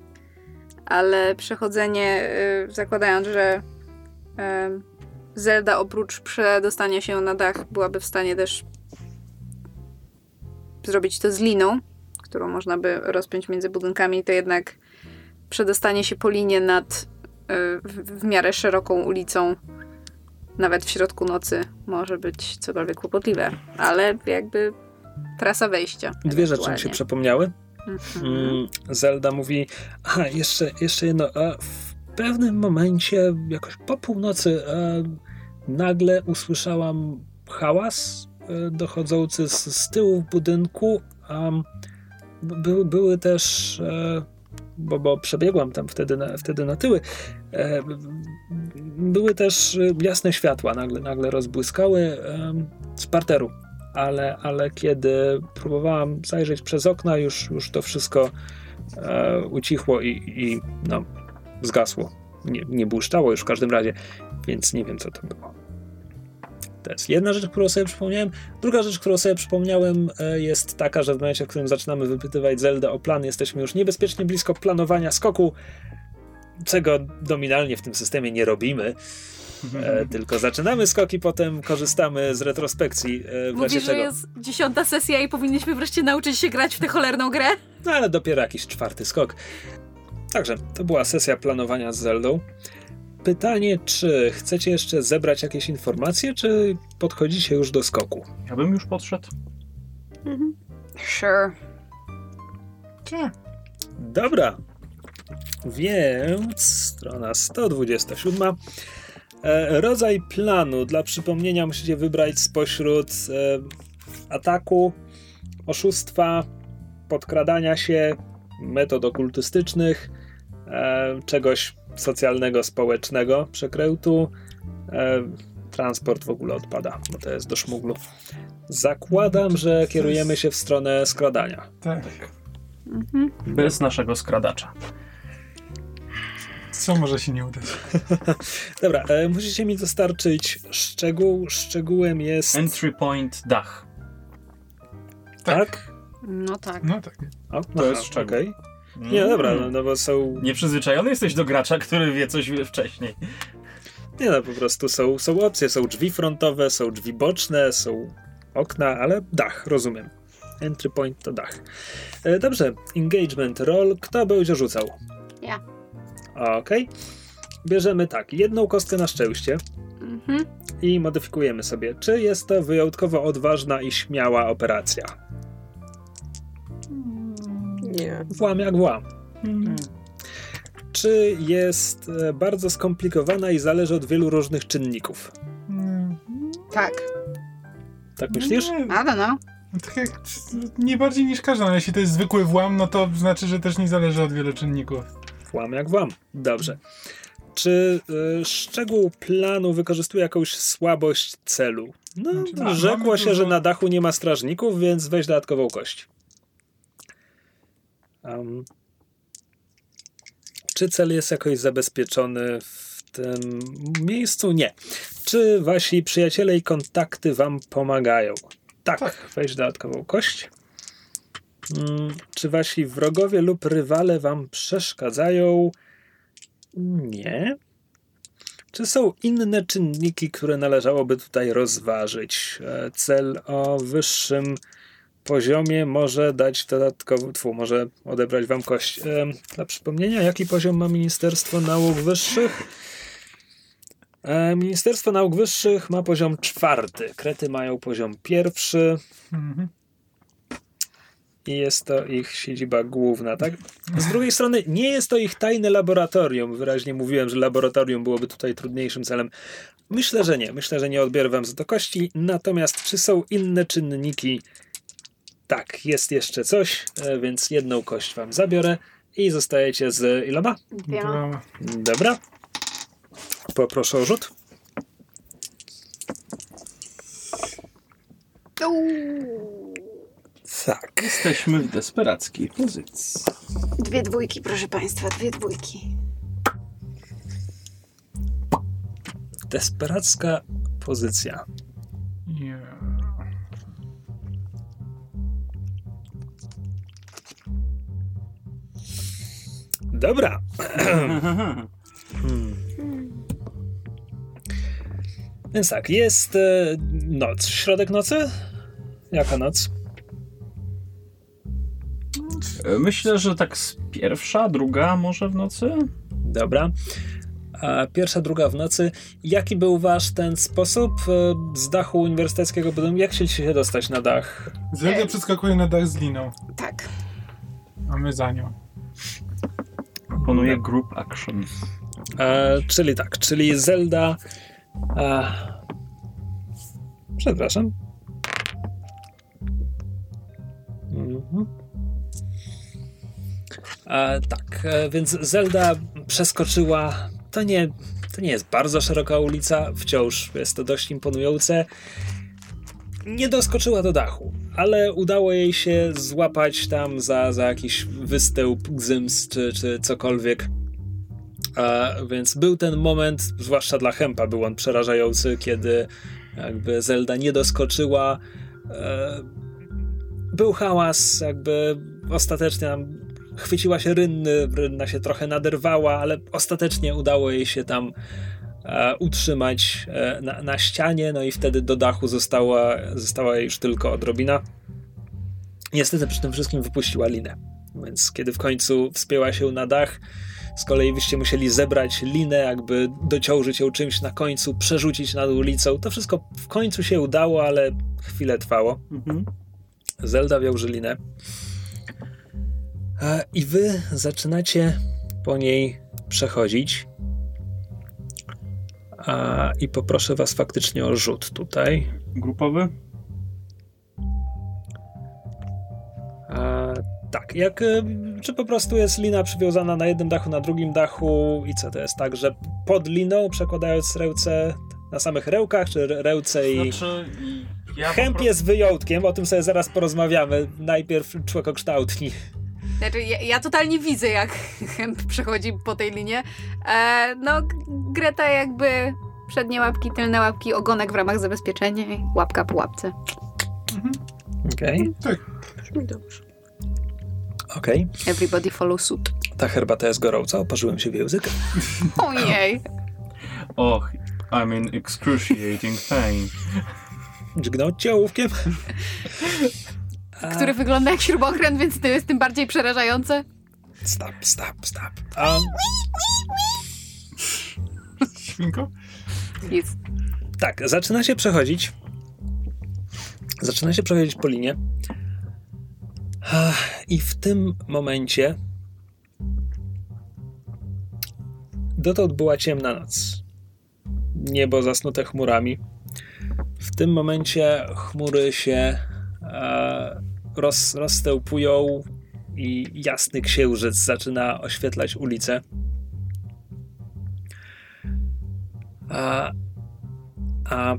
Ale przechodzenie, y, zakładając, że y, Zelda oprócz przedostania się na dach byłaby w stanie też zrobić to z liną, którą można by rozpiąć między budynkami, to jednak przedostanie się po linie nad y, w, miarę szeroką ulicą nawet w środku nocy może być cokolwiek kłopotliwe, ale jakby trasa wejścia. Dwie rzeczy mi się przypomniały. Mm, Zelda mówi, a jeszcze, jeszcze jedno, a w pewnym momencie, jakoś po północy, e, nagle usłyszałam hałas e, dochodzący z, z tyłu w budynku. By, były też, e, bo, bo przebiegłam tam wtedy na, wtedy na tyły, były też jasne światła, nagle, nagle rozbłyskały z parteru. Ale, ale kiedy próbowałam zajrzeć przez okna, już, już to wszystko e, ucichło i, i no, zgasło. Nie, nie błyszczało już w każdym razie, więc nie wiem, co to było. To jest jedna rzecz, którą sobie przypomniałem. Druga rzecz, którą sobie przypomniałem, e, jest taka, że w momencie, w którym zaczynamy wypytywać Zeldę o plan, jesteśmy już niebezpiecznie blisko planowania skoku, czego nominalnie w tym systemie nie robimy. E, tylko zaczynamy skoki, potem korzystamy z retrospekcji. E, w razie że czego. jest dziesiąta sesja i powinniśmy wreszcie nauczyć się grać w tę cholerną grę? No ale dopiero jakiś czwarty skok. Także to była sesja planowania z Zeldą. Pytanie, czy chcecie jeszcze zebrać jakieś informacje, czy podchodzicie już do skoku? Ja bym już podszedł. Sure. Tak. Dobra. Więc strona 127. E, rodzaj planu. Dla przypomnienia musicie wybrać spośród e, ataku, oszustwa, podkradania się, metod okultystycznych, e, czegoś socjalnego, społecznego, przekrętu. E, transport w ogóle odpada, bo to jest do szmuglu. Zakładam, że kierujemy się w stronę skradania. Tak. Bez naszego skradacza. Co może się nie udać? <laughs> Dobra, e, musicie mi dostarczyć szczegół. Szczegółem jest. Entry point dach. tak? No tak. No tak. O, To jest szczegół. okej. Nie, dobra, no, no bo są. Nieprzyzwyczajony jesteś do gracza, który wie coś wcześniej. Nie no, po prostu są, są opcje. Są drzwi frontowe, są drzwi boczne, są okna, ale dach, rozumiem. Entry point to dach. E, dobrze, engagement roll. Kto będzie rzucał? Ja. Okej. Bierzemy tak, jedną kostkę na szczęście Mhm. i modyfikujemy sobie. Czy jest to wyjątkowo odważna i śmiała operacja? Nie. Włam jak włam. Czy jest e, bardzo skomplikowana i zależy od wielu różnych czynników? Mm, Tak. Tak myślisz? Nie, I don't know. tak jak, nie bardziej niż każda, ale jeśli to jest zwykły włam, no to znaczy, że też nie zależy od wielu czynników. Włam jak włam. Dobrze. Czy y, szczegół planu wykorzystuje jakąś słabość celu? No, Znaczy, ma- rzekło się, dużo- że na dachu nie ma strażników, więc weź dodatkową kość. Um, czy cel jest jakoś zabezpieczony w tym miejscu? Nie. Czy wasi przyjaciele i kontakty wam pomagają? Tak, Tak. weź dodatkową kość. Mm, czy wasi wrogowie lub rywale wam przeszkadzają? Nie. Czy są inne czynniki, które należałoby tutaj rozważyć? E, Cel o wyższym poziomie może dać dodatkowy, tfu, może odebrać wam kość. E, Dla przypomnienia, jaki poziom ma Ministerstwo Nauk Wyższych? E, Ministerstwo Nauk Wyższych ma poziom czwarty. Krety mają poziom pierwszy Mhm. I jest to ich siedziba główna, tak? Z drugiej strony nie jest to ich tajne laboratorium. Wyraźnie mówiłem, że laboratorium byłoby tutaj trudniejszym celem. Myślę, że nie. Myślę, że nie odbiorę wam za to kości. Natomiast czy są inne czynniki? Tak, jest jeszcze coś, e, więc jedną kość wam zabiorę i zostajecie z iloma? Dobra. Poproszę o rzut. Uuu. Tak. Jesteśmy w desperackiej pozycji. Dwie dwójki, proszę państwa, dwie dwójki. Desperacka pozycja. Nie. Dobra. Więc tak, jest e, noc. Środek nocy? Jaka noc? Myślę, że tak z pierwsza, druga może w nocy? Dobra. A pierwsza, druga w nocy. Jaki był wasz ten sposób e, z dachu uniwersyteckiego budynku? Jak chcieliście się dostać na dach? Zelda przeskakuje na dach z liną. Tak. A my za nią. Proponuję group action. E, czyli tak, czyli Zelda. E, przepraszam. Mhm. E, tak, e, więc Zelda przeskoczyła. To nie, to nie jest bardzo szeroka ulica, wciąż jest to dość imponujące. Nie doskoczyła do dachu, ale udało jej się złapać tam za, za jakiś występ, gzyms czy, czy cokolwiek. A, więc był ten moment, zwłaszcza dla Hempa był on przerażający, kiedy jakby Zelda nie doskoczyła. E, był hałas, jakby ostatecznie chwyciła się rynny, rynna się trochę naderwała, ale ostatecznie udało jej się tam e, utrzymać e, na, na ścianie, no i wtedy do dachu została, została jej już tylko odrobina. Niestety przy tym wszystkim wypuściła linę, więc kiedy w końcu wspięła się na dach, z kolei byście musieli zebrać linę, jakby dociążyć ją czymś na końcu, przerzucić nad ulicą. To wszystko w końcu się udało, ale chwilę trwało. Mhm. Zelda wiąże linę. E, I wy zaczynacie po niej przechodzić. A, I poproszę was faktycznie o rzut tutaj. Grupowy? A, tak, jak, e, czy po prostu jest lina przywiązana na jednym dachu, na drugim dachu i co to jest tak, że pod liną przekładając ręce na samych rełkach, czy re- ręce i... Znaczy, ja Hemp pro- jest wyjątkiem, o tym sobie zaraz porozmawiamy. Najpierw człekokształtni. Znaczy, ja, ja totalnie widzę, jak Hemp <laughs> przechodzi po tej linie. E, no, Greta jakby przednie łapki, tylne łapki, ogonek w ramach zabezpieczenia i łapka po łapce. Okej, Brzmi dobrze. okej. Everybody follow suit. Ta herbata jest gorąca, oparzyłem się w język. <laughs> Ojej. Och, I'm in excruciating pain. Dźgnąć. A, <laughs> Który wygląda jak śrubokręt, więc to jest tym bardziej przerażające. Stop, stop, stop. Um, Świnko? Nic. tak, zaczyna się przechodzić. Zaczyna się przechodzić po linie. I w tym momencie dotąd była ciemna noc. Niebo zasnute chmurami. W tym momencie chmury się e, roz, rozstępują i jasny księżyc zaczyna oświetlać ulicę. A, a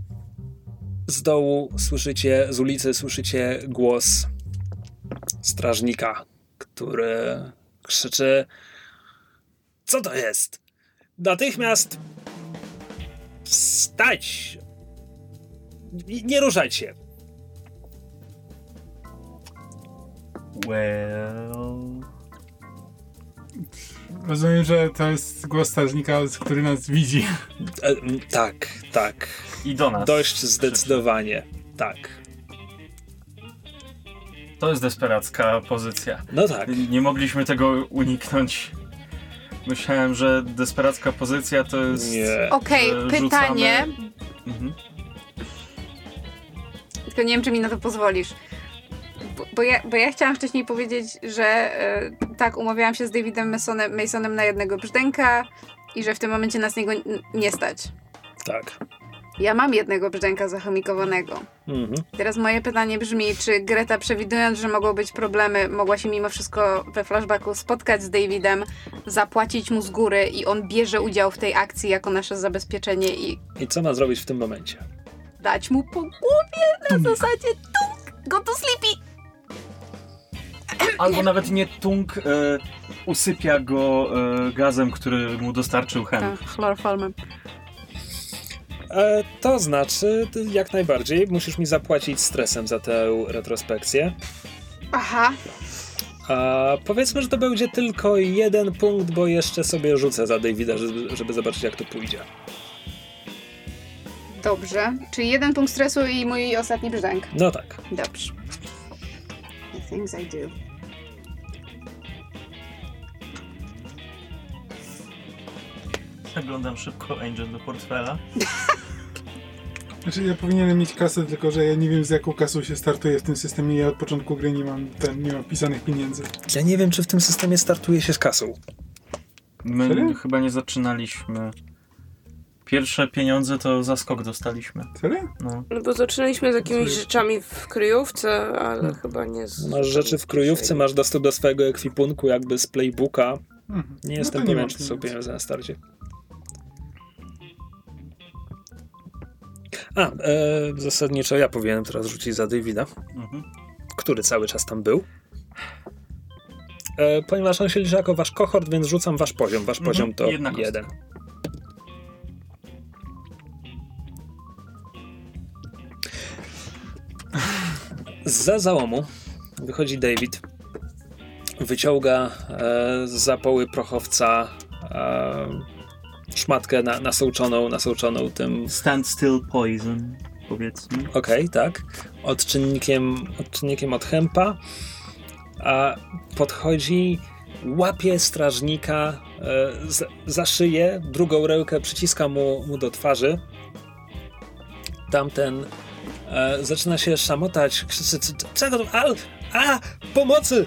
z dołu słyszycie, z ulicy słyszycie głos strażnika, który krzyczy: Co to jest? Natychmiast wstać! Nie- ruszać się! Well... Rozumiem, że to jest głos strażnika, który nas widzi. E, tak, tak. I do nas. Dość zdecydowanie. Tak. To jest desperacka pozycja. No tak. Nie mogliśmy tego uniknąć. Myślałem, że desperacka pozycja to jest... Nie. Okej, że pytanie. rzucamy- Mhm. Tylko nie wiem, czy mi na to pozwolisz. Bo, bo, ja, bo ja chciałam wcześniej powiedzieć, że e, tak, umawiałam się z Davidem Masonem, Masonem na jednego brzdęka i że w tym momencie nas niego nie stać. Tak. Ja mam jednego brzdęka zachomikowanego. Mhm. Teraz moje pytanie brzmi, czy Greta przewidując, że mogą być problemy, mogła się mimo wszystko we flashbacku spotkać z Davidem, zapłacić mu z góry i on bierze udział w tej akcji jako nasze zabezpieczenie i I co ma zrobić w tym momencie? dać mu po głowie na zasadzie tunk, go to sleepy. Albo nawet nie tung e, usypia go e, gazem, który mu dostarczył Hemp. Tak, chlorofalmem. E, to znaczy, ty jak najbardziej, musisz mi zapłacić stresem za tę retrospekcję. Aha, A powiedzmy, że to będzie tylko jeden punkt, bo jeszcze sobie rzucę za Davida, żeby, żeby zobaczyć, jak to pójdzie. dobrze. Czyli jeden punkt stresu i mój ostatni brzdęk. No tak. Dobrze. Things I do. Zaglądam szybko Angel do portfela. <laughs> Znaczy ja powinienem mieć kasę, tylko że ja nie wiem z jaką kasą się startuje w tym systemie. Ja od początku gry nie mam, ten, nie mam wpisanych pieniędzy. Ja nie wiem, czy w tym systemie startuje się z kasą. My Serio? chyba nie zaczynaliśmy. Pierwsze pieniądze to za skok dostaliśmy. Serio? No. No bo zaczynaliśmy z jakimiś rzeczami w kryjówce, ale chyba nie z... Masz rzeczy w kryjówce, masz dostęp do swojego ekwipunku jakby z playbooka. Mhm. Nie No jestem pewien, czy to są pieniądze na starcie. A, e, zasadniczo ja powinienem teraz rzucić za Davida, Mhm. który cały czas tam był. E, ponieważ on się liczy jako wasz kohort, więc rzucam wasz poziom. Wasz Mhm, poziom to jedna kostka. Za załomu wychodzi David. Wyciąga e, z zapoły prochowca e, szmatkę na, nasączoną, nasączoną tym Stand still poison, powiedzmy. Okej, tak. Odczynnikiem, odczynnikiem od hempa. A podchodzi, łapie strażnika e, za, za szyję, drugą rękę przyciska mu, mu do twarzy. Tamten e, zaczyna się szamotać, krzyczy, "C- c- czego to? A, a, pomocy!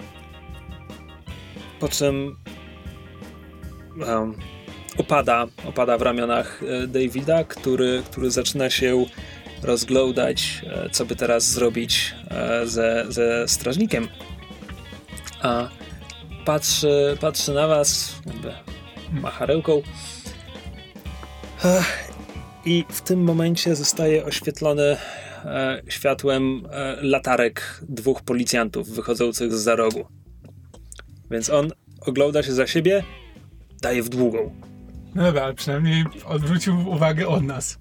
Po czym em, opada, opada w ramionach e, Davida, który, który zaczyna się rozglądać, e, co by teraz zrobić e, ze, ze strażnikiem. A patrzy, patrzy na was, jakby macharełką. I w tym momencie zostaje oświetlony światłem e, latarek dwóch policjantów wychodzących z za rogu. Więc on ogląda się za siebie, daje w długą. No dobra, ale przynajmniej odwrócił uwagę od nas.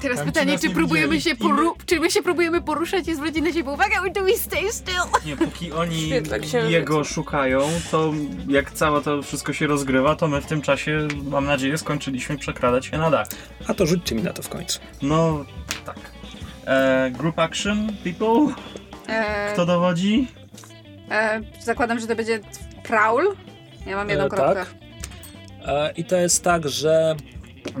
Teraz Tam pytanie, czy nie próbujemy się poru- czy my się próbujemy poruszać i zwrócić na siebie uwagę, or do we stay still? Nie, póki oni księżyca. jego szukają, to jak całe to wszystko się rozgrywa, to my w tym czasie, mam nadzieję, skończyliśmy przekradać się na dach. A to rzućcie mi na to w końcu. No, tak. E, group action, people? E, Kto dowodzi? e, zakładam, że to będzie Prowl. Ja mam jedną E, kropkę. tak. E, I to jest tak, że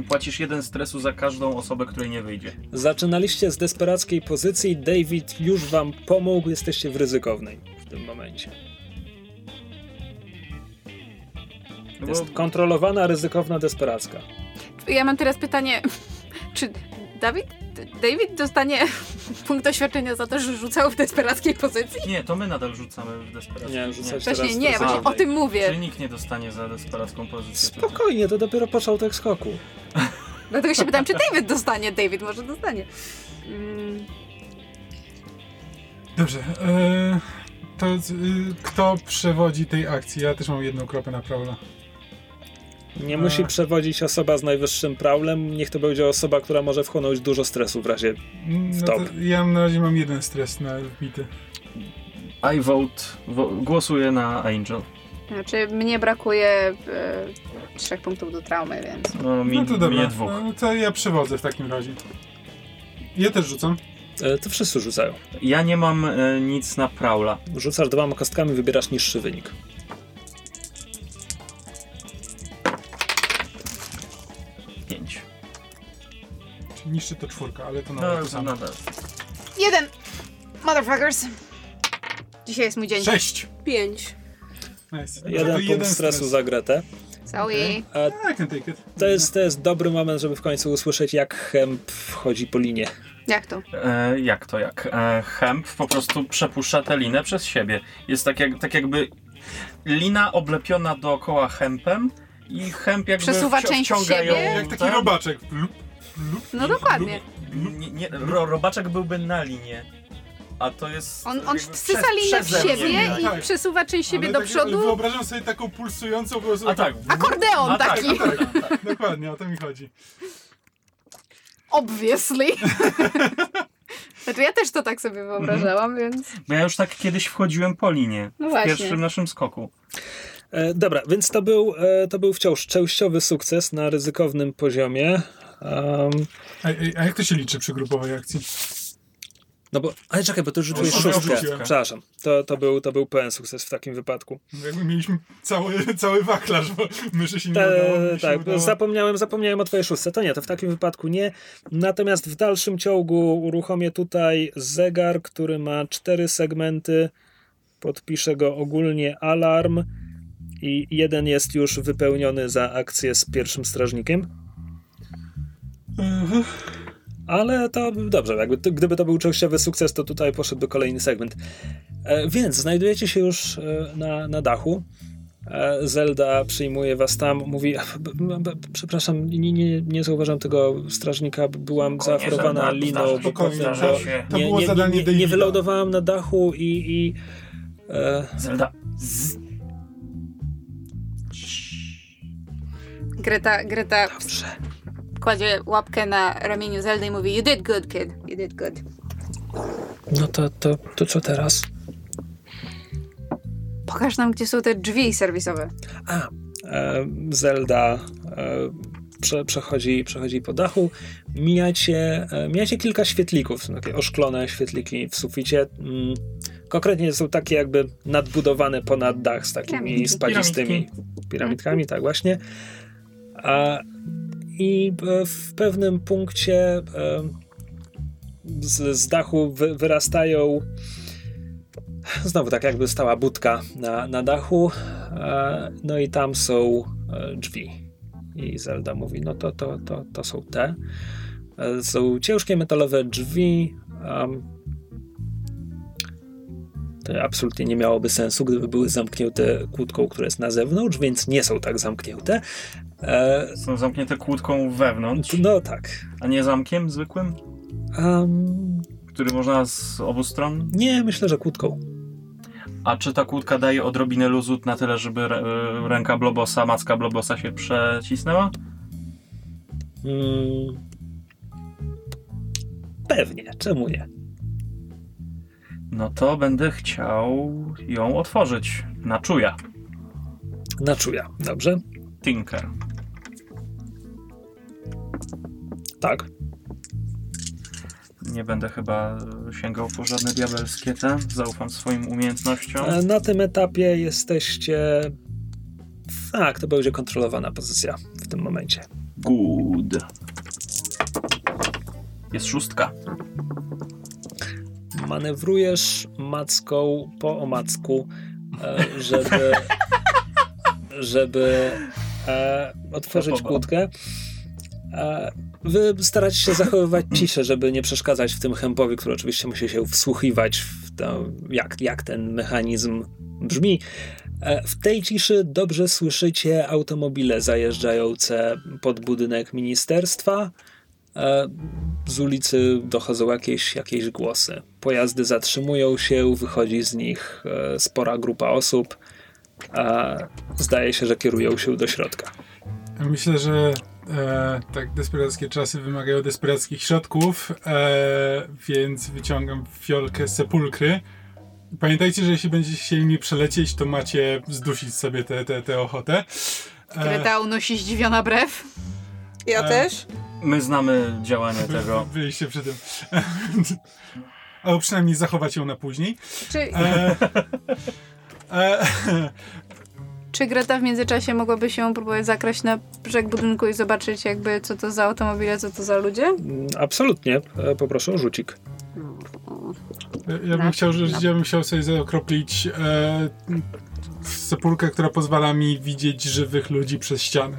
Płacisz jeden stresu za każdą osobę, której nie wyjdzie. Zaczynaliście z desperackiej pozycji, David już wam pomógł, jesteście w ryzykownej w tym momencie. No Jest bo kontrolowana, ryzykowna, desperacka. Ja mam teraz pytanie, <laughs> czy Dawid, David dostanie <laughs> punkt doświadczenia za to, że rzucał w desperackiej pozycji? Nie, to my nadal rzucamy w desperacką. Nie, rzucać Właśnie teraz nie, właśnie o tym mówię. Czyli nikt nie dostanie za desperacką pozycję. Spokojnie, to dopiero początek skoku. <laughs> Dlatego się pytam, czy David dostanie. David może dostanie. Mm, Dobrze, e, to y, kto przewodzi tej akcji? Ja też mam jedną kropę na Prowla. Nie musi A. przewodzić osoba z najwyższym praulem, niech to będzie osoba, która może wchłonąć dużo stresu w razie. No Stop. to ja na razie mam jeden stres na wbity. I vote, wo, głosuję na Angel. Znaczy, mnie brakuje e, trzech punktów do traumy, więc... No, mi, No to dobra, mnie dwóch. no, to ja przewodzę w takim razie. Ja też rzucam. E, To wszyscy rzucają. Ja nie mam e, nic na Praula. Rzucasz dwoma kostkami, wybierasz niższy wynik. Niższy to czwórka, ale to No, nadal to to samo. nadal. Jeden! Motherfuckers! Dzisiaj jest mój dzień. Sześć! Pięć. Nice. Jeden punkt stresu stres. za Gretę. Sorry. A I can take it. to jest, to jest dobry moment, żeby w końcu usłyszeć, jak Hemp wchodzi po linie. Jak to? E, jak to jak? E, hemp po prostu przepuszcza tę linę przez siebie. Jest tak, jak, tak jakby lina oblepiona dookoła hempem i hemp jakby Przesuwa wci- część wciąga siebie? ją. Jak taki tak? robaczek. No dokładnie. Nie, nie, ro, robaczek byłby na linie. A to jest. On, on jakby wsysa przez- linę w przeze mnie. siebie i tak. przesuwa część siebie Ale do tak, przodu. Wyobrażam sobie taką pulsującą po prostu. A tak. Akordeon A tak, taki. a tak, a tak. <laughs> Dokładnie, o to mi chodzi. Obviously. <laughs> Znaczy ja też to tak sobie wyobrażałam, więc... Bo ja już tak kiedyś wchodziłem po linie. No w właśnie. pierwszym naszym skoku. E, dobra, więc to był, e, to był wciąż częściowy sukces na ryzykownym poziomie. Um, A, a jak to się liczy przy grupowej akcji? No bo, ale czekaj, bo ty rzuciłeś No, szóstkę. Przepraszam, to, to, był, to był pełen sukces w takim wypadku. Jakby mieliśmy cały, cały wachlarz, bo myszy się nie udało. się tak, udało. zapomniałem, zapomniałem o twojej szóstce. To nie, to w takim wypadku nie. Natomiast w dalszym ciągu uruchomię tutaj zegar, który ma cztery segmenty. Podpiszę go ogólnie alarm i jeden jest już wypełniony za akcję z pierwszym strażnikiem. Mhm. Ale to dobrze, jakby to, gdyby to był częściowy sukces, to tutaj poszedłby kolejny segment. E, więc znajdujecie się już e, na, na dachu. E, Zelda przyjmuje was tam, mówi: "B- b- b- Przepraszam, nie, nie, nie zauważam tego strażnika, byłam Spokojnie, zaoferowana Zelda, liną, bo spokojnie, potem, zdarza bo się. To nie, było nie, zadanie nie, nie, Davida. wylądowałam na dachu i. i e, Zelda. Z... Greta, Greta dobrze. Kładzie łapkę na ramieniu Zeldy i mówi You did good, kid. You did good. No to, to, to co teraz? Pokaż nam, gdzie są te drzwi serwisowe. A, e, Zelda e, prze, przechodzi, przechodzi po dachu. Mijacie, e, mijacie kilka świetlików, są takie oszklone świetliki w suficie. Mm, konkretnie są takie jakby nadbudowane ponad dach z takimi Piramidki. spadzistymi piramidkami, tak właśnie. A, I e, w pewnym punkcie e, z, z dachu wy, wyrastają Znowu tak jakby stała budka na, na dachu, e, no i tam są drzwi. I Zelda mówi, no to, to, to, to są te. Są ciężkie metalowe drzwi. to absolutnie nie miałoby sensu, gdyby były zamknięte kłódką, która jest na zewnątrz, więc nie są tak zamknięte. E, Są zamknięte kłódką wewnątrz, No tak. a nie zamkiem zwykłym, Em, który można z obu stron. nie, myślę, że kłódką. A czy ta kłódka daje odrobinę luzu na tyle, żeby ręka Blobosa, macka Blobosa się przecisnęła? Mm, pewnie, czemu nie? No to będę chciał ją otworzyć na czuja. Na czuja, dobrze? Tinker. Tak. Nie będę chyba sięgał po żadne diabelskie te. Zaufam swoim umiejętnościom. E, Na tym etapie jesteście. Tak, to będzie kontrolowana pozycja w tym momencie. Good. Jest szóstka. Manewrujesz macką po omacku, e, żeby, <laughs> żeby e, otworzyć kłódkę. Wy staracie się zachowywać ciszę, żeby nie przeszkadzać w tym chępowi, który oczywiście musi się wsłuchiwać w to, jak, jak ten mechanizm brzmi. E, W tej ciszy dobrze słyszycie automobile zajeżdżające pod budynek ministerstwa. E, Z ulicy dochodzą jakieś, jakieś głosy. Pojazdy zatrzymują się, wychodzi z nich e, spora grupa osób. Zdaje się, że kierują się do środka. Myślę, że e, tak desperackie czasy wymagają desperackich środków, e, więc wyciągam fiolkę sepulkry. Pamiętajcie, że jeśli będziecie chcieli mi przelecieć, to macie zdusić sobie tę te, te ochotę. E, Greta unosi zdziwiona brew. Ja E, też? My znamy działanie wy- tego. Byliście przy tym. <laughs> Albo przynajmniej zachować ją na później. Czy, E, e, czy Greta w międzyczasie mogłaby się próbować zakraść na brzeg budynku i zobaczyć jakby co to za automobile, co to za ludzie? Mm, Absolutnie, e, poproszę o rzucik. Ja bym chciał, że ja bym chciał sobie zaokroplić e, sepulkę, która pozwala mi widzieć żywych ludzi przez ściany.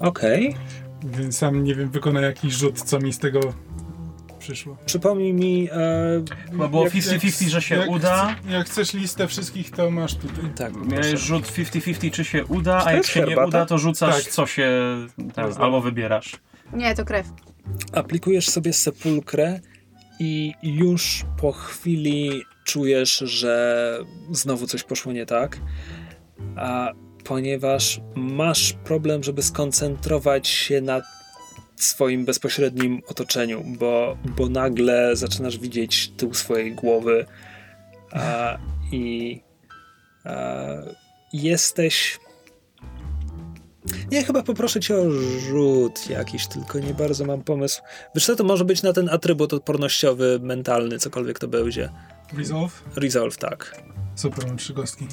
Okej. Więc sam nie wiem, wykonaj jakiś rzut, co mi z tego przyszło. Przypomnij mi. E, Chyba było jak- 50-50, że się jak uda. Jak chcesz listę wszystkich, to masz tutaj. Tak, Miałeś rzut 50-50, czy się uda, a jak się nie herbata? uda, to rzucasz Tak. co się. Ten, albo wybierasz. Nie, to krew. aplikujesz sobie sepulkrę i już po chwili czujesz, że znowu coś poszło nie tak. A ponieważ masz problem, żeby skoncentrować się na swoim bezpośrednim otoczeniu, bo, bo nagle zaczynasz widzieć tył swojej głowy a, i a, jesteś Nie, chyba poproszę cię o rzut jakiś, tylko nie bardzo mam pomysł. Wiesz co, to może być na ten atrybut odpornościowy, mentalny, cokolwiek to będzie. Resolve? Resolve, tak. Super, mam trzy kostki.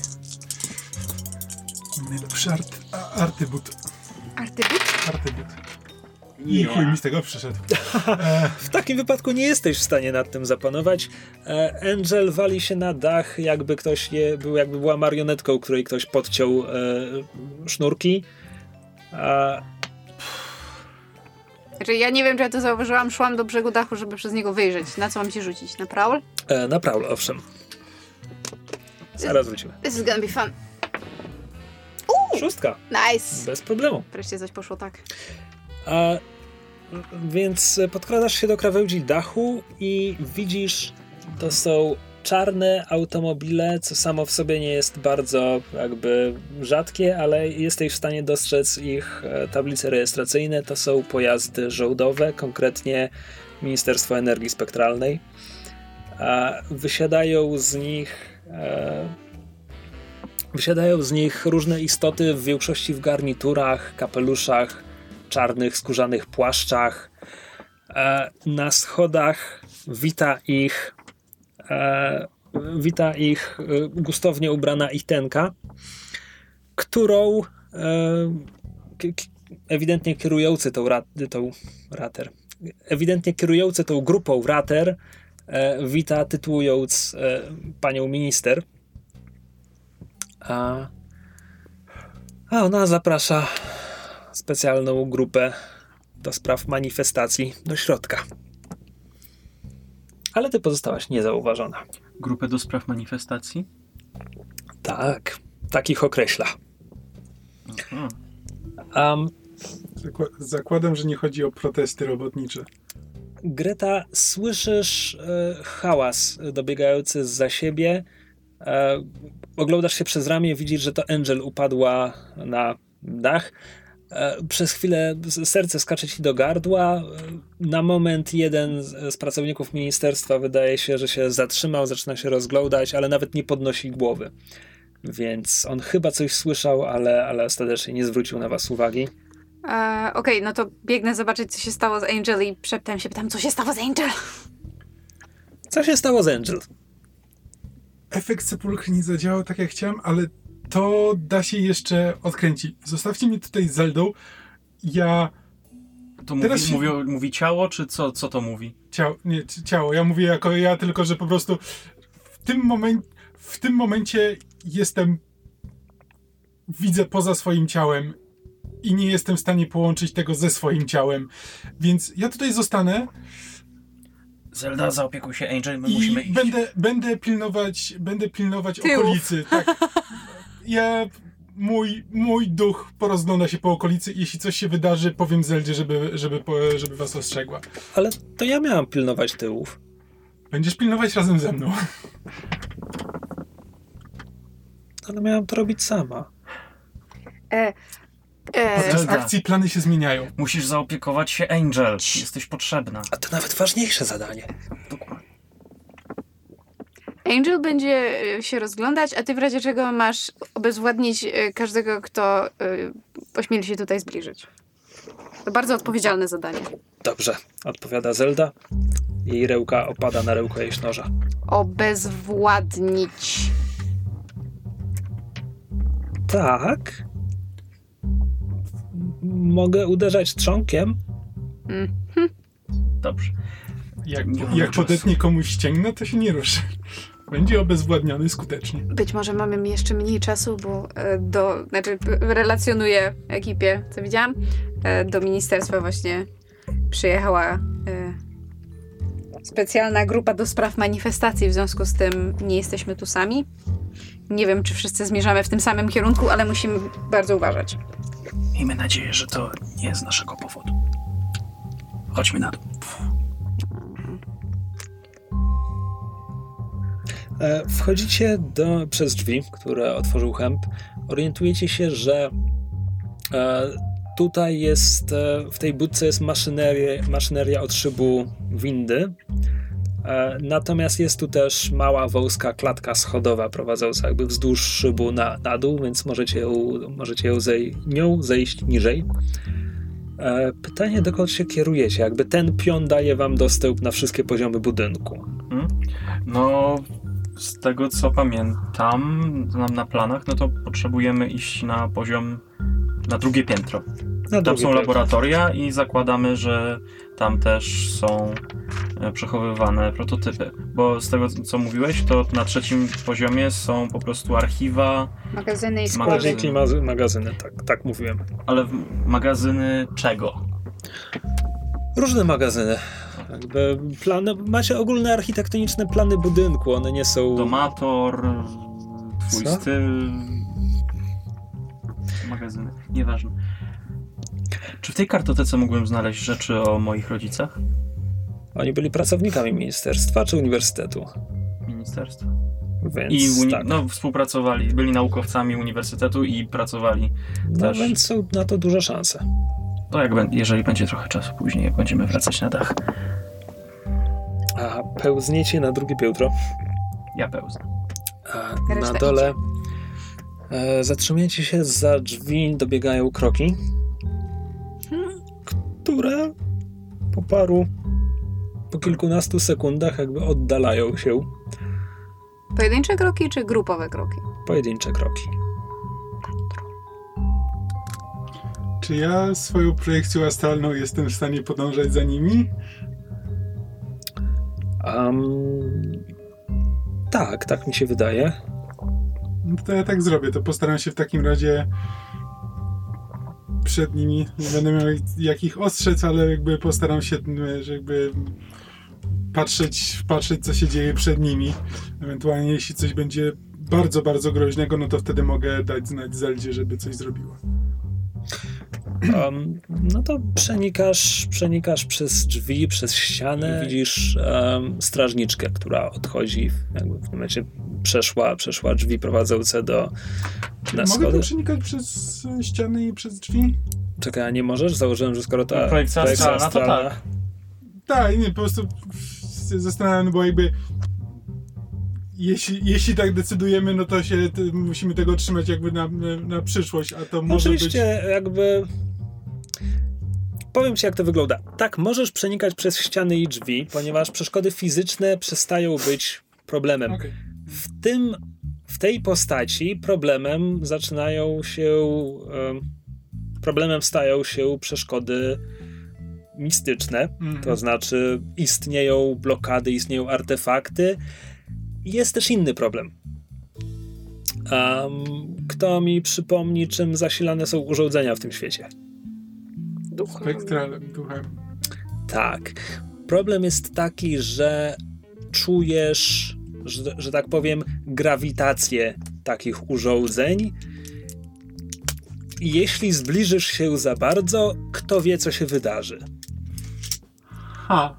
Najlepszy art, a, artybut. Artybut? Artybut. I chuj mi z tego przyszedł. <laughs> W takim wypadku nie jesteś w stanie nad tym zapanować. E, Angel wali się na dach, jakby ktoś je, był, jakby była marionetką, której ktoś podciął e, sznurki. A, Znaczy, ja nie wiem, czy ja to zauważyłam. Szłam do brzegu dachu, żeby przez niego wyjrzeć. Na co mam ci rzucić? Na prowl? e, na prawl, owszem. Zaraz wrócimy. This is gonna be fun. Szóstka, Nice! bez problemu. Wreszcie coś poszło tak. A, więc podkradasz się do krawędzi dachu i widzisz, to są czarne automobile, co samo w sobie nie jest bardzo jakby rzadkie, ale jesteś w stanie dostrzec ich e, tablice rejestracyjne. To są pojazdy żołdowe, konkretnie Ministerstwo Energii Spektralnej. Wysiadają z nich e, wysiadają z nich różne istoty, w większości w garniturach, kapeluszach, czarnych, skórzanych płaszczach. E, na schodach wita ich e, wita ich e, gustownie ubrana Itenka, którą ewidentnie kierujący tą, tą rater, ewidentnie kierujący tą grupą rater wita tytułując panią minister. A, a ona zaprasza specjalną grupę do spraw manifestacji do środka. Ale ty pozostałaś niezauważona. Grupę do spraw manifestacji? Tak, takich określa. Aha. Um, zakładam, że nie chodzi o protesty robotnicze. Greta, słyszysz e, hałas dobiegający za siebie. E, oglądasz się przez ramię, widzisz, że to Angel upadła na dach. E, przez chwilę serce skacze ci do gardła. E, Na moment jeden z, pracowników ministerstwa wydaje się, że się zatrzymał, zaczyna się rozglądać, ale nawet nie podnosi głowy. Więc on chyba coś słyszał, ale, ale ostatecznie nie zwrócił na was uwagi. E, Okej, no to biegnę zobaczyć, co się stało z Angel i szeptem się pytam, co się stało z Angel? Co się stało z Angel? Efekt sepulchry nie zadziałał tak jak chciałem, ale to da się jeszcze odkręcić. Zostawcie mnie tutaj z Zeldą. Ja To mówi, Teraz się- mówi, mówi ciało, czy co, co to mówi? Ciało, nie, ci- ciało. Ja mówię jako ja, tylko że po prostu w tym, momen, w tym momencie jestem. Widzę poza swoim ciałem i nie jestem w stanie połączyć tego ze swoim ciałem. Więc ja tutaj zostanę Zelda, zaopiekuj się Angel, my i musimy iść. będę, będę pilnować, będę pilnować Tyłów. okolicy. Tak. <laughs> Ja. Mój, mój duch porozgląda się po okolicy i jeśli coś się wydarzy, powiem Zeldzie, żeby, żeby, żeby was ostrzegła. Ale to ja miałam pilnować tyłów. Będziesz pilnować razem ze mną. Ale miałam to robić sama. E, e, Podczas Zelda. akcji plany się zmieniają. Musisz zaopiekować się Angel. Jesteś potrzebna. A to nawet ważniejsze zadanie. Angel będzie e, się rozglądać, a ty w razie czego masz obezwładnić e, każdego, kto e, ośmieli się tutaj zbliżyć. To bardzo odpowiedzialne zadanie. Dobrze, odpowiada Zelda. Jej rełka opada na rełko jej noża. Obezwładnić. Tak. Mogę uderzać trzonkiem? Mm. Dobrze. Jak, Nie mamy jak czasu. podetnie komuś ścięgno, to się nie ruszy. Będzie obezwładniony skutecznie. Być może mamy jeszcze mniej czasu, bo e, do, znaczy relacjonuję ekipie, co widziałam, e, do ministerstwa właśnie przyjechała e, specjalna grupa do spraw manifestacji, w związku z tym nie jesteśmy tu sami. Nie wiem, czy wszyscy zmierzamy w tym samym kierunku, ale musimy bardzo uważać. Miejmy nadzieję, że to nie z naszego powodu. Chodźmy na dół. Wchodzicie do, przez drzwi, które otworzył Hemp. Orientujecie się, że e, tutaj jest, e, w tej budce jest maszyneria, maszyneria od szybu windy. E, Natomiast jest tu też mała wąska klatka schodowa prowadząca jakby wzdłuż szybu na, na dół, więc możecie ją, możecie ją zej, nią zejść niżej. E, Pytanie, dokąd się kierujecie? Jakby ten pion daje wam dostęp na wszystkie poziomy budynku. No, z tego co pamiętam, nam na planach, no to potrzebujemy iść na poziom, na drugie piętro. Na Tam są piętro. laboratoria i zakładamy, że tam też są e, przechowywane prototypy. Bo z tego co mówiłeś, to na trzecim poziomie są po prostu archiwa, Magazyny i. Magazyny. Składniki, mazy- magazyny, tak, tak mówiłem. ale w- magazyny czego? Różne magazyny. Jakby plany, macie ogólne architektoniczne plany budynku, one nie są... Domator, twój Co? styl. Magazyny, nieważne. Czy w tej kartotece mógłbym znaleźć rzeczy o moich rodzicach? Oni byli pracownikami ministerstwa czy uniwersytetu. Ministerstwa. Więc I uni- tak. no, współpracowali, byli naukowcami uniwersytetu i pracowali. no też. więc są na to duże szanse. To jak jeżeli będzie trochę czasu później, jak będziemy wracać na dach. A pełzniecie na drugie piętro. Ja pełzę. A na dole e, zatrzymujecie się za drzwi, dobiegają kroki, które po paru, po kilkunastu sekundach jakby oddalają się. Pojedyncze kroki czy grupowe kroki? Pojedyncze kroki. Czy ja swoją projekcją astralną jestem w stanie podążać za nimi? Am, tak, tak mi się wydaje. No to ja tak zrobię. To postaram się w takim razie przed nimi. Nie będę miał jak ich ostrzec, ale jakby postaram się, jakby patrzeć, patrzeć, co się dzieje przed nimi. Ewentualnie, jeśli coś będzie bardzo, bardzo groźnego, no to wtedy mogę dać znać Zeldzie, żeby coś zrobiła. Um, no to przenikasz, przenikasz przez drzwi, przez ścianę. Widzisz um, strażniczkę, która odchodzi. Jakby w tym momencie przeszła, przeszła drzwi prowadzące do na mogę schody. tu przenikać przez ściany i przez drzwi? Czekaj, a nie możesz? Założyłem, że skoro ta No, projekcja astralna, to tak. Tak, nie, po prostu zastanawiam, no bo jakby jeśli, jeśli tak decydujemy, no to się to musimy tego trzymać jakby na, na przyszłość, a to może Oczywiście jakby... Powiem ci, jak to wygląda. Tak, możesz przenikać przez ściany i drzwi, ponieważ przeszkody fizyczne przestają być problemem. być... Okej. w tym, w tej postaci problemem zaczynają się, em, problemem stają się przeszkody mistyczne, Mhm. to znaczy istnieją blokady, istnieją artefakty. Jest też inny problem. Em, kto mi przypomni, czym zasilane są urządzenia w tym świecie? Ducha. Spektralem, duchem. Tak. Problem jest taki, że czujesz, że, że tak powiem, grawitację takich urządzeń. I Jeśli zbliżysz się za bardzo, kto wie, co się wydarzy. Ha.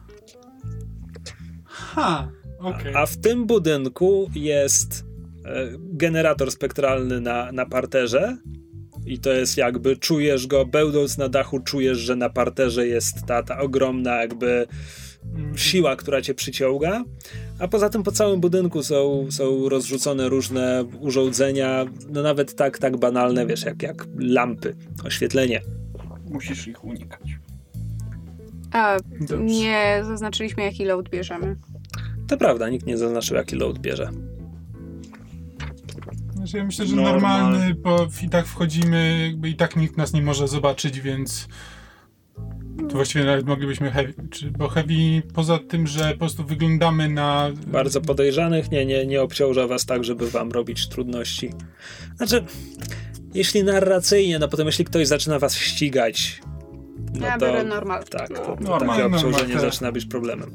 Ha. Okej. A w tym budynku jest e, generator spektralny na, na parterze. I to jest jakby, czujesz go, będąc na dachu, czujesz, że na parterze jest ta, ta ogromna jakby Mhm. siła, która cię przyciąga, a poza tym po całym budynku są, są rozrzucone różne urządzenia, no nawet tak, tak banalne, wiesz, jak, jak lampy, oświetlenie. Musisz ich unikać. A Dobrze. nie zaznaczyliśmy, jaki load bierzemy. To prawda, nikt nie zaznaczył, jaki load bierze. Znaczy, ja myślę, że Normal. normalny, bo i tak wchodzimy, jakby i tak nikt nas nie może zobaczyć, więc to właściwie nawet moglibyśmy heavy, czy, bo heavy poza tym, że po prostu wyglądamy na Bardzo podejrzanych nie, nie, nie obciąża was tak, żeby wam robić trudności. Znaczy, jeśli narracyjnie, no potem jeśli ktoś zaczyna was ścigać, no ja to... biorę normal. Tak, to, to Normal. takie Normal, obciążenie tak. zaczyna być problemem.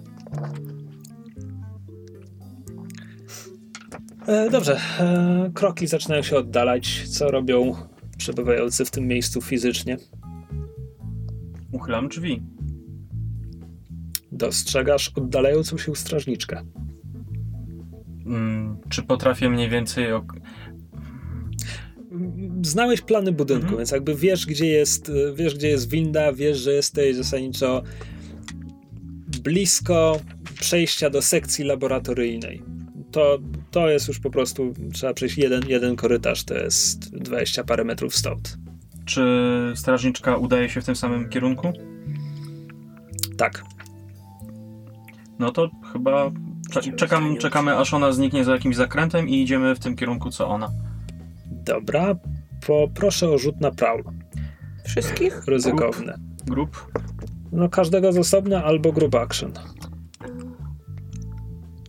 E, dobrze, e, kroki zaczynają się oddalać. Co robią przebywający w tym miejscu fizycznie? Uchylam drzwi. Dostrzegasz oddalającą się strażniczkę. Mm, czy potrafię mniej więcej ok- Znałeś plany budynku, Mhm. więc jakby wiesz, gdzie jest, e, wiesz, gdzie jest winda, wiesz, że jesteś zasadniczo blisko przejścia do sekcji laboratoryjnej. To, to jest już po prostu, trzeba przejść jeden, jeden korytarz, to jest 20 parę metrów stąd. Czy strażniczka udaje się w tym samym kierunku? Tak. No to chyba cze- czekam, czekamy aż ona zniknie za jakimś zakrętem i idziemy w tym kierunku co ona. Dobra, poproszę o rzut na prowl. Wszystkich? Ryzykowny. Grup? No każdego z osobna albo group action.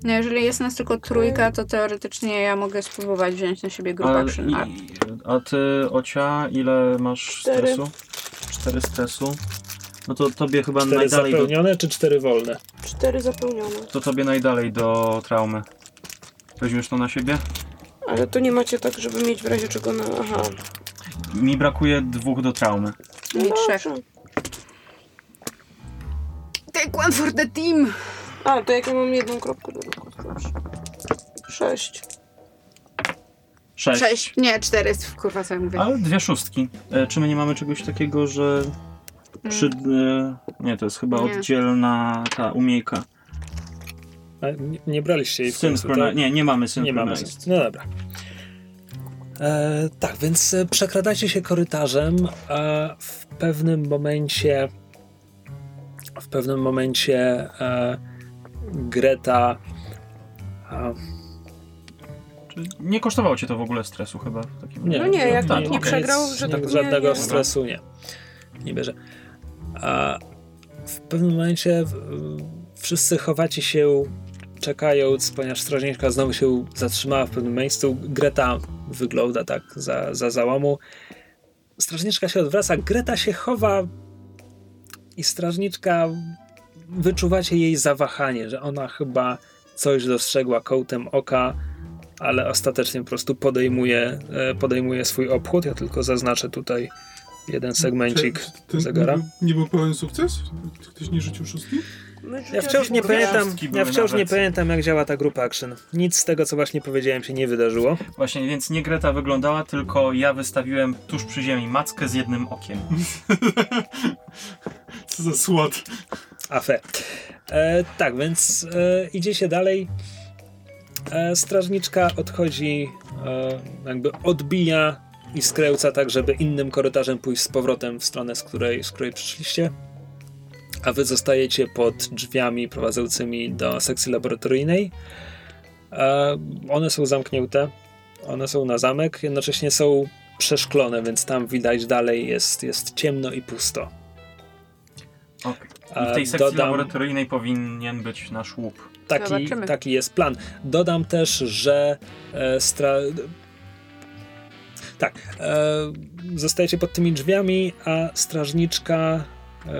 No, jeżeli jest nas tylko trójka, to teoretycznie ja mogę spróbować wziąć na siebie group A, action. A, i, a ty, Ocia, ile masz Cztery. stresu? Cztery stresu. No to tobie chyba Cztery najdalej do, zapełnione czy cztery wolne? Cztery zapełnione. to tobie najdalej do traumy. Weźmiesz to na siebie? Ale to nie macie tak, żeby mieć w razie czego na... Aha. Mi brakuje dwóch do traumy. Mi trzech. dobrze. Take one for the team! A, to jak ja mam jedną kropkę do ruchu. Sześć. Sześć. Sześć. Nie, cztery. Kurwa, co ja mówię. Ale dwie szóstki. E, czy my nie mamy czegoś takiego, że przy... E, nie, to jest chyba Nie. oddzielna ta umiejka. A nie, nie braliście jej w końcu, tak? Nie, nie mamy Nie mamy. No dobra. E, tak, więc e, przekradacie się korytarzem, a w pewnym momencie w pewnym momencie e, Greta Czy nie kosztowało cię to w ogóle stresu chyba? W takim nie, No nie, jak tak, nie okej. przegrał, że nie, tak nie- żadnego nie- stresu nie, nie bierze. A w pewnym momencie wszyscy chowacie się czekając, ponieważ strażniczka znowu się zatrzymała w pewnym miejscu. Greta wygląda tak za, za załomu. Strażniczka się odwraca, Greta się chowa i strażniczka wyczuwacie jej zawahanie, że ona chyba coś dostrzegła kołtem oka, ale ostatecznie po prostu podejmuje, e, podejmuje swój obchód. Ja tylko zaznaczę tutaj jeden segmencik Czy- zegara. Nie był, nie był pełen sukces? Ktoś nie rzucił szóstki? Ja wciąż nie pamiętam, ja wciąż nie pamiętam jak działa ta grupa action. Nic z tego, co właśnie powiedziałem, się nie wydarzyło. Właśnie, więc nie Greta wyglądała, tylko ja wystawiłem tuż przy ziemi mackę z jednym okiem. <laughs> Co za słod. Afe. E, tak, więc e, idzie się dalej. E, strażniczka odchodzi, e, jakby odbija i skręca tak, żeby innym korytarzem pójść z powrotem w stronę, z której, z której przyszliście. A wy zostajecie pod drzwiami prowadzącymi do sekcji laboratoryjnej. E, one są zamknięte. One są na zamek, jednocześnie są przeszklone, więc tam widać dalej jest, jest ciemno i pusto. Okay. A I w tej sekcji dodam- laboratoryjnej powinien być nasz łup. Taki, Zobaczymy. taki jest plan. Dodam też, że e, stra... Tak, e, zostajecie pod tymi drzwiami, a strażniczka e,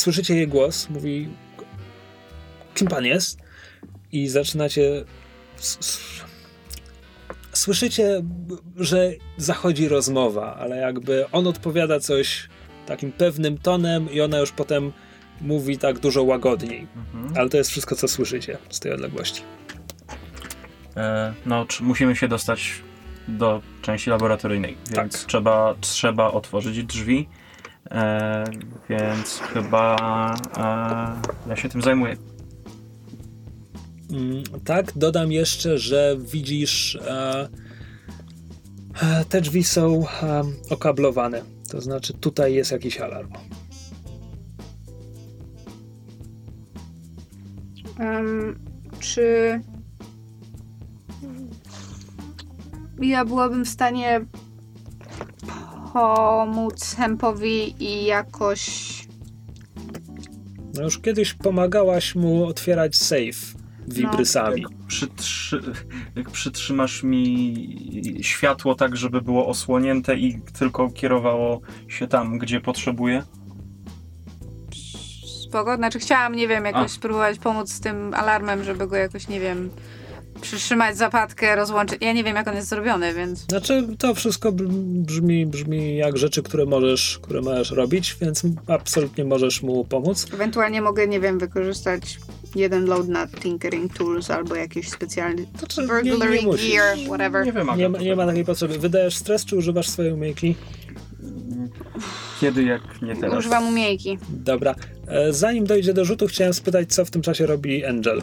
słyszycie jej głos, mówi kim pan jest? I zaczynacie słyszycie, że zachodzi rozmowa, ale jakby on odpowiada coś takim pewnym tonem i ona już potem mówi tak dużo łagodniej. Mhm. Ale to jest wszystko, co słyszycie z tej odległości. E, no, musimy się dostać do części laboratoryjnej, więc Tak. trzeba, trzeba otworzyć drzwi. E, więc chyba e, ja się tym zajmuję. Mm, tak, dodam jeszcze, że widzisz, e, e, te drzwi są e, okablowane. To znaczy, tutaj jest jakiś alarm. Em, czy ja byłabym w stanie pomóc Hempowi i jakoś No już kiedyś pomagałaś mu otwierać safe wibrysami. Jak, przytrzy, jak przytrzymasz mi światło tak, żeby było osłonięte i tylko kierowało się tam, gdzie potrzebuję. spoko. Znaczy chciałam, nie wiem, jakoś A. spróbować pomóc z tym alarmem, żeby go jakoś, nie wiem, przytrzymać zapadkę, rozłączyć. Ja nie wiem, jak on jest zrobiony, więc Znaczy, to wszystko br- brzmi, brzmi jak rzeczy, które możesz, które możesz robić, więc absolutnie możesz mu pomóc. ewentualnie mogę, nie wiem, wykorzystać jeden load na Tinkering Tools albo jakiś specjalny Znaczy, nie, burglary nie musisz. gear, whatever. Nie wymaga Nie ma, nie ma takiej potrzeby. Wydajesz stres, czy używasz swojej umiejki? kiedy, jak nie teraz. Używam umiejki. Dobra. E, Zanim dojdzie do rzutu, chciałem spytać, co w tym czasie robi Angel.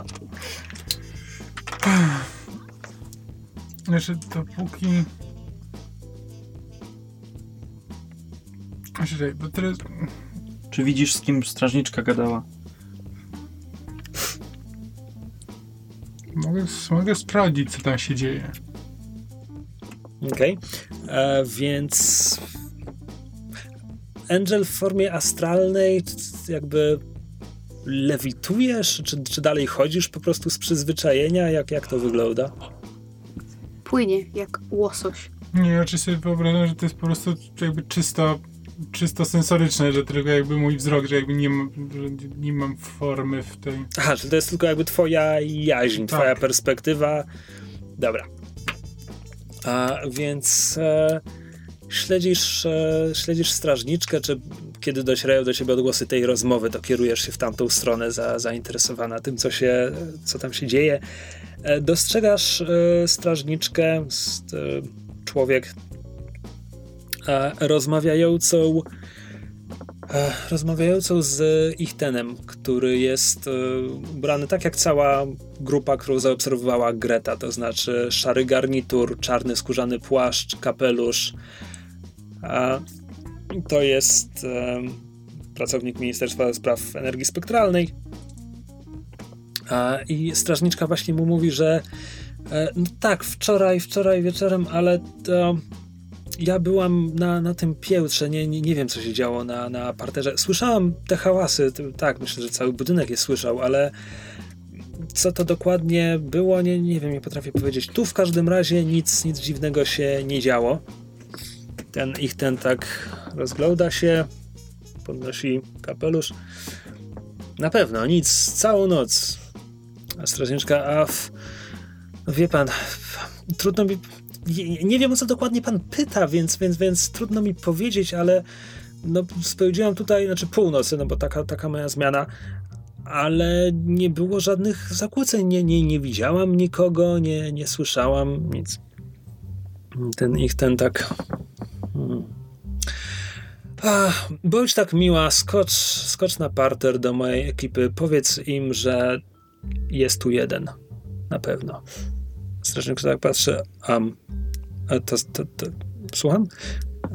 Znaczy, dopóki... Czekaj, bo teraz... Czy widzisz, z kim strażniczka gadała? Mogę, mogę sprawdzić, co tam się dzieje. Okej. E, Więc Angel w formie astralnej jakby lewitujesz, czy, czy dalej chodzisz po prostu z przyzwyczajenia? Jak, jak to wygląda? Płynie jak łosoś. Nie, ja czy sobie wyobrażam, że to jest po prostu jakby czysto, czysto sensoryczne, że tylko jakby mój wzrok, że jakby nie, mam, że nie mam formy w tej... Aha, czyli to jest tylko jakby twoja jaźń, Tak. twoja perspektywa. Dobra. A więc e, śledzisz, e, śledzisz strażniczkę, czy kiedy docierają do ciebie odgłosy tej rozmowy, to kierujesz się w tamtą stronę za, zainteresowana tym, co, się, co tam się dzieje. E, dostrzegasz e, strażniczkę, e, człowiek rozmawiającą rozmawiającą z Ichtenem, który jest ubrany tak jak cała grupa, którą zaobserwowała Greta, to znaczy szary garnitur, czarny skórzany płaszcz, kapelusz. A to jest e, pracownik Ministerstwa Spraw Energii Spektralnej. A, I strażniczka właśnie mu mówi, że e, no tak, wczoraj, wczoraj wieczorem, ale to ja byłam na, na tym piełtrze, nie, nie, nie wiem co się działo na, na parterze. Słyszałam te hałasy, tak, myślę, że cały budynek je słyszał, ale co to dokładnie było, nie, nie wiem, nie potrafię powiedzieć. Tu w każdym razie nic, nic dziwnego się nie działo. Ten ich ten tak rozgląda się, podnosi kapelusz. Na pewno, nic, całą noc. A a w, wie pan, trudno mi nie, wiem o co dokładnie pan pyta, więc, więc, więc trudno mi powiedzieć, ale no, spędziłam tutaj, znaczy północy, no bo taka, taka moja zmiana, ale nie było żadnych zakłóceń, nie, nie, nie widziałam nikogo, nie, nie słyszałam nic. Ten ich ten tak... Hmm. Ach, bądź tak miła, skocz, skocz na parter do mojej ekipy, powiedz im, że jest tu jeden. Na pewno. Strażnik tak patrzy, um, a to, to, to, słucham?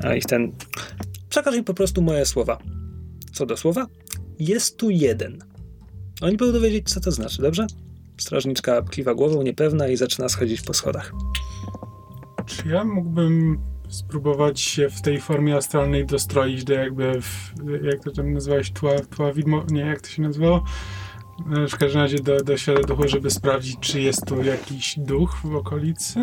A ich ten. Przekaż im po prostu moje słowa. Co do słowa? Jest tu jeden. Oni będą wiedzieć, co to znaczy, dobrze? Strażniczka kiwa głową, niepewna i zaczyna schodzić po schodach. Czy ja mógłbym spróbować się w tej formie astralnej dostroić do jakby, w, jak to tam nazwałeś, tła, tła widmo, nie, jak to się nazywało? E, W każdym razie do, do świata duchu, żeby sprawdzić, czy jest tu jakiś duch w okolicy.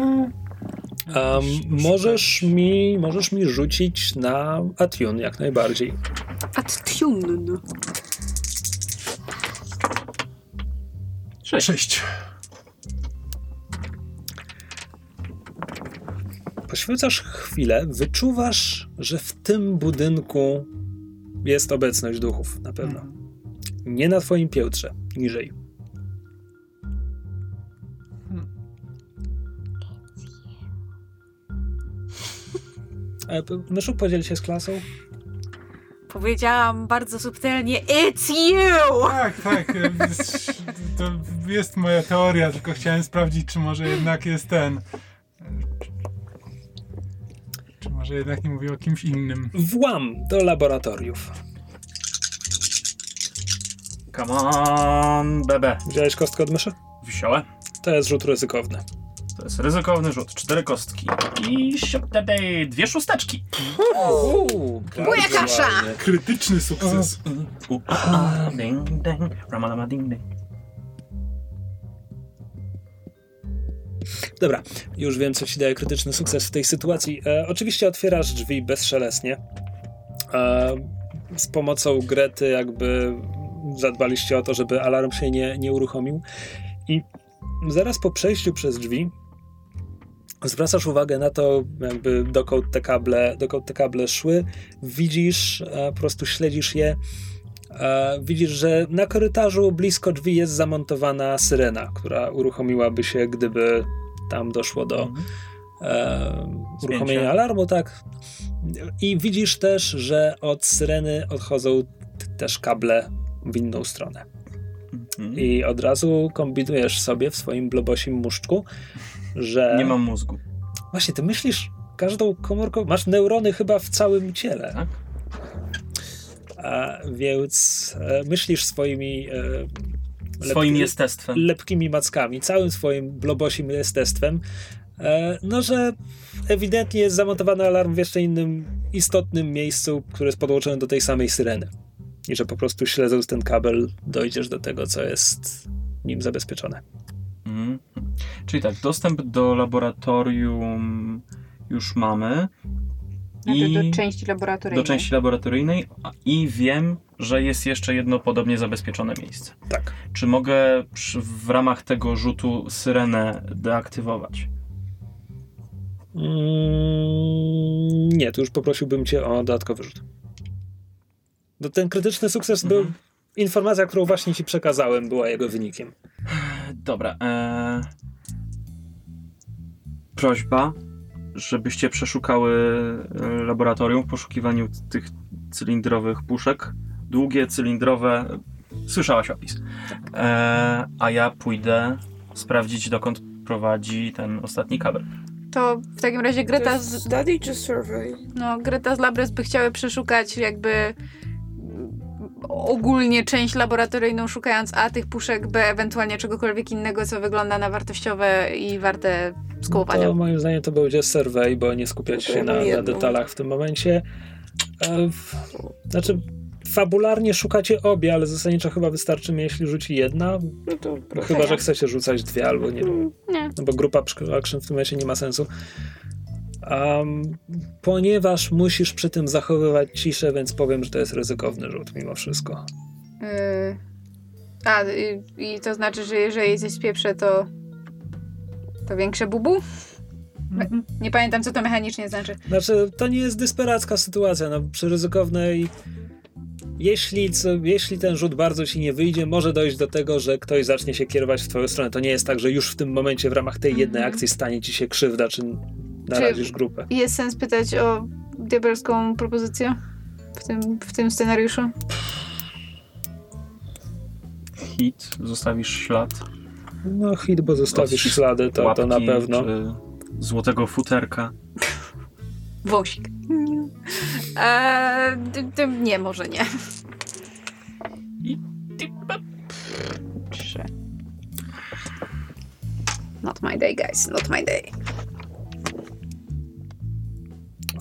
Um, możesz, mi, możesz mi rzucić na Atune jak najbardziej. Attune. Sześć. Sześć. Poświęcasz chwilę, wyczuwasz, że w tym budynku jest obecność duchów, na pewno. Nie na twoim piętrze, niżej. P- Myszu, podziel się z klasą. Powiedziałam bardzo subtelnie It's you! Tak, tak. e, To jest moja teoria, tylko chciałem sprawdzić, czy może jednak jest ten. E, może jednak nie mówię o kimś innym. Włam do laboratoriów. Come on, bebe. Wziąłeś kostkę od myszy? Wziąłem. To jest rzut ryzykowny. To jest ryzykowny rzut. Cztery kostki. I sioptedej, dwie szósteczki. Uuu, Buja kasza! Krytyczny sukces. U, a, a, ding, ding, ramalama, ding, ding. Dobra, już wiem, co ci daje krytyczny sukces w tej sytuacji. E, oczywiście otwierasz drzwi bezszelestnie. E, z pomocą Grety jakby zadbaliście o to, żeby alarm się nie, nie uruchomił. I zaraz po przejściu przez drzwi zwracasz uwagę na to, jakby dokąd te kable, dokąd te kable szły. Widzisz, e, po prostu śledzisz je. E, widzisz, że na korytarzu blisko drzwi jest zamontowana syrena, która uruchomiłaby się, gdyby tam doszło do e, uruchomienia alarmu, tak. I widzisz też, że od syreny odchodzą też kable w inną stronę. Mhm. I od razu kombinujesz sobie w swoim blobosim muszczku, że... Nie mam mózgu. Właśnie, ty myślisz każdą komórką... Masz neurony chyba w całym ciele. Tak? A, więc e, myślisz swoimi... E, Swoim lepki- jestestwem. lepkimi mackami, całym swoim blobosim jestestwem, e, no że ewidentnie jest zamontowany alarm w jeszcze innym istotnym miejscu, które jest podłączone do tej samej syreny. I że po prostu śledząc ten kabel dojdziesz do tego, co jest nim zabezpieczone. Mhm. Czyli tak, dostęp do laboratorium już mamy. Znaczy I do części laboratoryjnej. do części laboratoryjnej i wiem, że jest jeszcze jedno podobnie zabezpieczone miejsce. Tak. Czy mogę przy, w ramach tego rzutu syrenę deaktywować? Mm, nie, tu już poprosiłbym cię o dodatkowy rzut. No ten krytyczny sukces był... Mhm. Informacja, którą właśnie ci przekazałem, była jego wynikiem. Dobra. E... Prośba, żebyście przeszukały e, laboratorium w poszukiwaniu tych cylindrowych puszek. Długie, cylindrowe. Słyszałaś opis. E... A ja pójdę sprawdzić, dokąd prowadzi ten ostatni kabel. To w takim razie Greta z, study czy survey? no, Greta z Labres by chciały przeszukać jakby ogólnie część laboratoryjną, szukając A tych puszek, B ewentualnie czegokolwiek innego, co wygląda na wartościowe i warte skołowania. To moim zdaniem to będzie survey, bo nie skupiać No się na, na detalach w tym momencie. E, w, znaczy, fabularnie szukacie obie, ale zasadniczo chyba wystarczy mi, jeśli rzuci jedna. No to. Chyba, że chcecie rzucać dwie albo nie. Nie. No bo grupa action w tym momencie nie ma sensu. Um, ponieważ musisz przy tym zachowywać ciszę, więc powiem, że to jest ryzykowny rzut mimo wszystko. Yy, a, i, i to znaczy, że jeżeli coś spieprze, to to większe bubu? Mhm. Nie pamiętam, co to mechanicznie znaczy. Znaczy, to nie jest desperacka sytuacja. No, przy ryzykownej. Jeśli, co, jeśli ten rzut bardzo ci nie wyjdzie, może dojść do tego, że ktoś zacznie się kierować w twoją stronę. To nie jest tak, że już w tym momencie w ramach tej jednej Mhm. akcji stanie ci się krzywda, czy narazisz grupę. Jest sens pytać o diabelską propozycję w tym, w tym scenariuszu? Hit, zostawisz ślad. No, hit, bo zostawisz Od ślady, to, to na łapki, pewno. Czy złotego futerka. Wąsik. <laughs> Eee, nie, może nie. Trzy. Not my day, guys. Not my day.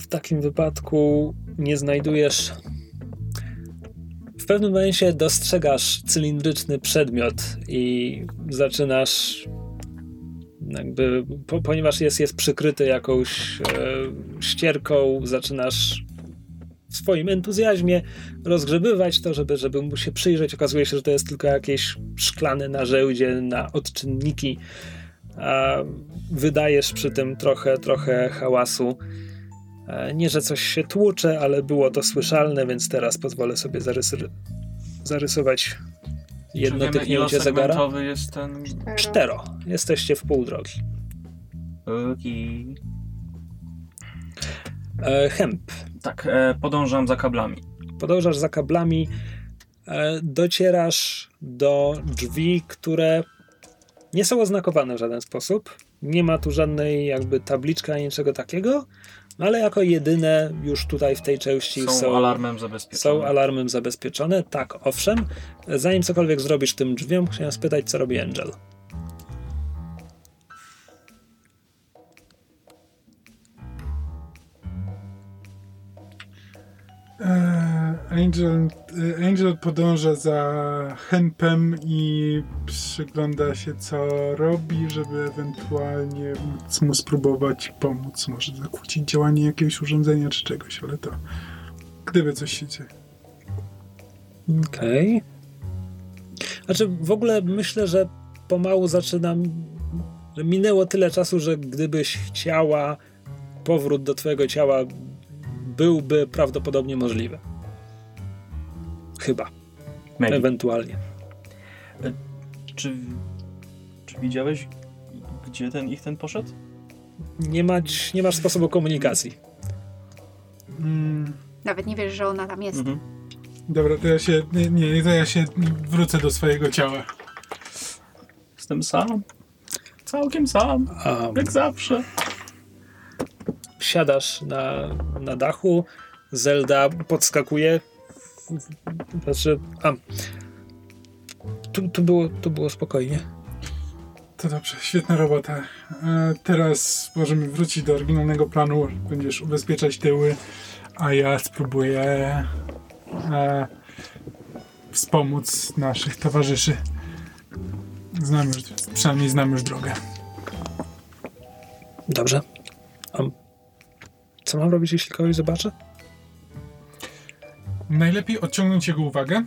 Takim wypadku nie znajdujesz. W pewnym momencie dostrzegasz cylindryczny przedmiot i zaczynasz jakby, po, ponieważ jest, jest przykryty jakąś e, ścierką, zaczynasz w swoim entuzjazmie rozgrzebywać to, żeby, żeby mu się przyjrzeć. Okazuje się, że to jest tylko jakieś szklane narzędzie na odczynniki. A wydajesz przy tym trochę, trochę hałasu. E, Nie, że coś się tłucze, ale było to słyszalne, więc teraz pozwolę sobie zarysy- zarysować jedno Czy tyknięcie zegara. jest ten... Cztero. Jesteście w pół drogi. Okej. E, hemp. Tak, e, podążam za kablami. Podążasz za kablami, e, docierasz do drzwi, które nie są oznakowane w żaden sposób. Nie ma tu żadnej jakby tabliczka ani niczego takiego, ale jako jedyne już tutaj w tej części Są, są, alarmem zabezpieczone. są alarmem zabezpieczone. Tak, owszem. Zanim cokolwiek zrobisz tym drzwiom, chciałem spytać, co robi Angel. Angel, e, Angel podąża za Henpem i przygląda się, co robi, żeby ewentualnie móc mu spróbować pomóc. Może zakłócić działanie jakiegoś urządzenia czy czegoś, ale to gdyby coś się dzieje. Okej. Znaczy, w ogóle myślę, że pomału zaczynam. że minęło tyle czasu, że gdybyś chciała, powrót do twojego ciała byłby prawdopodobnie możliwy. Chyba, Maybe. ewentualnie. Czy, czy widziałeś, gdzie ten ich ten poszedł? Nie, mać, nie masz sposobu komunikacji. Mm, Nawet nie wiesz, że ona tam jest. Mhm. dobra, to ja się. Nie, nie, to ja się wrócę do swojego ciała. Jestem sam. Całkiem sam. A, Jak zawsze. Siadasz na, na dachu, Zelda podskakuje. Znaczy, a, tu, tu, było, tu było spokojnie. To dobrze, świetna robota. E, teraz możemy wrócić do oryginalnego planu. Będziesz ubezpieczać tyły, a ja spróbuję e, wspomóc naszych towarzyszy. Znam już, przynajmniej znam już drogę. Dobrze. Co mam robić, jeśli kogoś zobaczę? Najlepiej odciągnąć jego uwagę.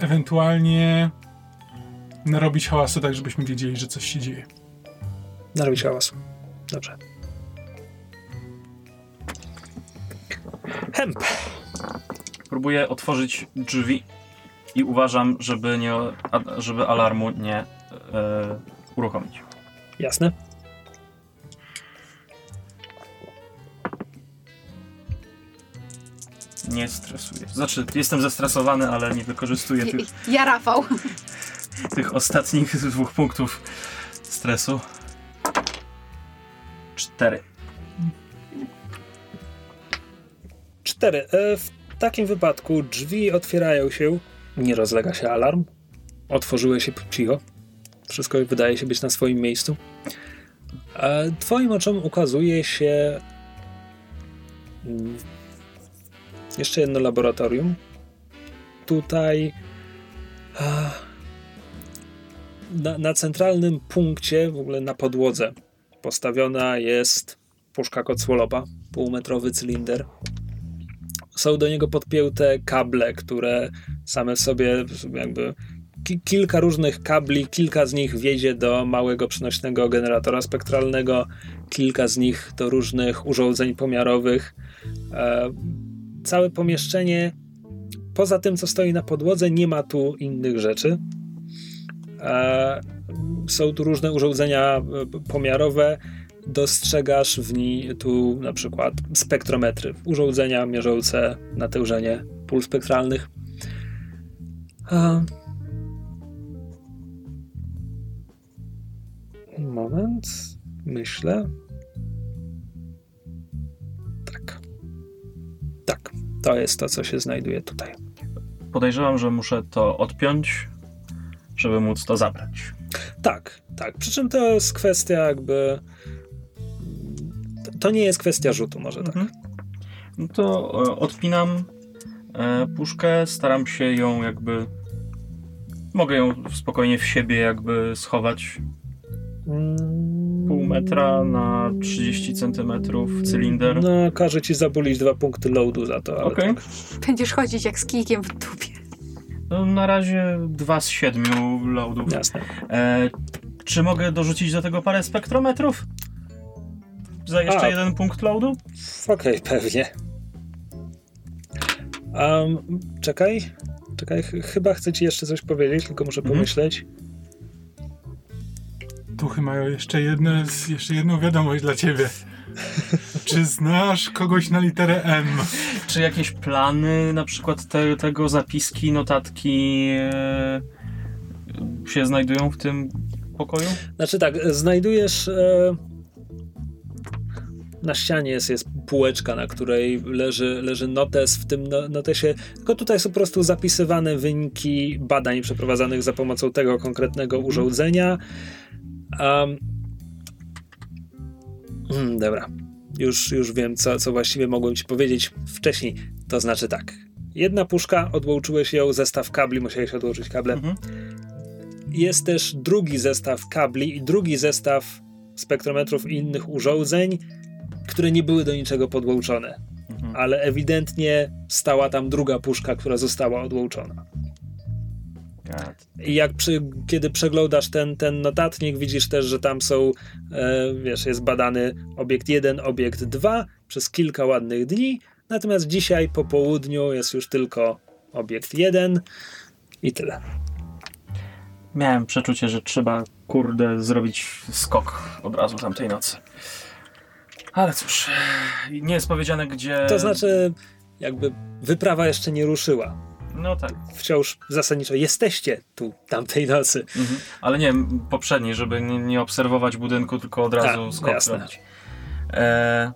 Ewentualnie narobić hałasu tak, żebyśmy wiedzieli, że coś się dzieje. Narobić hałasu. Dobrze. Hemp. Próbuję otworzyć drzwi i uważam, żeby, nie, żeby alarmu nie e, uruchomić. Jasne. Nie stresuję. Znaczy, jestem zestresowany, ale nie wykorzystuję tych, Ja Rafał. <laughs> tych ostatnich dwóch punktów stresu. Cztery. Cztery. E, w takim wypadku drzwi otwierają się. Nie rozlega się alarm. Otworzyły się cicho. Wszystko wydaje się być na swoim miejscu. E, twoim oczom ukazuje się jeszcze jedno laboratorium. Tutaj na, na centralnym punkcie, w ogóle na podłodze, postawiona jest puszka kocłoloba, półmetrowy cylinder. Są do niego podpięte kable, które same w sobie jakby ki- kilka różnych kabli, kilka z nich wiedzie do małego przenośnego generatora spektralnego, kilka z nich do różnych urządzeń pomiarowych. E, całe pomieszczenie, poza tym co stoi na podłodze, nie ma tu innych rzeczy. E, są tu różne urządzenia e, pomiarowe. Dostrzegasz w niej tu na przykład spektrometry, urządzenia mierzące natężenie pól spektralnych. A... Moment, myślę. To jest to, co się znajduje tutaj. Podejrzewam, że muszę to odpiąć, żeby móc to zabrać. Tak, tak. Przy czym to jest kwestia jakby. To nie jest kwestia rzutu, może tak. Mhm. No to e, odpinam e, puszkę, staram się ją jakby. Mogę ją spokojnie w siebie jakby schować. Pół metra na 30 centymetrów cylinder. No, każe ci zabulić dwa punkty loadu za to, ale Okej. tak. Będziesz chodzić jak z kijkiem w dupie. No, na razie dwa z siedmiu loadów. Jasne. E, czy mogę dorzucić do tego parę spektrometrów? Za jeszcze A. jeden punkt loadu? Okej, pewnie. Um, czekaj. Czekaj, ch- chyba chcę ci jeszcze coś powiedzieć, tylko muszę Mhm. pomyśleć. Tuchy mają jeszcze, jedno, jeszcze jedną wiadomość dla ciebie. Czy znasz kogoś na literę M? Czy jakieś plany, na przykład te, tego zapiski, notatki e, się znajdują w tym pokoju? Znaczy tak, znajdujesz. E, na ścianie jest, jest półeczka, na której leży, leży notes. W tym no, notesie, tylko tutaj są po prostu zapisywane wyniki badań przeprowadzanych za pomocą tego konkretnego urządzenia. Um, dobra, już, już wiem, co, co właściwie mogłem ci powiedzieć wcześniej. To znaczy tak. Jedna puszka, odłączyłeś ją, zestaw kabli, musiałeś odłożyć kable Mhm. jest też drugi zestaw kabli i drugi zestaw spektrometrów i innych urządzeń, które nie były do niczego podłączone. Mhm. Ale ewidentnie stała tam druga puszka, która została odłączona. God. I jak przy, kiedy przeglądasz ten, ten notatnik, widzisz też, że tam są, e, wiesz, jest badany obiekt 1, obiekt 2 przez kilka ładnych dni, natomiast dzisiaj po południu jest już tylko obiekt 1 i tyle. Miałem przeczucie, że trzeba, kurde, zrobić skok od razu tamtej nocy. Ale cóż, nie jest powiedziane gdzie... To znaczy, jakby wyprawa jeszcze nie ruszyła. No tak. Wciąż zasadniczo jesteście tu tamtej nocy. Mhm. Ale nie, poprzedniej, żeby nie, nie obserwować budynku, tylko od razu Tak, zrobić. E,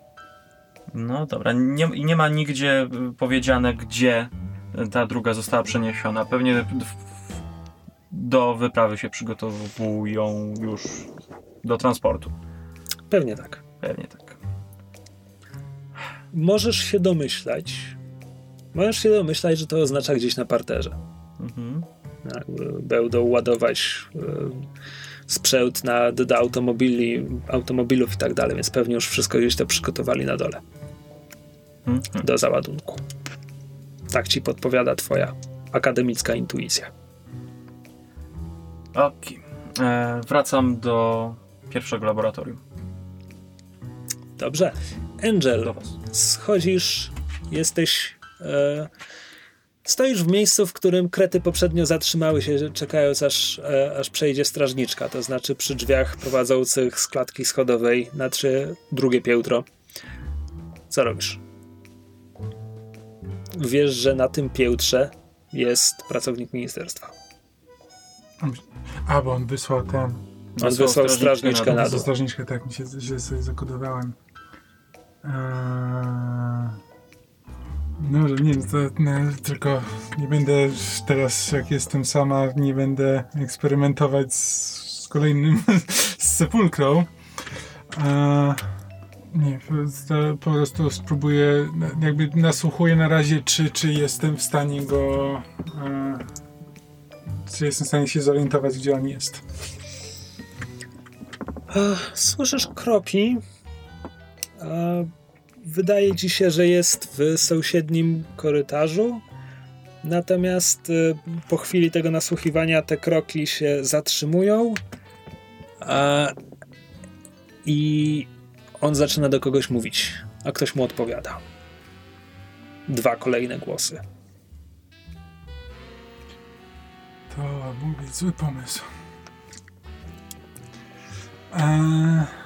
no dobra, nie, nie ma nigdzie y, powiedziane, gdzie ta druga została przeniesiona. Pewnie do wyprawy się przygotowują już do transportu. Pewnie tak. Pewnie tak. Możesz się domyślać, możesz się domyślać, że to oznacza gdzieś na parterze. Mhm. Będą ładować e, sprzęt na, do, do automobili, automobilów i tak dalej, więc pewnie już wszystko gdzieś to przygotowali na dole Mhm. do załadunku. Tak ci podpowiada twoja akademicka intuicja. Okej. E, Wracam do pierwszego laboratorium. Dobrze. Angel, schodzisz, jesteś. E, stoisz w miejscu, w którym krety poprzednio zatrzymały się, czekając aż, e, aż przejdzie strażniczka, to znaczy przy drzwiach prowadzących z klatki schodowej na trzy drugie piętro. Co robisz? Wiesz, że na tym piętrze jest pracownik ministerstwa. A, bo on wysłał ten. On wysłał strażniczkę na dół. strażniczkę, tak, mi się źle sobie zakodowałem. Eee... No, że nie, to, no, tylko nie będę teraz, jak jestem sama, nie będę eksperymentować z, z kolejnym, <laughs> z sepulkrą. Eee, nie, po, prostu spróbuję, jakby nasłuchuję na razie, czy, czy jestem w stanie go, eee, czy jestem w stanie się zorientować, gdzie on jest. Słyszysz kroki. A Wydaje ci się, że jest w sąsiednim korytarzu. Natomiast y, po chwili tego nasłuchiwania te kroki się zatrzymują. A, I on zaczyna do kogoś mówić, a ktoś mu odpowiada. Dwa kolejne głosy. To mógł być zły pomysł. Eee,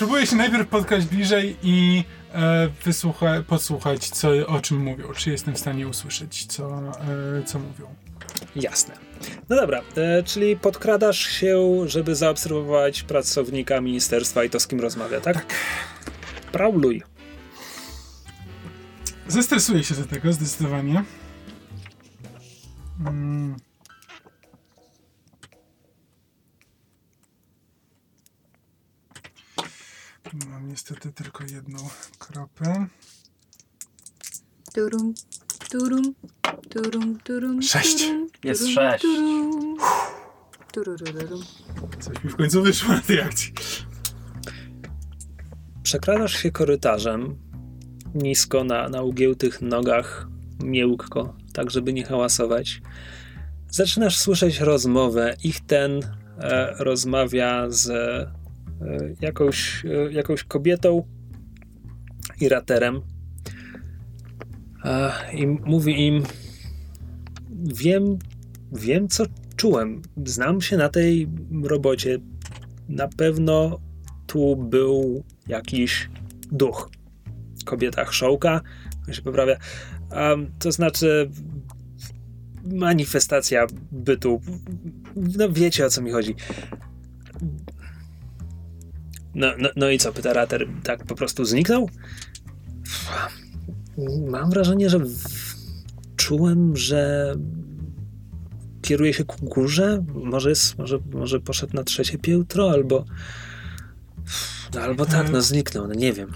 spróbuję się najpierw podkraść bliżej i e, wysłucha, podsłuchać, co, o czym mówią. Czy jestem w stanie usłyszeć, co, e, co mówią. Jasne. No dobra, e, czyli podkradasz się, żeby zaobserwować pracownika ministerstwa i to z kim rozmawia, tak? Tak. Prauluj. Zestresuję się do tego, zdecydowanie. Mm. Mam niestety tylko jedną kropę. Turum, turum, turum, turum. Sześć. turum, Jest turum, sześć. turum. Turururum. Coś mi w końcu wyszło na tej akcji. Przekradasz się korytarzem, nisko na, na ugiętych nogach, miękko, tak żeby nie hałasować. Zaczynasz słyszeć rozmowę. Ich ten e, rozmawia z jakąś, e, jakąś kobietą i raterem. I mówi im: Wiem, wiem, co czułem. Znam się na tej robocie. Na pewno tu był jakiś duch. Kobieta chrząka, on się poprawia. Um, to znaczy manifestacja bytu. No wiecie o co mi chodzi. No, no, no i co, pyta Rater, tak po prostu zniknął? Mam wrażenie, że czułem, że kieruje się ku górze. Może, jest, może, może poszedł na trzecie piętro, albo no, albo tak, no zniknął, no nie wiem.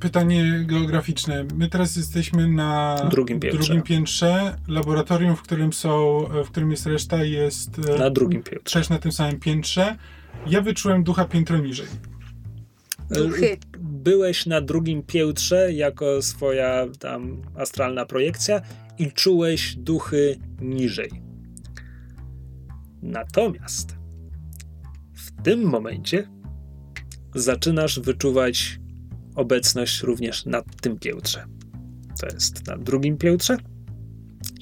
Pytanie geograficzne. My teraz jesteśmy na Drugim piętrze. drugim piętrze. Laboratorium, w którym są, w którym jest reszta, jest e, Na drugim piętrze. też na tym samym piętrze. Ja wyczułem ducha piętro niżej. Duchy. Byłeś na drugim piętrze jako swoja tam astralna projekcja i czułeś duchy niżej. Natomiast w tym momencie zaczynasz wyczuwać obecność również na tym piętrze. To jest na drugim piętrze.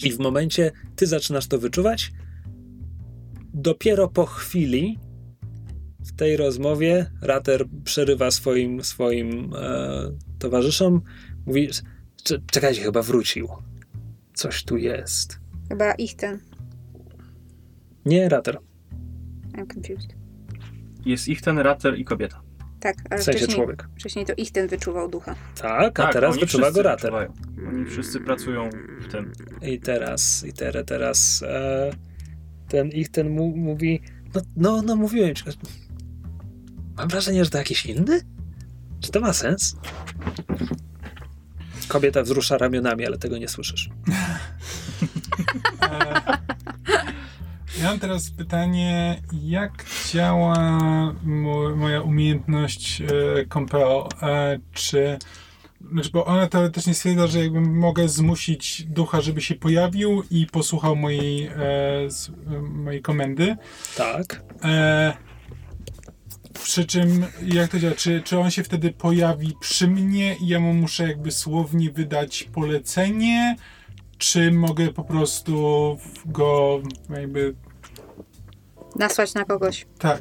I w momencie ty zaczynasz to wyczuwać, dopiero po chwili w tej rozmowie Rater przerywa swoim, swoim e, towarzyszom. Mówi, "Cze- czekajcie, chyba wrócił. Coś tu jest. Chyba ich ten. Nie, Rater. I'm confused. Jest ich ten rater i kobieta. Tak, ale W sensie wcześniej, człowiek. wcześniej to ich ten wyczuwał ducha. Tak, a teraz oni wyczuwa go Rater. wyczuwają. Oni wszyscy pracują w tym. I teraz, i teraz, teraz e, ten ich ten mu, mówi, no, no, no mówiłem. Mam wrażenie, że to jakiś inny? Czy to ma sens? Kobieta wzrusza ramionami, ale tego nie słyszysz. E, ja mam teraz pytanie, jak działa mo- moja umiejętność e, Compel? E, czy, znaczy, bo ona teoretycznie stwierdza, że jakby mogę zmusić ducha, żeby się pojawił i posłuchał mojej, mojej komendy. Tak. E, przy czym, jak to działa? Czy, czy on się wtedy pojawi przy mnie i ja mu muszę jakby słownie wydać polecenie? Czy mogę po prostu go jakby Nasłać na kogoś. tak?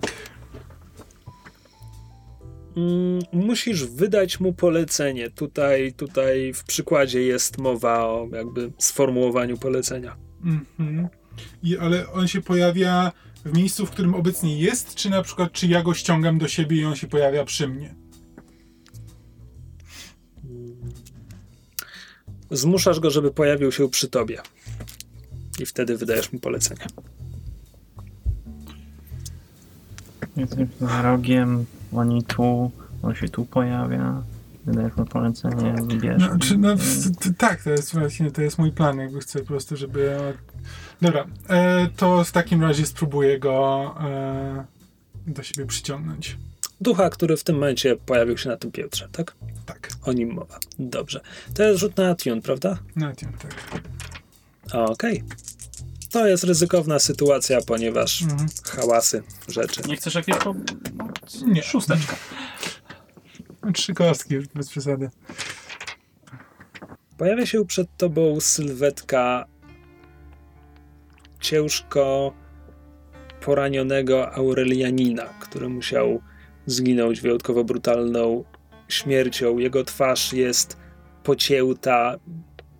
Mm, musisz wydać mu polecenie. Tutaj, tutaj w przykładzie jest mowa o jakby sformułowaniu polecenia. Mhm. I, ale on się pojawia w miejscu, w którym obecnie jest, czy na przykład, czy ja go ściągam do siebie i on się pojawia przy mnie? Zmuszasz go, żeby pojawił się przy tobie. I wtedy wydajesz mu polecenie. Jesteś za rogiem, oni tu, on się tu pojawia. Wydajesz mu polecenie, bierz. No, czy, no, w- t- tak, to jest właśnie, to jest mój plan, jakby chcę po prostu, żeby... Dobra, e, to w takim razie spróbuję go e, do siebie przyciągnąć. Ducha, który w tym momencie pojawił się na tym piętrze, tak? Tak, O nim mowa. Dobrze. To jest rzut na tune, prawda? na tym, tak. Okej. To jest ryzykowna sytuacja, ponieważ Mhm. hałasy, rzeczy. Nie chcesz jakieś po... Nie. Szósteczka. Trzy kostki, już bez przesady. Pojawia się przed tobą sylwetka ciężko poranionego Aurelianina, który musiał zginąć wyjątkowo brutalną śmiercią. Jego twarz jest pocięta,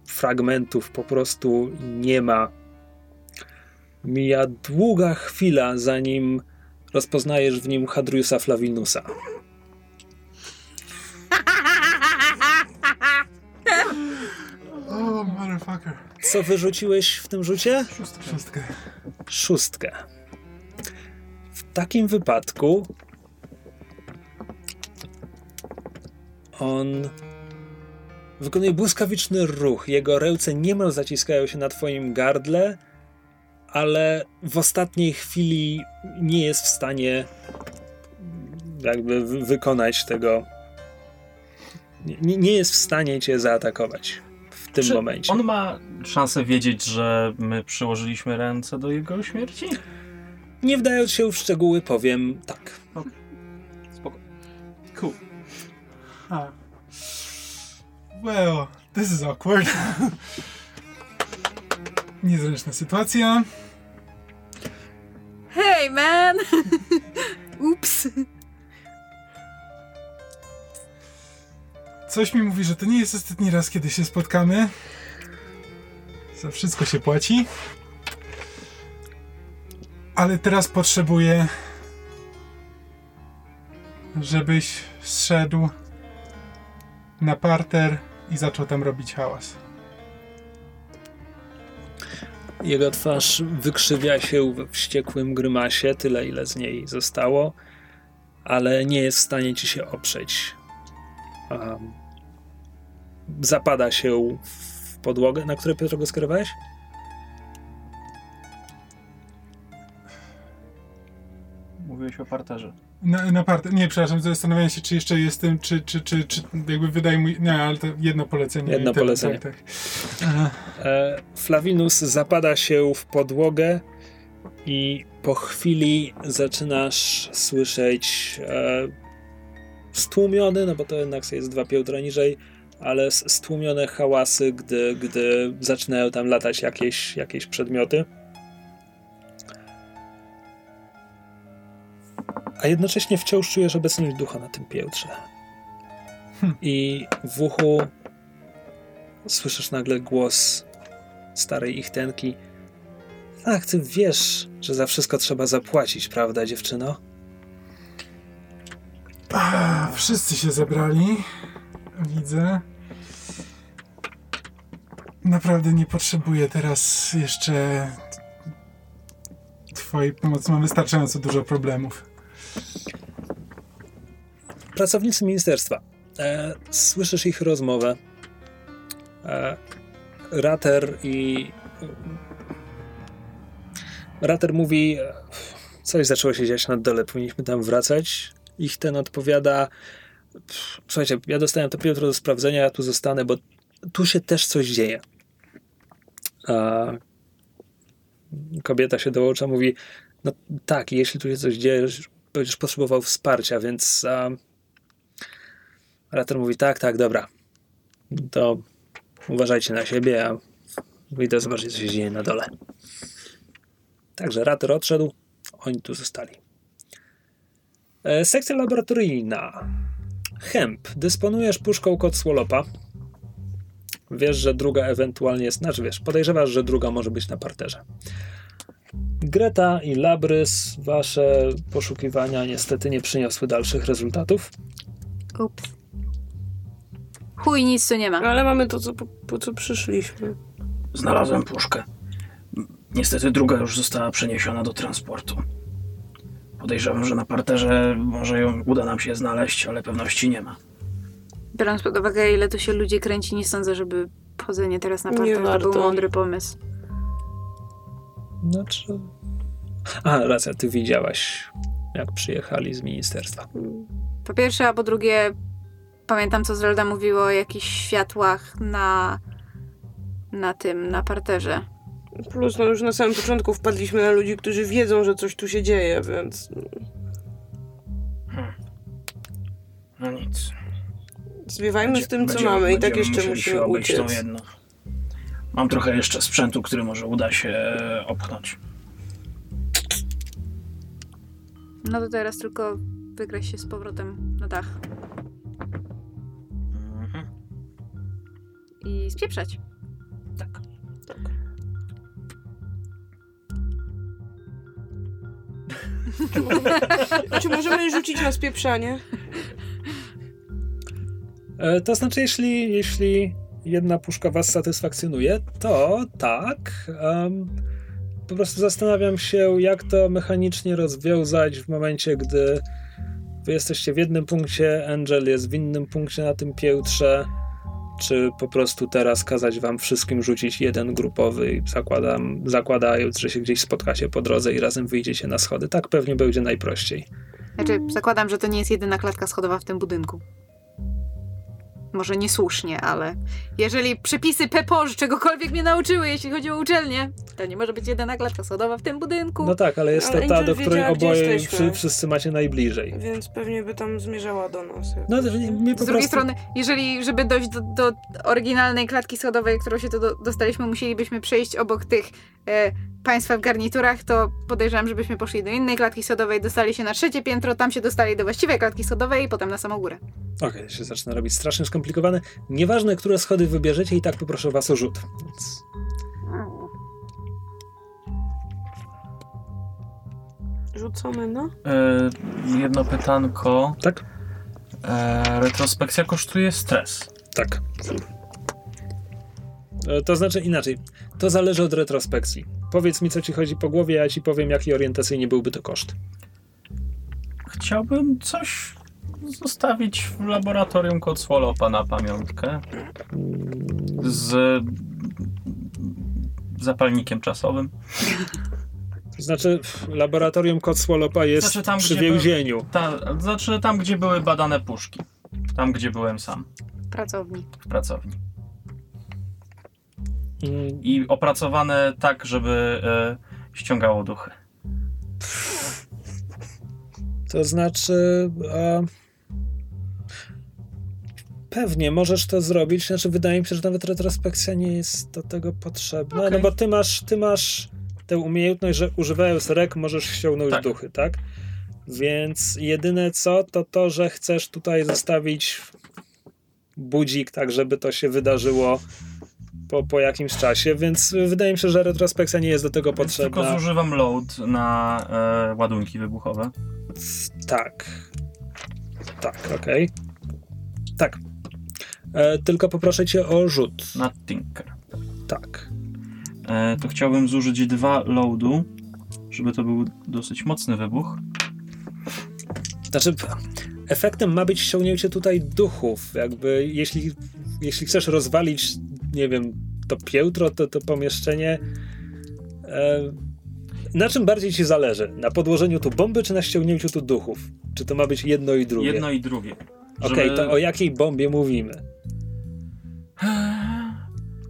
fragmentów po prostu nie ma. Mija długa chwila, zanim rozpoznajesz w nim Hadriusa Flavinusa. <laughs> O, motherfucker. Co wyrzuciłeś w tym rzucie? Szóstkę. szóstkę. W takim wypadku on wykonuje błyskawiczny ruch. Jego ręce niemal zaciskają się na twoim gardle, ale w ostatniej chwili nie jest w stanie jakby wy- wykonać tego. Nie, nie jest w stanie cię zaatakować tym Czy momencie. On ma szansę wiedzieć, że my przyłożyliśmy ręce do jego śmierci? Nie wdając się w szczegóły, powiem tak. Spoko. Cool. A. Well, this is awkward. <laughs> Niezręczna sytuacja. Hey man! <laughs> Ups. Coś mi mówi, że to nie jest ostatni raz, kiedy się spotkamy. Za wszystko się płaci. Ale teraz potrzebuję, żebyś zszedł na parter i zaczął tam robić hałas. Jego twarz wykrzywia się we wściekłym grymasie, tyle ile z niej zostało, ale nie jest w stanie ci się oprzeć. Um, zapada się w podłogę. Na które Piotr go skierowałeś? Mówiłeś o parterze. Na, na parter. Nie, przepraszam, zastanawiałem się, czy jeszcze jestem, czy, czy, czy, czy jakby wydaje mi. Nie, ale to jedno polecenie. Jedno tyle, polecenie. Tak, tak. E, Flavinus zapada się w podłogę i po chwili zaczynasz słyszeć e, stłumiony, no bo to jednak jest dwa piętra niżej, ale stłumione hałasy, gdy, gdy zaczynają tam latać jakieś, jakieś przedmioty. a jednocześnie wciąż czujesz obecność ducha na tym piętrze. I w uchu słyszysz nagle głos starej ichtenki. Tak, ty wiesz, że za wszystko trzeba zapłacić, prawda, dziewczyno? A, wszyscy się zebrali. Widzę. Naprawdę nie potrzebuję teraz jeszcze twojej pomocy. Mam wystarczająco dużo problemów. Pracownicy ministerstwa. E, słyszysz ich rozmowę. E, Rater i. Rater mówi: e, Coś zaczęło się dziać na dole, powinniśmy tam wracać. Ich ten odpowiada: "Pff, Słuchajcie, ja dostałem to jutro do sprawdzenia, ja tu zostanę, bo tu się też coś dzieje. A kobieta się dołącza, mówi: No tak, jeśli tu się coś dzieje, będziesz potrzebował wsparcia, więc. Rater mówi, tak, tak, dobra. To uważajcie na siebie, a idę zobaczyć, co się dzieje na dole. Także Rater odszedł, oni tu zostali. E, sekcja laboratoryjna. Hemp. Dysponujesz puszką Cotswolopa. Wiesz, że druga ewentualnie jest, znaczy wiesz, podejrzewasz, że druga może być na parterze. Greta i Labrys, wasze poszukiwania niestety nie przyniosły dalszych rezultatów. Ups. Chuj, nic tu nie ma. Ale mamy to, co, po, po co przyszliśmy. Znalazłem puszkę. Niestety druga już została przeniesiona do transportu. Podejrzewam, że na parterze może ją uda nam się znaleźć, ale pewności nie ma. Biorąc pod uwagę, ile tu się ludzi kręci, nie sądzę, żeby chodzenie teraz na Nie parter to był mądry pomysł. Znaczy. A, racja, ty widziałaś, jak przyjechali z ministerstwa. Po pierwsze, a po drugie, pamiętam, co Zelda mówiło o jakichś światłach na, na tym, na parterze. Plus, no już na samym początku wpadliśmy na ludzi, którzy wiedzą, że coś tu się dzieje, więc No nic. zwiewajmy z tym, co Będziemy- mamy i tak jeszcze musimy uciec. jedną. Mam trochę jeszcze sprzętu, który może uda się opchnąć. No to teraz tylko wygrać się z powrotem na dach Mhm. i spieprzać. <laughs> Czy możemy rzucić na spieprzanie? E, to znaczy, jeśli, jeśli jedna puszka was satysfakcjonuje, to tak. em, po prostu zastanawiam się, jak to mechanicznie rozwiązać w momencie, gdy wy jesteście w jednym punkcie, Angel jest w innym punkcie na tym piętrze. Czy po prostu teraz kazać wam wszystkim rzucić jeden grupowy zakładam, zakładając, że się gdzieś spotkacie po drodze i razem wyjdziecie na schody. Tak pewnie będzie najprościej. Znaczy, zakładam, że to nie jest jedyna klatka schodowa w tym budynku. Może niesłusznie, ale jeżeli przepisy PEPOR czegokolwiek mnie nauczyły, jeśli chodzi o uczelnię, to nie może być jedyna klatka schodowa w tym budynku. No tak, ale jest Ale to ta, do której oboje wszy, wszyscy macie najbliżej. Więc pewnie by tam zmierzała do nas. No, jakoś, to nie? po Z drugiej strony, jeżeli, żeby dojść do, do oryginalnej klatki schodowej, którą się tu do, dostaliśmy, musielibyśmy przejść obok tych państwa w garniturach, to podejrzewam, żebyśmy poszli do innej klatki schodowej, dostali się na trzecie piętro, tam się dostali do właściwej klatki schodowej i potem na samą górę. Okej, się zaczyna robić strasznie skomplikowane. Nieważne, które schody wybierzecie, i tak poproszę was o rzut. Więc... Rzucamy, no. E, jedno pytanko. Tak? E, retrospekcja kosztuje stres. Tak. E, To znaczy inaczej. To zależy od retrospekcji. Powiedz mi, co ci chodzi po głowie, a ja ci powiem, jaki orientacyjnie byłby to koszt. Chciałbym coś zostawić w laboratorium Kocwolopa na pamiątkę. Z zapalnikiem czasowym. To znaczy, laboratorium Cotswolopa jest Znaczy tam, przy gdzie był- więzieniu. Ta, znaczy tam, gdzie były badane puszki. Tam, gdzie byłem sam Pracowni. w pracowni. I opracowane tak, żeby e, ściągało duchy. To znaczy. E, pewnie możesz to zrobić. Znaczy, wydaje mi się, że nawet retrospekcja nie jest do tego potrzebna. Okej. No bo ty masz, ty masz tę umiejętność, że używając rek możesz ściągnąć Tak. duchy, tak? Więc jedyne co, to to, że chcesz tutaj zostawić budzik, tak żeby to się wydarzyło po, po jakimś czasie, więc wydaje mi się, że retrospekcja nie jest do tego Więc tylko potrzebna. zużywam load na e, ładunki wybuchowe. Tak. Tak, okej. Tak. E, tylko poproszę cię o rzut. Na Tinker. Tak. E, to chciałbym zużyć dwa loadu, żeby to był dosyć mocny wybuch. Znaczy, efektem ma być ściągnięcie tutaj duchów. Jakby, jeśli, jeśli chcesz rozwalić, nie wiem, to piętro, to, to pomieszczenie. E, na czym bardziej ci zależy? Na podłożeniu tu bomby, czy na ściągnięciu tu duchów? Czy to ma być jedno i drugie? Jedno i drugie. Okej, Żeby- to o jakiej bombie mówimy?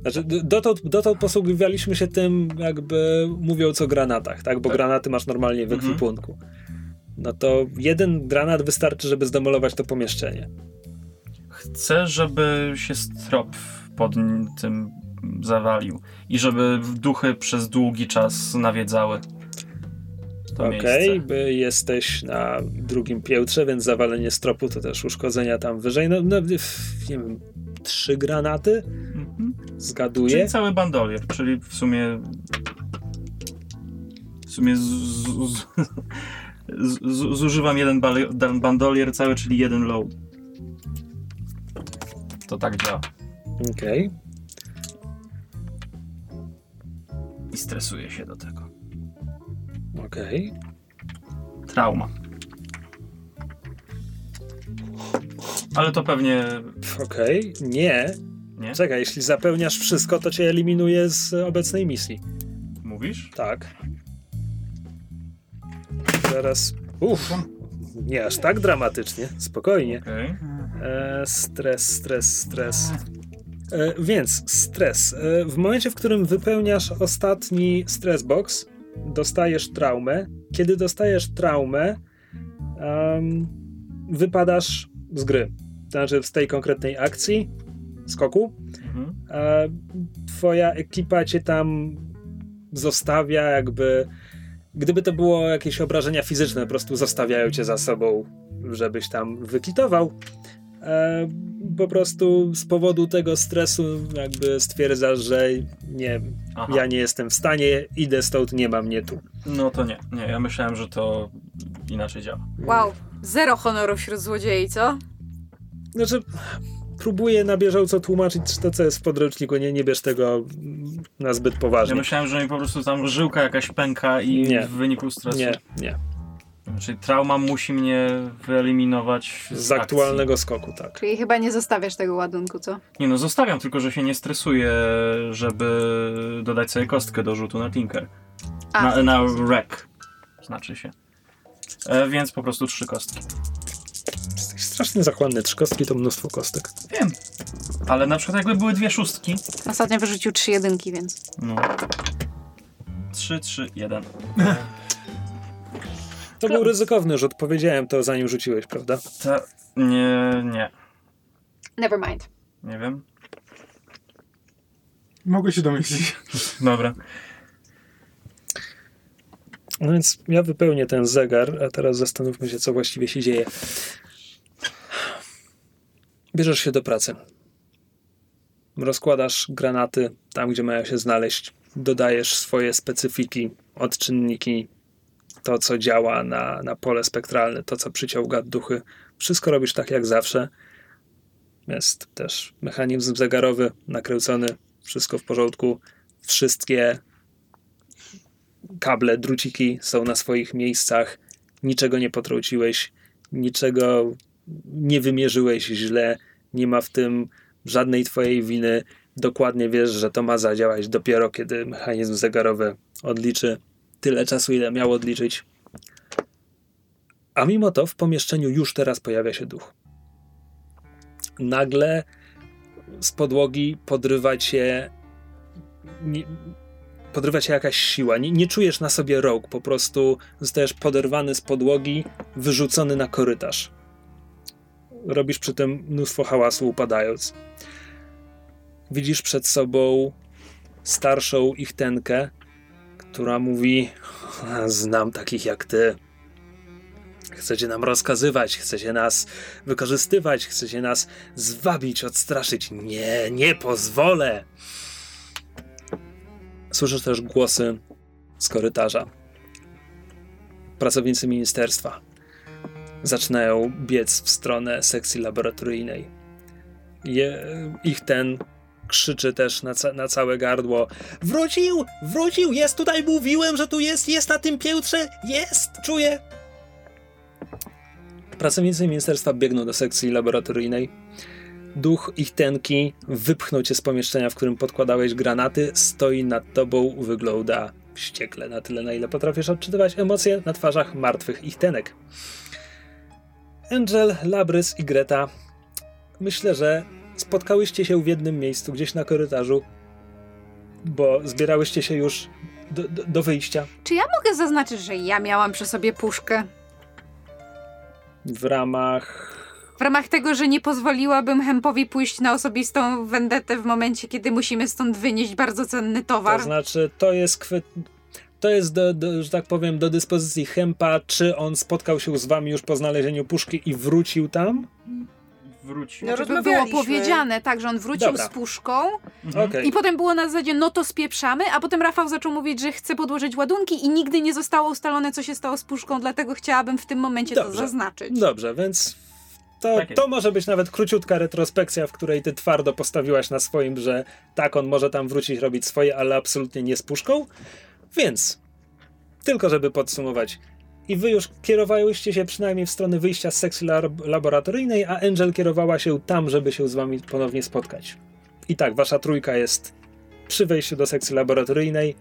Znaczy, dotąd, dotąd posługiwaliśmy się tym, jakby mówiąc o granatach, tak? Bo Tak. granaty masz normalnie w Mhm. ekwipunku. No to jeden granat wystarczy, żeby zdemolować to pomieszczenie. Chcę, żeby się strop pod tym zawalił i żeby duchy przez długi czas nawiedzały to Okej, by jesteś na drugim piętrze, więc zawalenie stropu to też uszkodzenia tam wyżej. No, no nie wiem, trzy granaty? Mhm. Zgaduję. Czyli cały bandolier, czyli w sumie w sumie z, z, z, zużywam jeden bandolier cały, czyli jeden low. To tak działa. Okej. I stresuję się do tego. Okej. Trauma. Ale to pewnie Okej. Nie. nie. Czekaj, jeśli zapełniasz wszystko, to cię eliminuje z obecnej misji. Mówisz? Tak. Teraz. Uff. Nie aż tak dramatycznie. Spokojnie. Okej. E, stres, stres, stres. E, więc stres. E, w momencie, w którym wypełniasz ostatni stres box, dostajesz traumę. Kiedy dostajesz traumę, em, wypadasz z gry. Znaczy z tej konkretnej akcji, skoku. Mhm. E, twoja ekipa cię tam zostawia, jakby. Gdyby to było jakieś obrażenia fizyczne, po prostu zostawiają cię za sobą, żebyś tam wykitował. E, po prostu z powodu tego stresu, jakby stwierdzasz, że nie, Aha. ja nie jestem w stanie, idę stąd, nie ma mnie tu. No to nie. Nie, ja myślałem, że to inaczej działa. Wow, zero honoru wśród złodziei, co? Znaczy, próbuję na bieżąco tłumaczyć to, co jest w podręczniku, nie, nie bierz tego na zbyt Ja poważnie. myślałem, że mi po prostu tam żyłka jakaś pęka i Nie. w wyniku stresu. Nie, nie. Czyli trauma musi mnie wyeliminować z, Z aktualnego skoku, tak. Czyli chyba nie zostawiasz tego ładunku, co? Nie no, zostawiam, tylko że się nie stresuję, żeby dodać sobie kostkę do rzutu na Tinker. A, Na, na wreck, znaczy się. E, więc po prostu trzy kostki. Jesteś strasznie zachłanny. Trzy kostki to mnóstwo kostek. Wiem. Ale na przykład jakby były dwie szóstki. ostatnio wyrzucił trzy jedynki, więc... No. Trzy, trzy, jeden. <laughs> To był ryzykowny rzut, powiedziałem to zanim rzuciłeś, prawda? Ta... Nie, nie. Never mind. Nie wiem. Mogę się domyślić. <laughs> Dobra. No więc ja wypełnię ten zegar, a teraz zastanówmy się, co właściwie się dzieje. Bierzesz się do pracy. Rozkładasz granaty tam, gdzie mają się znaleźć. Dodajesz swoje specyfiki, odczynniki, to, co działa na, na pole spektralne, to, co przyciąga duchy. Wszystko robisz tak jak zawsze. Jest też mechanizm zegarowy nakręcony, wszystko w porządku. Wszystkie kable, druciki są na swoich miejscach, niczego nie potrąciłeś, niczego nie wymierzyłeś źle, nie ma w tym żadnej twojej winy. Dokładnie wiesz, że to ma zadziałać dopiero kiedy mechanizm zegarowy odliczy tyle czasu, ile miał odliczyć. A mimo to w pomieszczeniu już teraz pojawia się duch. Nagle z podłogi podrywa cię nie, podrywa cię jakaś siła. Nie, nie czujesz na sobie rąk, po prostu zostajesz poderwany z podłogi, wyrzucony na korytarz. Robisz przy tym mnóstwo hałasu, upadając. Widzisz przed sobą starszą ich tenkę, która mówi: Znam takich jak ty. Chcecie nam rozkazywać, chcecie nas wykorzystywać, chcecie nas zwabić, odstraszyć. Nie, nie pozwolę! Słyszysz też głosy z korytarza. Pracownicy ministerstwa zaczynają biec w stronę sekcji laboratoryjnej. Je, ich ten krzyczy też na, ca na całe gardło. Wrócił! Wrócił! Jest tutaj! Mówiłem, że tu jest! Jest na tym piętrze! Jest! Czuję! Pracownicy ministerstwa biegną do sekcji laboratoryjnej. Duch ich tenki wypchnął cię z pomieszczenia, w którym podkładałeś granaty. Stoi nad tobą, wygląda wściekle na tyle, na ile potrafisz odczytywać emocje na twarzach martwych ich tenek. Angel, Labrys i Greta. Myślę, że spotkałyście się w jednym miejscu, gdzieś na korytarzu, bo zbierałyście się już do, do, do wyjścia Czy ja mogę zaznaczyć, że ja miałam przy sobie puszkę? w ramach. W ramach tego, że nie pozwoliłabym Hempowi pójść na osobistą vendetę w momencie, kiedy musimy stąd wynieść bardzo cenny towar. To znaczy, to jest kwe... To jest, do, do, że tak powiem, do dyspozycji Hempa, czy on spotkał się z wami już po znalezieniu puszki i wrócił tam? Wrócił. No, Żeby było powiedziane, tak, że on wrócił Dobra. z puszką Okej. i potem było na zasadzie, no to spieprzamy, a potem Rafał zaczął mówić, że chce podłożyć ładunki i nigdy nie zostało ustalone, co się stało z puszką, dlatego chciałabym w tym momencie to Dobrze. zaznaczyć. Dobrze, więc to, Tak to może być nawet króciutka retrospekcja, w której ty twardo postawiłaś na swoim, że tak, on może tam wrócić, robić swoje, ale absolutnie nie z puszką. Więc, tylko żeby podsumować, i wy już kierowałyście się przynajmniej w stronę wyjścia z sekcji lab- laboratoryjnej, a Angel kierowała się tam, żeby się z wami ponownie spotkać. I tak, wasza trójka jest przy wejściu do sekcji laboratoryjnej.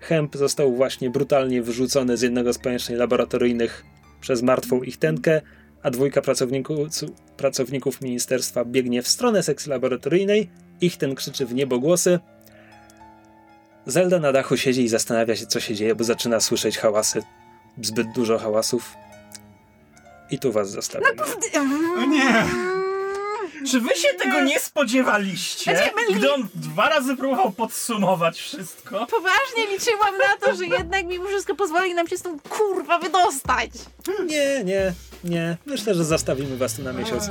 Hemp został właśnie brutalnie wyrzucony z jednego z pomieszczeń laboratoryjnych przez martwą ich tenkę, a dwójka pracowników, pracowników ministerstwa biegnie w stronę sekcji laboratoryjnej. Ich ten krzyczy w niebogłosy. Zelda na dachu siedzi i zastanawia się, co się dzieje, bo zaczyna słyszeć hałasy. Zbyt dużo hałasów. I tu was zostawiam. O nie! Czy wy się tego nie spodziewaliście? Znaczy, Gdy on dwa razy próbował podsumować wszystko. Poważnie liczyłam na to, że jednak mimo wszystko pozwoli nam się stąd kurwa wydostać. Nie, nie, nie. Myślę, że zostawimy was tu na miesiąc.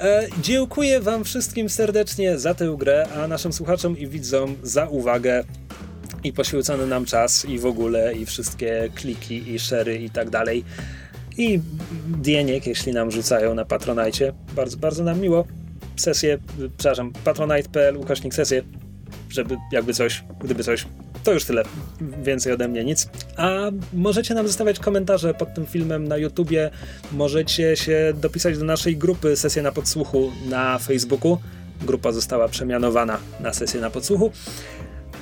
E, dziękuję wam wszystkim serdecznie za tę grę, a naszym słuchaczom i widzom za uwagę i poświęcony nam czas i w ogóle i wszystkie kliki i szery i tak dalej. I dieniek, jeśli nam rzucają na Patronajcie. Bardzo, bardzo nam miło. Sesję, przepraszam, patronite.pl ukośnik sesję, żeby jakby coś, gdyby coś, to już tyle. Więcej ode mnie nic. A możecie nam zostawiać komentarze pod tym filmem na YouTubie. Możecie się dopisać do naszej grupy Sesje na Podsłuchu na Facebooku. Grupa została przemianowana na Sesję na Podsłuchu.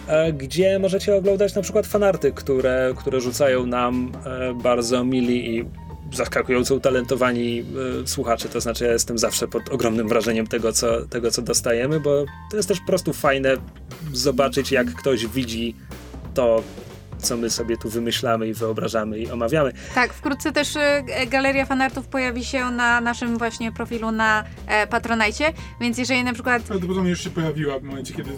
E, Gdzie możecie oglądać na przykład fanarty, które, które rzucają nam e, bardzo mili i zaskakująco utalentowani e, słuchacze. To znaczy, ja jestem zawsze pod ogromnym wrażeniem tego co, tego, co dostajemy, bo to jest też po prostu fajne zobaczyć, jak ktoś widzi to, co my sobie tu wymyślamy i wyobrażamy i omawiamy. Tak, wkrótce też galeria fanartów pojawi się na naszym właśnie profilu na e, Patronajcie, więc jeżeli na przykład... Prawdopodobnie już się pojawiła w momencie, kiedy...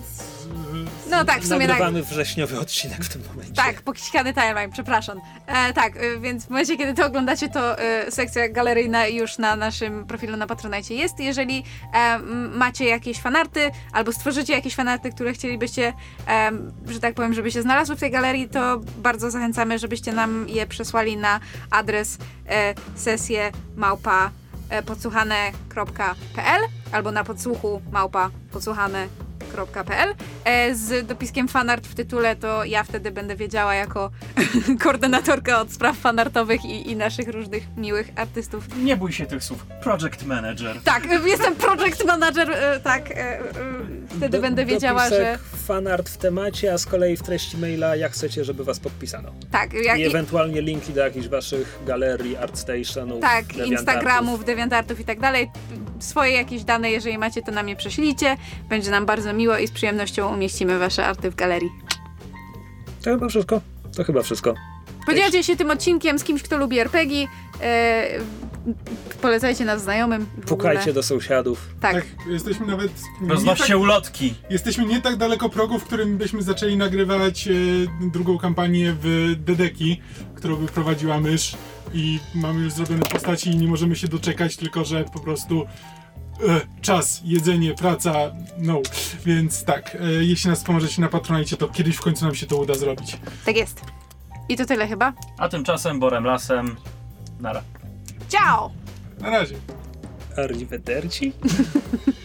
No tak, w sumie tak. Wrześniowy odcinek w tym momencie. Tak, pokiśkany timeline, przepraszam. E, tak, e, więc w momencie, kiedy to oglądacie, to e, sekcja galeryjna już na naszym profilu na Patronite jest. Jeżeli e, macie jakieś fanarty, albo stworzycie jakieś fanarty, które chcielibyście, e, że tak powiem, żeby się znalazły w tej galerii, to bardzo zachęcamy, żebyście nam je przesłali na adres e, sesje małpa e, podsłuchane.pl albo na podsłuchu małpa podsłuchane.pl e, z dopiskiem fanart w tytule, to ja wtedy będę wiedziała jako koordynatorka od spraw fanartowych i, i naszych różnych miłych artystów. Nie bój się tych słów. Project Manager. Tak, e, jestem project manager, e, tak, e, e, wtedy Do- będę wiedziała, że fanart w temacie, a z kolei w treści maila, jak chcecie, żeby was podpisano. tak, jak, I ewentualnie linki do jakichś waszych galerii, artstationów, tak, deviantartów. Instagramów, dewiantartów i tak dalej. Swoje jakieś dane, jeżeli macie, to nam je prześlijcie. Będzie nam bardzo miło i z przyjemnością umieścimy wasze arty w galerii. To chyba wszystko. To chyba wszystko. Podzielcie się tym odcinkiem z kimś, kto lubi RPG. E, polecajcie nas znajomym. Pukajcie do sąsiadów. Tak. Tak, jesteśmy nawet... Roznoście tak, ulotki. jesteśmy nie tak daleko progu, w którym byśmy zaczęli nagrywać e, drugą kampanię w Dedeki, którą by prowadziła mysz. i mamy już zrobione postaci i nie możemy się doczekać, tylko że po prostu czas, jedzenie, praca, no. Więc tak, e, jeśli nas pomożecie na Patronite, to kiedyś w końcu nam się to uda zrobić. Tak jest. I to tyle chyba. A tymczasem Borem Lasem. Nara. Ciao! Na razie. Arrivederci? <laughs>